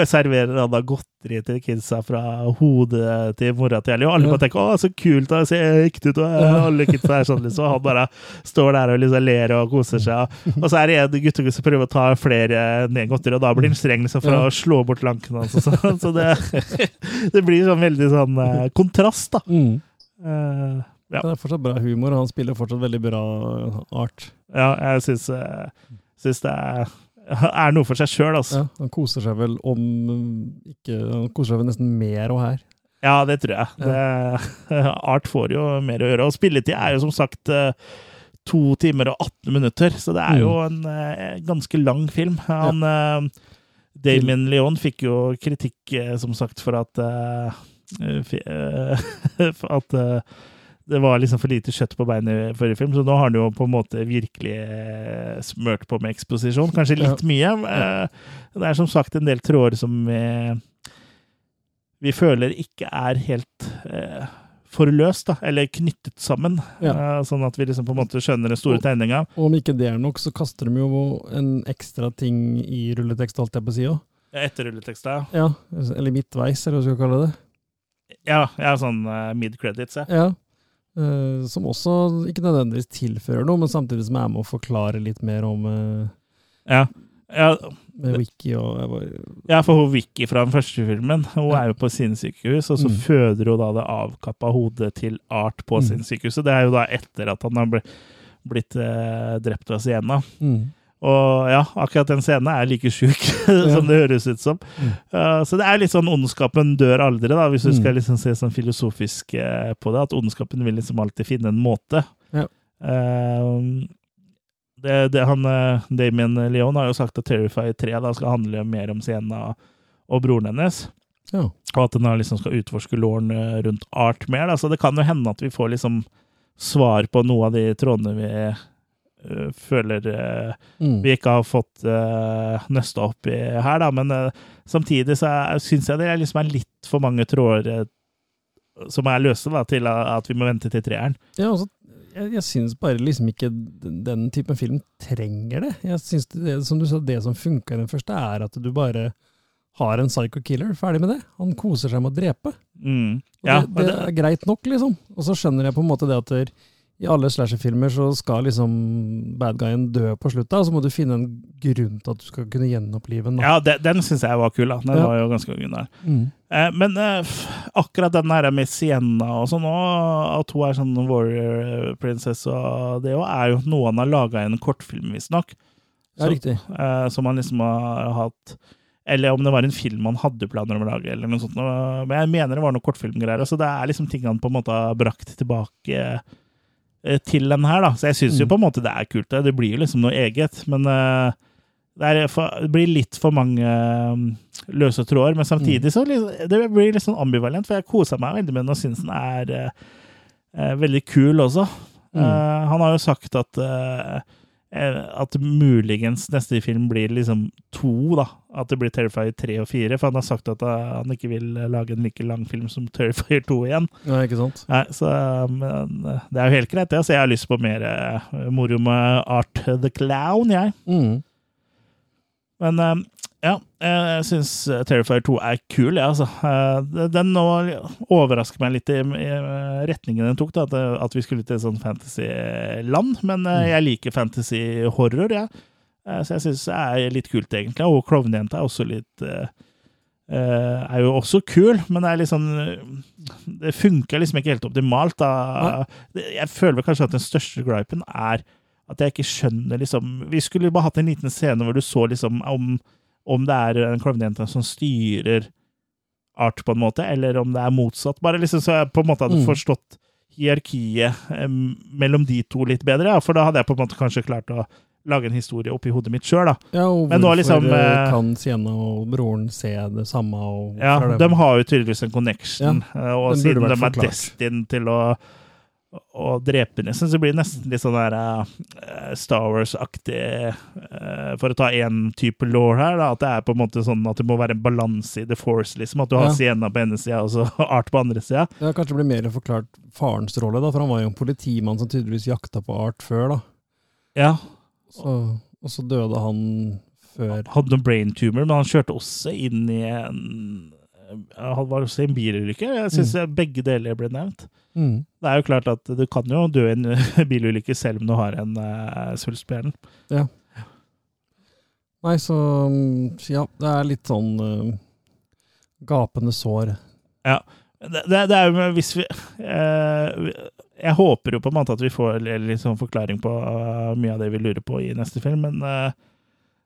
serverer han da godteri til kidsa fra hodet til mora til Ally. Og alle bare tenker 'Å, så kult, det ser ekte ut', og eh, alle kidsa er sånn, liksom. Og han bare står der og liksom ler og koser seg. Og så er det en guttegutt som prøver å ta flere ned godteri, og da blir han streng liksom, for å slå bort lanken hans. og sånn. Så det, [laughs] det blir sånn veldig sånn eh, kontrast, da. Mm. Ja. Det er fortsatt bra humor, og han spiller fortsatt veldig bra art. ja, jeg syns, eh, det er, er noe for seg sjøl, altså. Ja, han koser seg vel om ikke, Han koser seg vel nesten mer òg her. Ja, det tror jeg. Det, [laughs] Art får jo mer å gjøre. Og spilletid er jo som sagt eh, to timer og 18 minutter, så det er jo en eh, ganske lang film. Han ja. Damien Leon fikk jo kritikk, som sagt, for at [laughs] for at det var liksom for lite kjøtt på beinet i forrige film, så nå har han jo på en måte virkelig eh, smørt på med eksposisjon. Kanskje litt mye. Eh, Det er som sagt en del tråder som vi, vi føler ikke er helt eh, forløst, da, eller knyttet sammen. Ja. sånn at vi liksom på en måte skjønner den store tegninga. Og om ikke det er nok, så kaster de jo en ekstra ting i rulletekst, holdt jeg på å si òg. Etter rulleteksta. Ja, eller midtveis, eller hva skal vi kalle det. Ja, ja sånn uh, mid-credits, ja. Ja. Eh, som også ikke nødvendigvis tilfører noe, men samtidig som er med å forklare litt mer om uh, Ja. ja. med Wiki og jeg bare, Ja, for hun Vicky fra den første filmen Hun er jo på sinnssykehus, og så Mm. føder hun da det avkappa hodet til Art på Mm. sinnssykehuset. Det er jo da etter at han har blitt, blitt uh, drept av Siena. Mm. Og ja, akkurat den scenen er like sjuk [laughs] som det høres ut som. Uh, så det er litt sånn ondskapen dør aldri, da, hvis du Mm. skal liksom se sånn filosofisk uh, på det. At ondskapen vil liksom alltid finne en måte. Ja. Uh, det, det, han, Damien Leon har jo sagt at Terrify 3 da skal handle mer om Sienna og broren hennes. Ja. Og at den liksom skal utforske låren rundt Art mer. Da. Så det kan jo hende at vi får liksom svar på noe av de trådene vi føler eh, Mm. vi ikke har fått uh, nøsta opp i her, da. Men uh, samtidig så syns jeg det er liksom er litt for mange tråder uh, som er løse, da, til at vi må vente til treeren. Ja, altså, jeg, jeg syns bare liksom ikke den, typen film trenger det. Jeg synes det, Som du sa, det som funka i den første, er at du bare har en psycho killer. Ferdig med det. Han koser seg med å drepe. Mm. Ja, det, det er greit nok, liksom. Og så skjønner jeg på en måte det at der, I alle slasherfilmer så skal liksom bad guyen dø på slutta, og så må du finne en grunn til at du skal kunne gjenopplive den. Ja, det, den syns jeg var kul. da. Den Ja. var jo ganske original. Mm. Eh, men eh, akkurat den her med Sienna og sånn òg, at hun er sånn warrior princess og det òg, er jo noe han har laga en kortfilm, visstnok. Ja, riktig. Eh, som han liksom har hatt Eller om det var en film han hadde planer om å lage, eller noe sånt. Men jeg mener det var noe kortfilmgreier. Så det er liksom ting han på en måte har brakt tilbake eh, til den her, da. Så jeg syns jo Mm. på en måte det er kult. Det, det blir jo liksom noe eget. Men uh, det, for, det blir litt for mange eh, løse tråder. Men samtidig så det blir litt sånn ambivalent, for jeg koser meg veldig med den og syns den er uh, uh, veldig kul også. Mm. Eh, han har jo sagt at eh, eh, at muligens neste film blir liksom to, da. At det blir Terrifier 3 og 4. For han har sagt at eh, han ikke vil lage en like lang film som Terrifier 2 igjen. Ja, ikke sant? Nei, så men, eh, Det er jo helt greit, det. Så jeg har lyst på mer eh, moro med Art the Clown, jeg. Mm. Men eh, ja, jeg syns Terrifier 2 er kul, jeg, altså. Eh, Den nå overrasker meg litt i i retningen den tok, da, at, vi skulle til et sånn fantasy-land. Men eh, jeg liker fantasy-horror, jeg. Ja. Så jeg syns det er litt kult, egentlig. Og klovnejenta er også litt eh, eh, er jo også kul, men det er litt sånn Det funker liksom ikke helt optimalt. Da. Jeg føler vel kanskje at den største gripen er at jeg ikke skjønner liksom Vi skulle bare hatt en liten scene hvor du så liksom om, om det er en klovnejente som styrer art, på en måte, eller om det er motsatt. Bare liksom så jeg på en måte hadde Mm. forstått hierarkiet um, mellom de to litt bedre, ja, for da hadde jeg på en måte kanskje klart å lage en historie oppi hodet mitt sjøl, da. Ja, og Men nå liksom, eh, kan Sienna og broren se det samme? Ja, de har jo tydeligvis en connection, Ja, og siden de er destined til å, å drepe nesten, så blir det nesten litt sånn der uh, Star Wars-aktig uh, For å ta én type law her, da, at det er på en måte sånn at det må være en balanse i The Force, liksom. At du har Ja. Sienna på ene sida og så [laughs] Art på andre sida. Ja, kanskje det blir mer forklart farens rolle, da, for han var jo en politimann som tydeligvis jakta på Art før, da. Ja. Så, og så døde han før Hadde noen brain tumor, men han kjørte også inn i en Han var også i en bilulykke. Jeg syns begge deler ble nevnt. Mm. Det er jo klart at du kan jo dø i en [laughs] bilulykke selv om du har en uh, svulst på hjernen. Ja. Nei, så mm, ja, det er litt sånn uh, gapende sår. Ja. Det, det, det er jo hvis vi uh, Jeg håper jo på en måte at vi får litt sånn forklaring på uh, mye av det vi lurer på i neste film, men uh,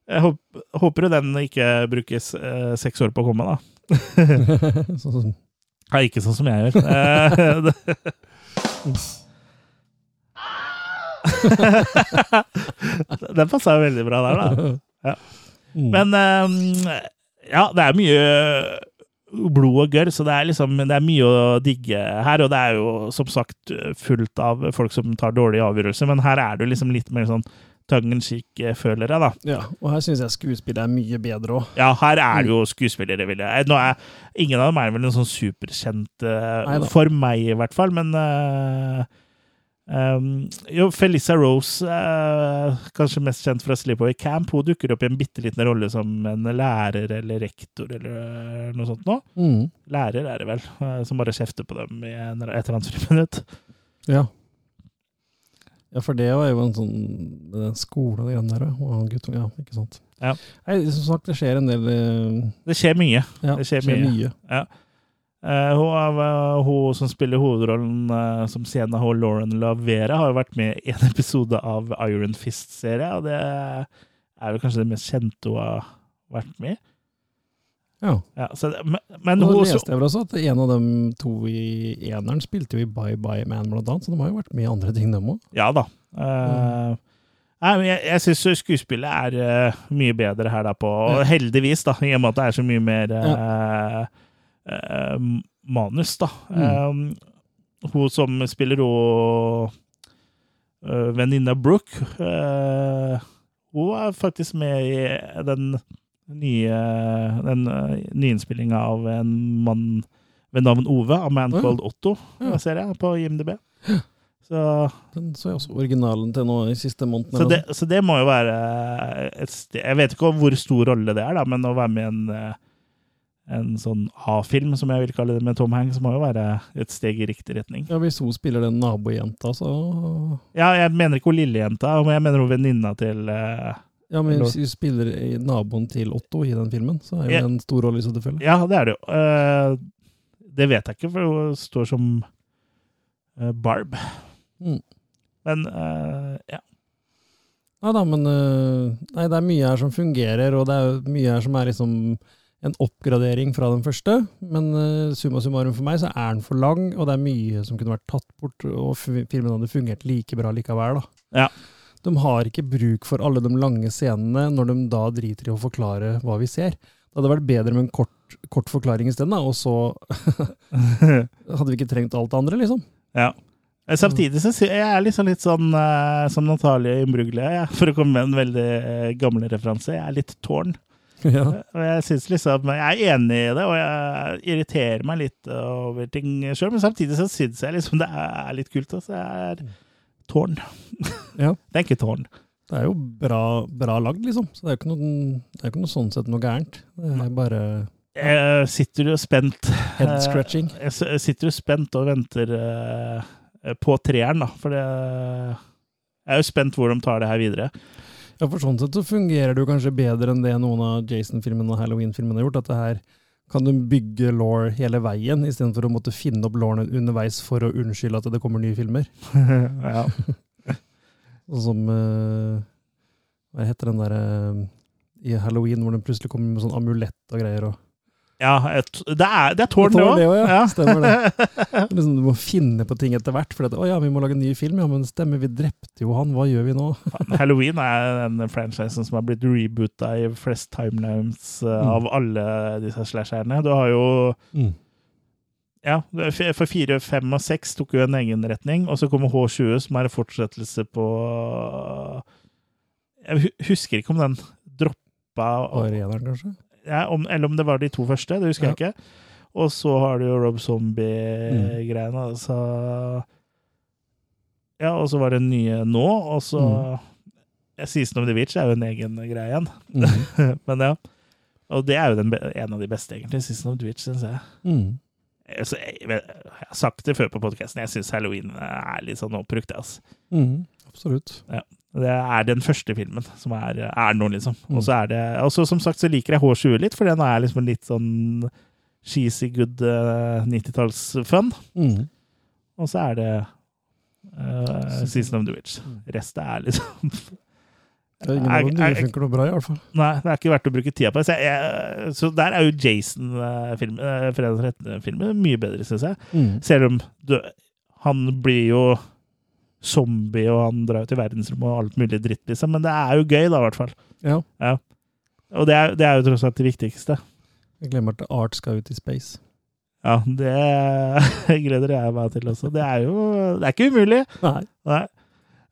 jeg håper, håper jo den ikke brukes seks år på å komme, da. [laughs] [laughs] Sånn Ja, ikke sånn som jeg gjør. Eh, [laughs] Den passa jo veldig bra der, da. Ja. Men eh, ja, det er mye blod og gørr, så det er liksom det er mye å digge her. Og det er jo som sagt fullt av folk som tar dårlige avgjørelser, men her er det liksom litt mer sånn tongue in føler jeg, da. Ja, og her syns jeg skuespillet er mye bedre òg. Ja, her er det jo skuespillere, vil jeg Nå er Ingen av dem er vel en sånn superkjent uh, For meg, i hvert fall, men uh, um, Jo, Felissa Rose, uh, kanskje mest kjent fra Sleepaway Camp, hun dukker opp i en bitte liten rolle som en lærer eller rektor eller eh, noe sånt nå. Mm. Lærer er det vel, uh, som bare kjefter på dem i en, et eller annet friminutt. Ja. Ja, for det var jo en sånn den skole og greiene der, og han ja, ikke sant. Ja. Nei, som sagt, det skjer en del eh, Det skjer mye. Ja, det skjer, skjer mye. mye. Ja. Uh, hun, er- hun som spiller hovedrollen uh, som Sienna H. Lauren Lavera, har jo vært med i en [laughs] episode av Iron Fist-serie, og det er vel kanskje det mest kjente hun har vært med i. Ja. så det, men men hun leste jeg vel også at en av de to i eneren spilte jo i Bye Bye Man, blant annet, så de har jo vært med i andre ting, dem òg. Ja da. Eh, nei, men jeg jeg syns skuespillet er uh, mye bedre her da på Ja. heldigvis, da, i og med at det er så mye mer eh, uh, manus, da. Eh, hun som spiller hun uh, venninna Brooke, eh, hun er faktisk med i den nye Den uh, nyinnspillinga av en mann ved navn Ove, av Man. Called Otto, Ja. ser jeg, på IMDb. [gasps] Så Den så jeg også originalen til nå i siste måneden. så det, så det må jo være et sted Jeg vet ikke hvor stor rolle det er, da, men å være med i en, eh, en sånn A-film, som jeg vil kalle det, med Tom Hanks, må jo være et steg i riktig retning. Ja, Hvis hun spiller den nabojenta, så Ja, jeg mener ikke hun lillejenta, men jeg mener hun venninna til eh, Ja, men hvis du spiller i naboen til Otto i den filmen, så er jo Ja. det en stor rolle i så tilfelle. Ja, det er det jo. Eh, det vet jeg ikke, for hun står som eh, Barb. Mm. Men eh, ja. Nei da, men Nei, det er mye her som fungerer, og det er mye her som er liksom en oppgradering fra den første. Men summa summarum for meg så er den for lang, og det er mye som kunne vært tatt bort, og filmen hadde fungert like bra likevel, da. Ja. De har ikke bruk for alle de lange scenene når de da driter i å forklare hva vi ser. Det hadde vært bedre med en kort, kort forklaring isteden, og så [laughs] hadde vi ikke trengt alt det andre, liksom. Ja. Eh, Samtidig så jeg er liksom litt sånn uh, som Natalie Imbruglia, ja, [laughs] for å komme med en veldig eh, gammel referanse. Jeg er litt tårn. [laughs] Ja. Og jeg synes liksom, jeg er enig i det, og jeg irriterer meg litt over ting sjøl, men samtidig så syns jeg liksom det er litt kult. Altså. Jeg er tårn. Ja. [laughs] Det er ikke tårn. Det er jo bra, bra lagd, liksom. Så det er jo ikke noe, er ikke noe sånn sett noe gærent. Det er bare Jeg sitter jo spent Head scratching. Eh, Jeg sitter jo spent og venter eh, på treeren, da. For det Jeg er jo spent hvor de tar det her videre. Ja, for sånn sett så fungerer det jo kanskje bedre enn det noen av Jason-filmene og Halloween-filmene har gjort. At det her kan du bygge law hele veien, istedenfor å måtte finne opp law underveis for å unnskylde at det kommer nye filmer. [laughs] ja. [laughs] Sånn som eh, Hva heter den derre i Halloween hvor den plutselig kommer med sånn amulett og greier. og Ja, et, det, er, det er tårn, Det òg. også, ja. Stemmer det. [laughs] Liksom, du må finne på ting etter hvert. For at, å ja, vi må lage en ny film. Ja, men stemmer, vi drepte jo han. Hva gjør vi nå? Halloween er den franchisen som har blitt reboota i flest timelines eh, Mm. av alle disse slasherne. Du har jo Mm. Ja, for fire, fem og seks tok jo en egen retning, og så kommer H20, som er en fortsettelse på Jeg husker ikke om den droppa Bare eneren, kanskje? Ja, om, Eller om det var de to første, det husker jeg ikke. Og så har du jo Rob Zombie-greiene. Så Ja, og så var det nye nå, og så Mm. ja, Season of the Witch er jo en egen greie igjen. Mm. [laughs] Men ja. Og det er jo den, en av de beste, egentlig. Season of the Witch, syns jeg. Mm. Altså, jeg, jeg har sagt det før på podkasten, jeg syns halloween er litt sånn oppbrukt. Altså. Mm, absolutt. Ja. Det er den første filmen som er, er noe, liksom. Mm. Og så er det Og så som sagt så liker jeg H20 litt, for den er liksom litt sånn cheesy, good uh, 90-talls-fun. Mm. Og så er det uh, Season of the Witch. Resten er liksom [laughs] Det er ingen av dem nye funker noe bra, i hvert fall. Nei, det er ikke verdt å bruke tida på. Så, jeg, så der er jo Jason-filmen, uh, Fredag 13.-filmen, mye bedre, syns jeg. Mm. Selv om du, han blir jo zombie, og han drar jo til verdensrommet og alt mulig dritt, liksom. Men det er jo gøy, da, i hvert fall. Ja. Og det er, det er jo tross alt det viktigste. Jeg glemmer at Art skal ut i space. Ja, det [laughs] gleder jeg meg til også. Det er jo Det er ikke umulig. Nei.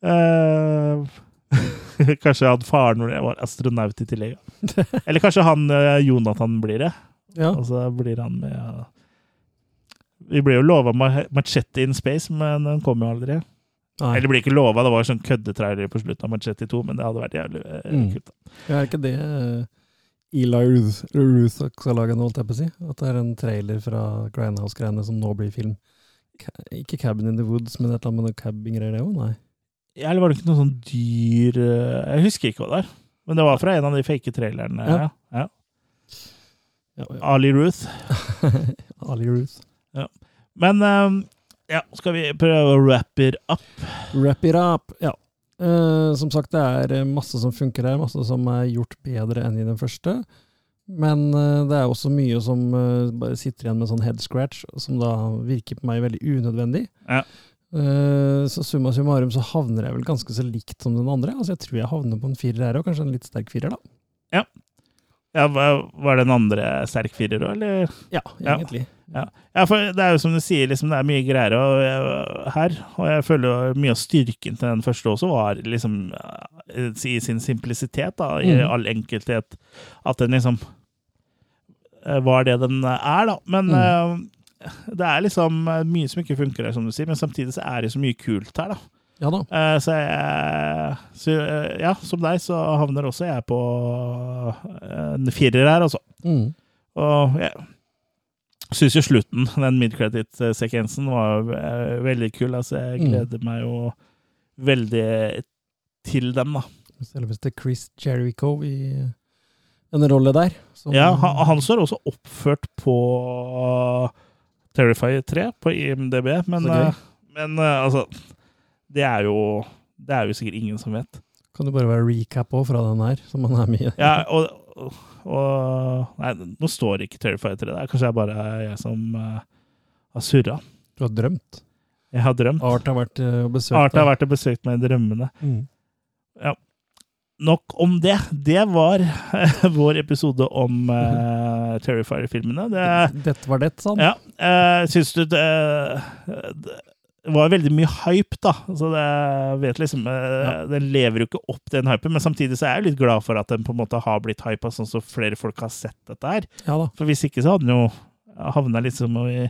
Eh, [laughs] kanskje han faren var astronaut i tillegg. Eller kanskje han eh, Jonathan blir det. Ja. Og så blir han med ja. Vi ble jo lova Machete in Space, men den kom jo aldri. Nei. Eller blir ikke lova, det var sånn køddetrailer på slutten av Manchetti 2, men det hadde vært jævlig eh, Mm. kult. da. Ja, er ikke det eh, Eli Ruth skal lage nå, holdt jeg på å si? At det er en trailer fra Grindhouse-greiene som nå blir film? Ikke Cabin in the Woods, men et eller annet med cabbing-greier, det òg? Nei. Ja, Eller var det ikke noe sånn dyr eh, Jeg husker ikke hva det er. Men det var fra en av de fake trailerne. Ja. Ja. Ja. Ali Ruth. [laughs] Ali Ruth. Ja. Men eh, ja, skal vi prøve å wrap it up? Wrap it up! Ja. Uh, som sagt, det er eh, masse som funker her, masse som er gjort bedre enn i den første. Men uh, det er også mye som uh, bare sitter igjen med sånn head scratch, som da virker på meg veldig unødvendig. Ja. Så summa summarum så havner jeg vel ganske så likt som den andre. Altså Jeg tror jeg havner på en firer her òg, kanskje en litt sterk firer, da. Ja. var det en andre sterk firer òg, eller? Ja, egentlig. Ja. ja, for det er jo som du sier, liksom, det er mye greier og, eh, her. Og jeg føler jo mye av styrken til den første også var liksom eh, i sin simplisitet, da, i mm. all enkelthet. At den liksom eh, var det den er, da. Men mm. det er liksom mye som ikke funker her, som du sier. Men samtidig så er det så mye kult her, da. Ja da. Uh, Så, jeg, så eh, ja, som deg så havner også jeg på eh, en firer her, altså. Mm. Og jeg syns jo slutten, den mid-credit-sekvensen, var veldig kul. Altså, jeg Mm. gleder meg jo veldig til dem, da. Selveste Chris Jericho i en rolle der. som- Ja, han, han står også oppført på Terrifier 3 på IMDb, men, men altså Det er jo Det er jo sikkert ingen som vet. Kan det bare være recap òg fra den her, som han er med i? Ja, og, og, Nei, nå står det ikke Terrifier 3 der. Kanskje det er bare jeg som uh, har surra. Du har drømt? Jeg har drømt. Art har vært eh, og besøkt Art har vært og besøkt meg i drømmene. Mm. Ja. Nok om det. Det var [laughs] vår episode om [laughs] uh, Terrifier-filmene. Det, Dette var det, sånn. Ja. Uh, syns du det, det var veldig mye hype, da. Så det vet liksom ja. Den lever jo ikke opp den hypen, men samtidig så er jeg litt glad for at den på en måte har blitt hypa, sånn så flere folk har sett dette her. Ja. For hvis ikke så hadde den jo havna liksom i,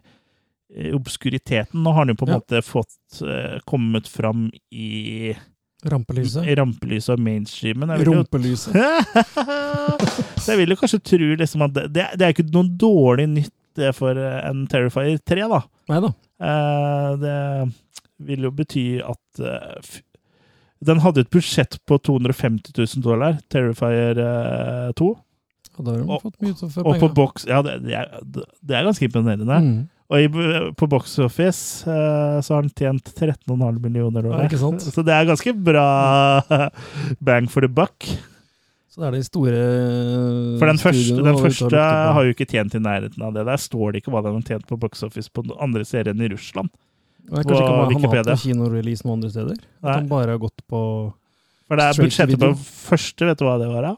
i obskuriteten. Nå har den jo på en Ja. måte fått uh, kommet fram i Rampelyset. rampelyset og mainstreamen. Rumpelyset. [laughs] så jeg vil jo kanskje tro liksom at det, det, det er ikke noe dårlig nytt for eh, en Terrifier 3, da. Nei da. Eh, det vil jo bety at eh, Den hadde et budsjett på 250 000 dollar, Terrifier eh, 2. Og da har de fått mye for Og på box Ja, det, det, er, det er ganske imponerende. Mm. Og i, på Box Office eh, så har han tjent 13,5 millioner dollar. Ja. Så det er ganske bra [laughs] bang for the buck. Så det er de store For den første, den første har jo ikke tjent i nærheten av det. Der står det ikke hva den har tjent på Box Office på andre andre serien i Russland. Nei, Kanskje ikke på han har hatt noen kinorelease noen andre steder? Nei. Han bare har gått på For det er budsjettet på den første, vet du hva det var? da?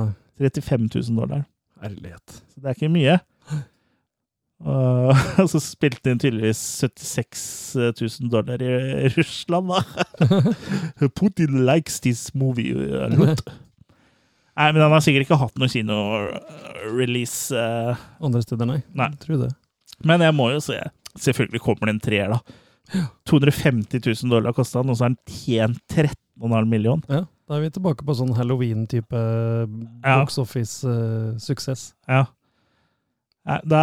Nei. 35 000 dollar. Herlighet. Så det er ikke mye. Og [laughs] og så spilte den tydeligvis 76 000 dollar i Russland, da. [laughs] Putin likes this movie a lot. [laughs] Nei, men han har sikkert ikke hatt noen kino-release. eh, Andre steder, nei. Nei. Jeg tror det. Men jeg må jo se. Selvfølgelig kommer det en treer, da. 250 000 dollar kosta den, og så har den tjent 13,5 million. Ja, da er vi tilbake på sånn Halloween-type Ja. box office-suksess. Ja. Nei, Da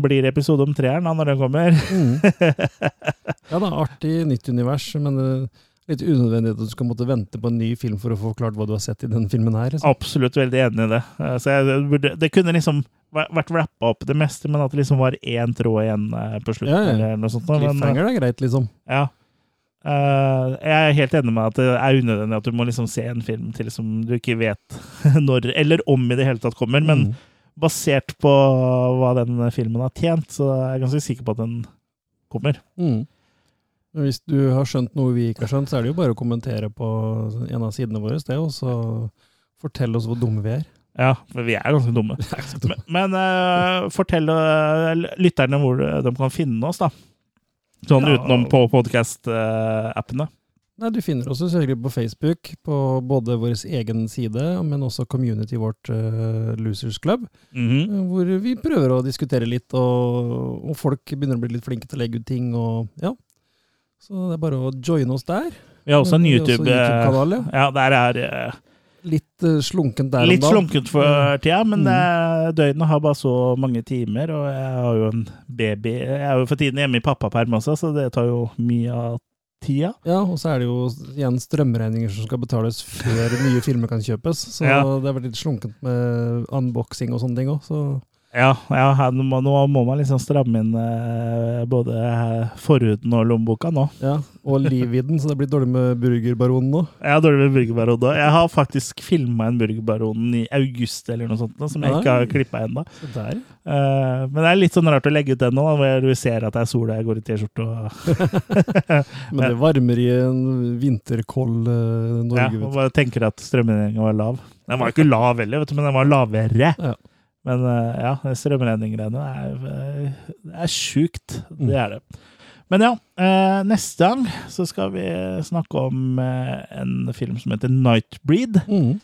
blir det episode om treeren da, når den kommer. [laughs] Ja da, artig, nytt univers, men eh, litt unødvendig at du skal måtte vente på en ny film for å få forklart hva du har sett i den filmen her. Liksom. Absolutt veldig enig i det. Eh, Så jeg, det kunne liksom vært rappa opp det meste, men at det liksom var én tråd igjen eh, på slutten. Ja, ja. eller noe sånt. Cliffhanger Men, er greit, liksom. ja. Uh, jeg er helt enig med at det er unødvendig at du må liksom se en film til som du ikke vet [laughs] når eller om i det hele tatt kommer. Men Mm. basert på hva den filmen har tjent, så er jeg ganske sikker på at den kommer. Mm. Hvis du har skjønt noe vi ikke har skjønt, så er det jo bare å kommentere på en av sidene våre, det, og så fortelle oss hvor dumme vi er. Ja, for vi er ganske dumme. [laughs] Men, men uh, fortell uh, lytterne hvor de kan finne oss, da. Sånn Ja. utenom på podkast-appene. Nei, Du finner oss selvfølgelig på Facebook, på både vår egen side, men også community vårt uh, Losers Club, mm -hmm. hvor vi prøver å diskutere litt, og, og folk begynner å bli litt flinke til å legge ut ting. og ja. Så det er bare å joine oss der. Vi har også en også YouTube- eh, YouTube-kanal, ja. Der er eh, Litt eh, slunkent der litt slunkent for tida, men Mm. døgnet har bare så mange timer, og jeg har jo en baby Jeg er jo for tiden hjemme i pappaperm også, så det tar jo mye av tida. Ja, og så er det jo igjen strømregninger som skal betales før nye filmer kan kjøpes. Så Ja. det har vært litt slunkent med unboxing og sånne ting òg. Så Ja, ja nå, må, nå må man liksom stramme inn eh, både eh, forhuden og lommeboka nå. ja, Og livvidden, så det blir dårlig med Burgerbaronen nå. Har dårlig med Burgerbaronen da. Jeg har faktisk filma en Burgerbaronen i august eller noe sånt, da, som jeg Nei. ikke har klippa ennå. Eh, men det er litt sånn rart å legge ut den nå, hvor du ser at det er sol og jeg går i T-skjorte. og [laughs] [laughs] Men det varmer i en vinterkold eh, Norge, ja, og bare tenker at strømregninga var lav. Den var ikke lav heller, vet du, men den var lavere. Ja. Men eh, ja, strømregninggreiene er, eh, er sjukt. Mm. Det er det. Men ja, eh, neste gang så skal vi snakke om en film som heter Nightbreed. Mm.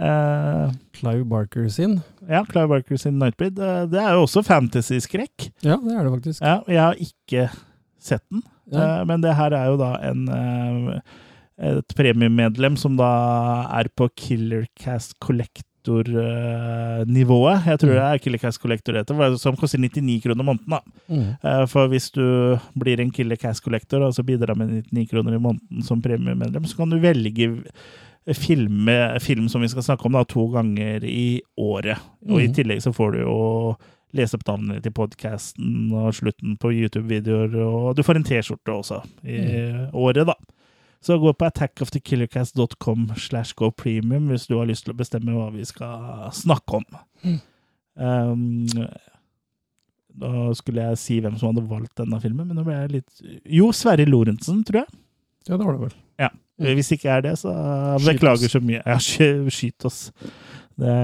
Eh, Clive Barker sin. ja, Clive Barker sin Nightbreed. Det er jo også fantasy-skrekk. Ja, det er det faktisk. Ja, jeg har ikke sett den, Ja. Eh, men det her er jo da en et premiemedlem som da er på Killer Cast Collector-nivået. Jeg tror det er Killer Cast Collector det heter, som koster 99 kroner måneden. da. Mm. Eh, For hvis du blir en Killer Cast Collector, så bidrar med 99 kroner i måneden som premiemedlem, så kan du velge filme, film som vi skal snakke om, da, to ganger i året. Og i Mhm. tillegg så får du jo lese opp navnene til podkasten og slutten på YouTube-videoer, og du får en T-skjorte også i året, da. Så gå på attackofthekillercast.com slash go premium hvis du har lyst til å bestemme hva vi skal snakke om. Mm. Um, da skulle jeg si hvem som hadde valgt denne filmen, men nå ble jeg litt Jo, Sverre Lorentzen, tror jeg. Ja, det var det vel. Ja. Hvis ikke er det, så beklager så mye. Ja, skyt oss. Det,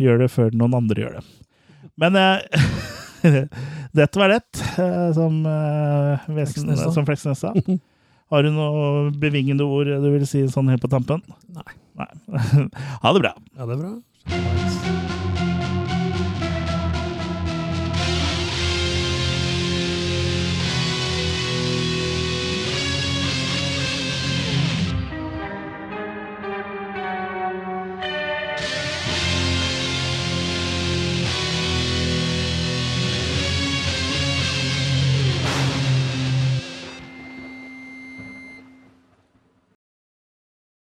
gjør det før noen andre gjør det. Men eh, [laughs] dette var det, eh, som Vesen, Fleksnes som Fleksnes sa. [laughs] Har du noe bevingende ord du vil si sånn helt på tampen? Nei. Nei. [laughs] ha det bra. Ja, det er bra.